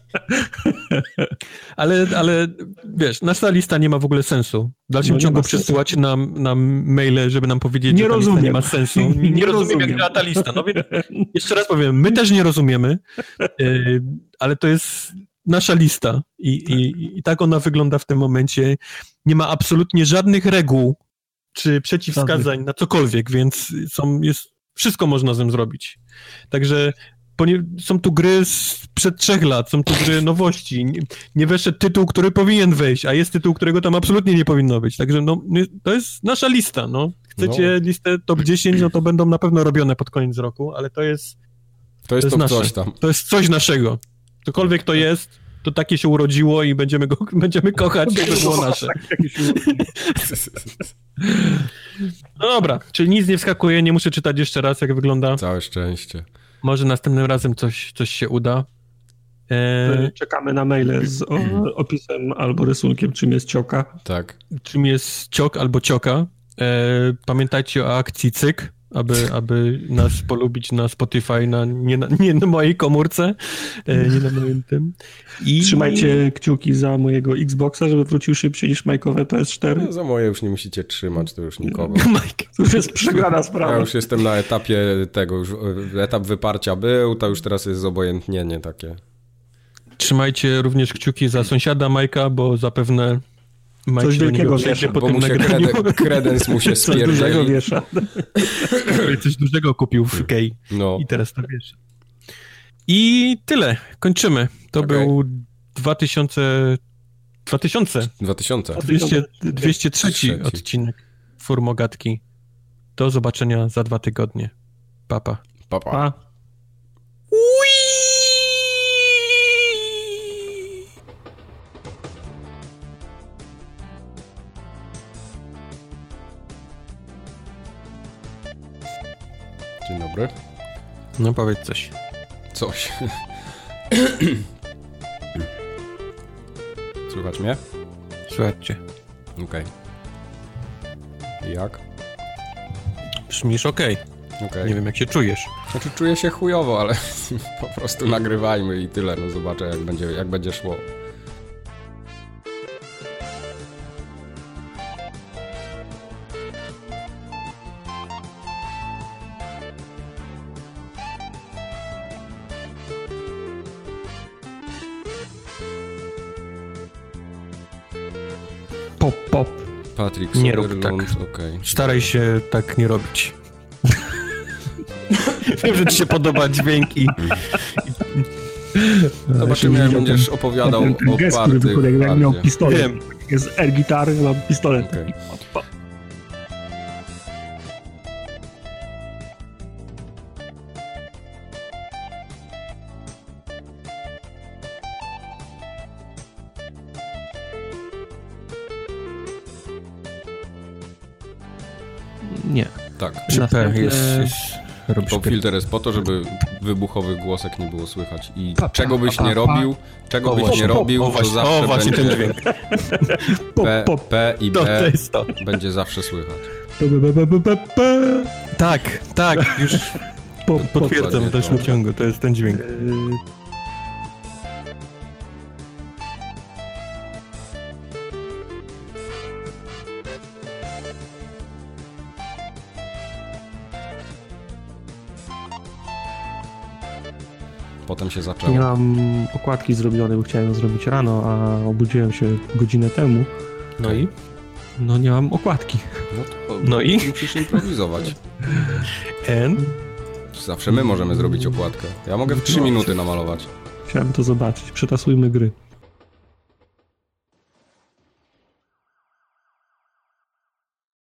Ale, ale wiesz, nasza lista nie ma w ogóle sensu. W dalszym no ciągu przesyłacie nam, nam maile, żeby nam powiedzieć, nie że ta rozumiem. lista nie ma sensu. <laughs> Nie, nie rozumiem, rozumiem, jak działa ta lista. No więc <laughs> jeszcze raz powiem, my też nie rozumiemy, yy, ale to jest nasza lista I, tak. i, i tak ona wygląda w tym momencie. Nie ma absolutnie żadnych reguł czy przeciwwskazań na cokolwiek, więc są, jest wszystko można z tym zrobić. Także są tu gry sprzed trzech lat, są tu gry nowości. Nie, nie weszedł tytuł, który powinien wejść, a jest tytuł, którego tam absolutnie nie powinno być. Także no, to jest nasza lista. No. Chcecie no. listę top 10, no to będą na pewno robione pod koniec roku, ale to jest. To jest, to jest nasze. To jest coś naszego. Cokolwiek to jest, to takie się urodziło i będziemy, go, <laughs> będziemy kochać, jakby było nasze. No dobra, czyli nic nie wskakuje, nie muszę czytać jeszcze raz, jak wygląda. Całe szczęście. Może następnym razem coś, coś się uda. E... Czekamy na maile z opisem albo rysunkiem, czym jest cioka. Tak. Czym jest ciok albo cioka. E... Pamiętajcie o akcji CYK aby, aby nas polubić na Spotify, na, nie, na, nie na mojej komórce, e, nie na moim tym. I... Trzymajcie kciuki za mojego Xboxa, żeby wrócił szybciej niż Mike'owe PS4. No, za moje już nie musicie trzymać, to już nikogo. <laughs> Mike, to już jest przegrana sprawa. Ja już jestem na etapie tego, już etap wyparcia był, to już teraz jest zobojętnienie takie. Trzymajcie również kciuki za sąsiada Majka, bo zapewne Mike Coś wielkiego wiesza. Po bo mu się kreden, <laughs> kredens mu się Coś dużego wiesza. Coś dużego kupił w Kej no. i teraz to wiesz. I tyle. Kończymy. To okay. był 2000... 2000. 2000. 200, 203 odcinek Furmogatki. Do zobaczenia za dwa tygodnie. Papa. Papa. Pa. Dzień dobry. No powiedz coś. Coś. <coughs> Słychać mnie? Słychać Okej. Okay. Jak? Brzmisz okej. Okay. okay. Nie wiem, jak się czujesz. Znaczy, czuję się chujowo, ale <laughs> po prostu nagrywajmy i tyle. No zobaczę, jak będzie, jak będzie szło. Patrick Nie rób tak. okej. Staraj się tak nie robić. <laughs> Wiem, że ci się podoba dźwięk i... Zobaczymy, jak będziesz opowiadał ten, ten o gest, który jak miał pistolet. Wiem. Jest air gitary, mam pistolet. Okej. Tak. Czy P jest... jest robisz Pop pier- filter jest po to, żeby wybuchowych głosek nie było słychać. I Pa, pa, czego byś pa, nie pa. robił, czego O, byś właśnie, nie robił, o, to właśnie, zawsze o, właśnie będzie ten dźwięk. <laughs> P. P i To, to B jest to. będzie zawsze słychać. P, p, p, p, p, p. Tak, tak, już potwierdzam w dalszym no. ciągu, to jest ten dźwięk. Potem się Nie zaczęło. mam okładki zrobionej, bo chciałem ją zrobić rano, a obudziłem się godzinę temu. No i? No nie mam okładki. No, to No i? musisz improwizować. <laughs> N? Zawsze my możemy zrobić okładkę. Ja mogę w 3 minuty namalować. Chciałem to zobaczyć. Przetasujmy gry.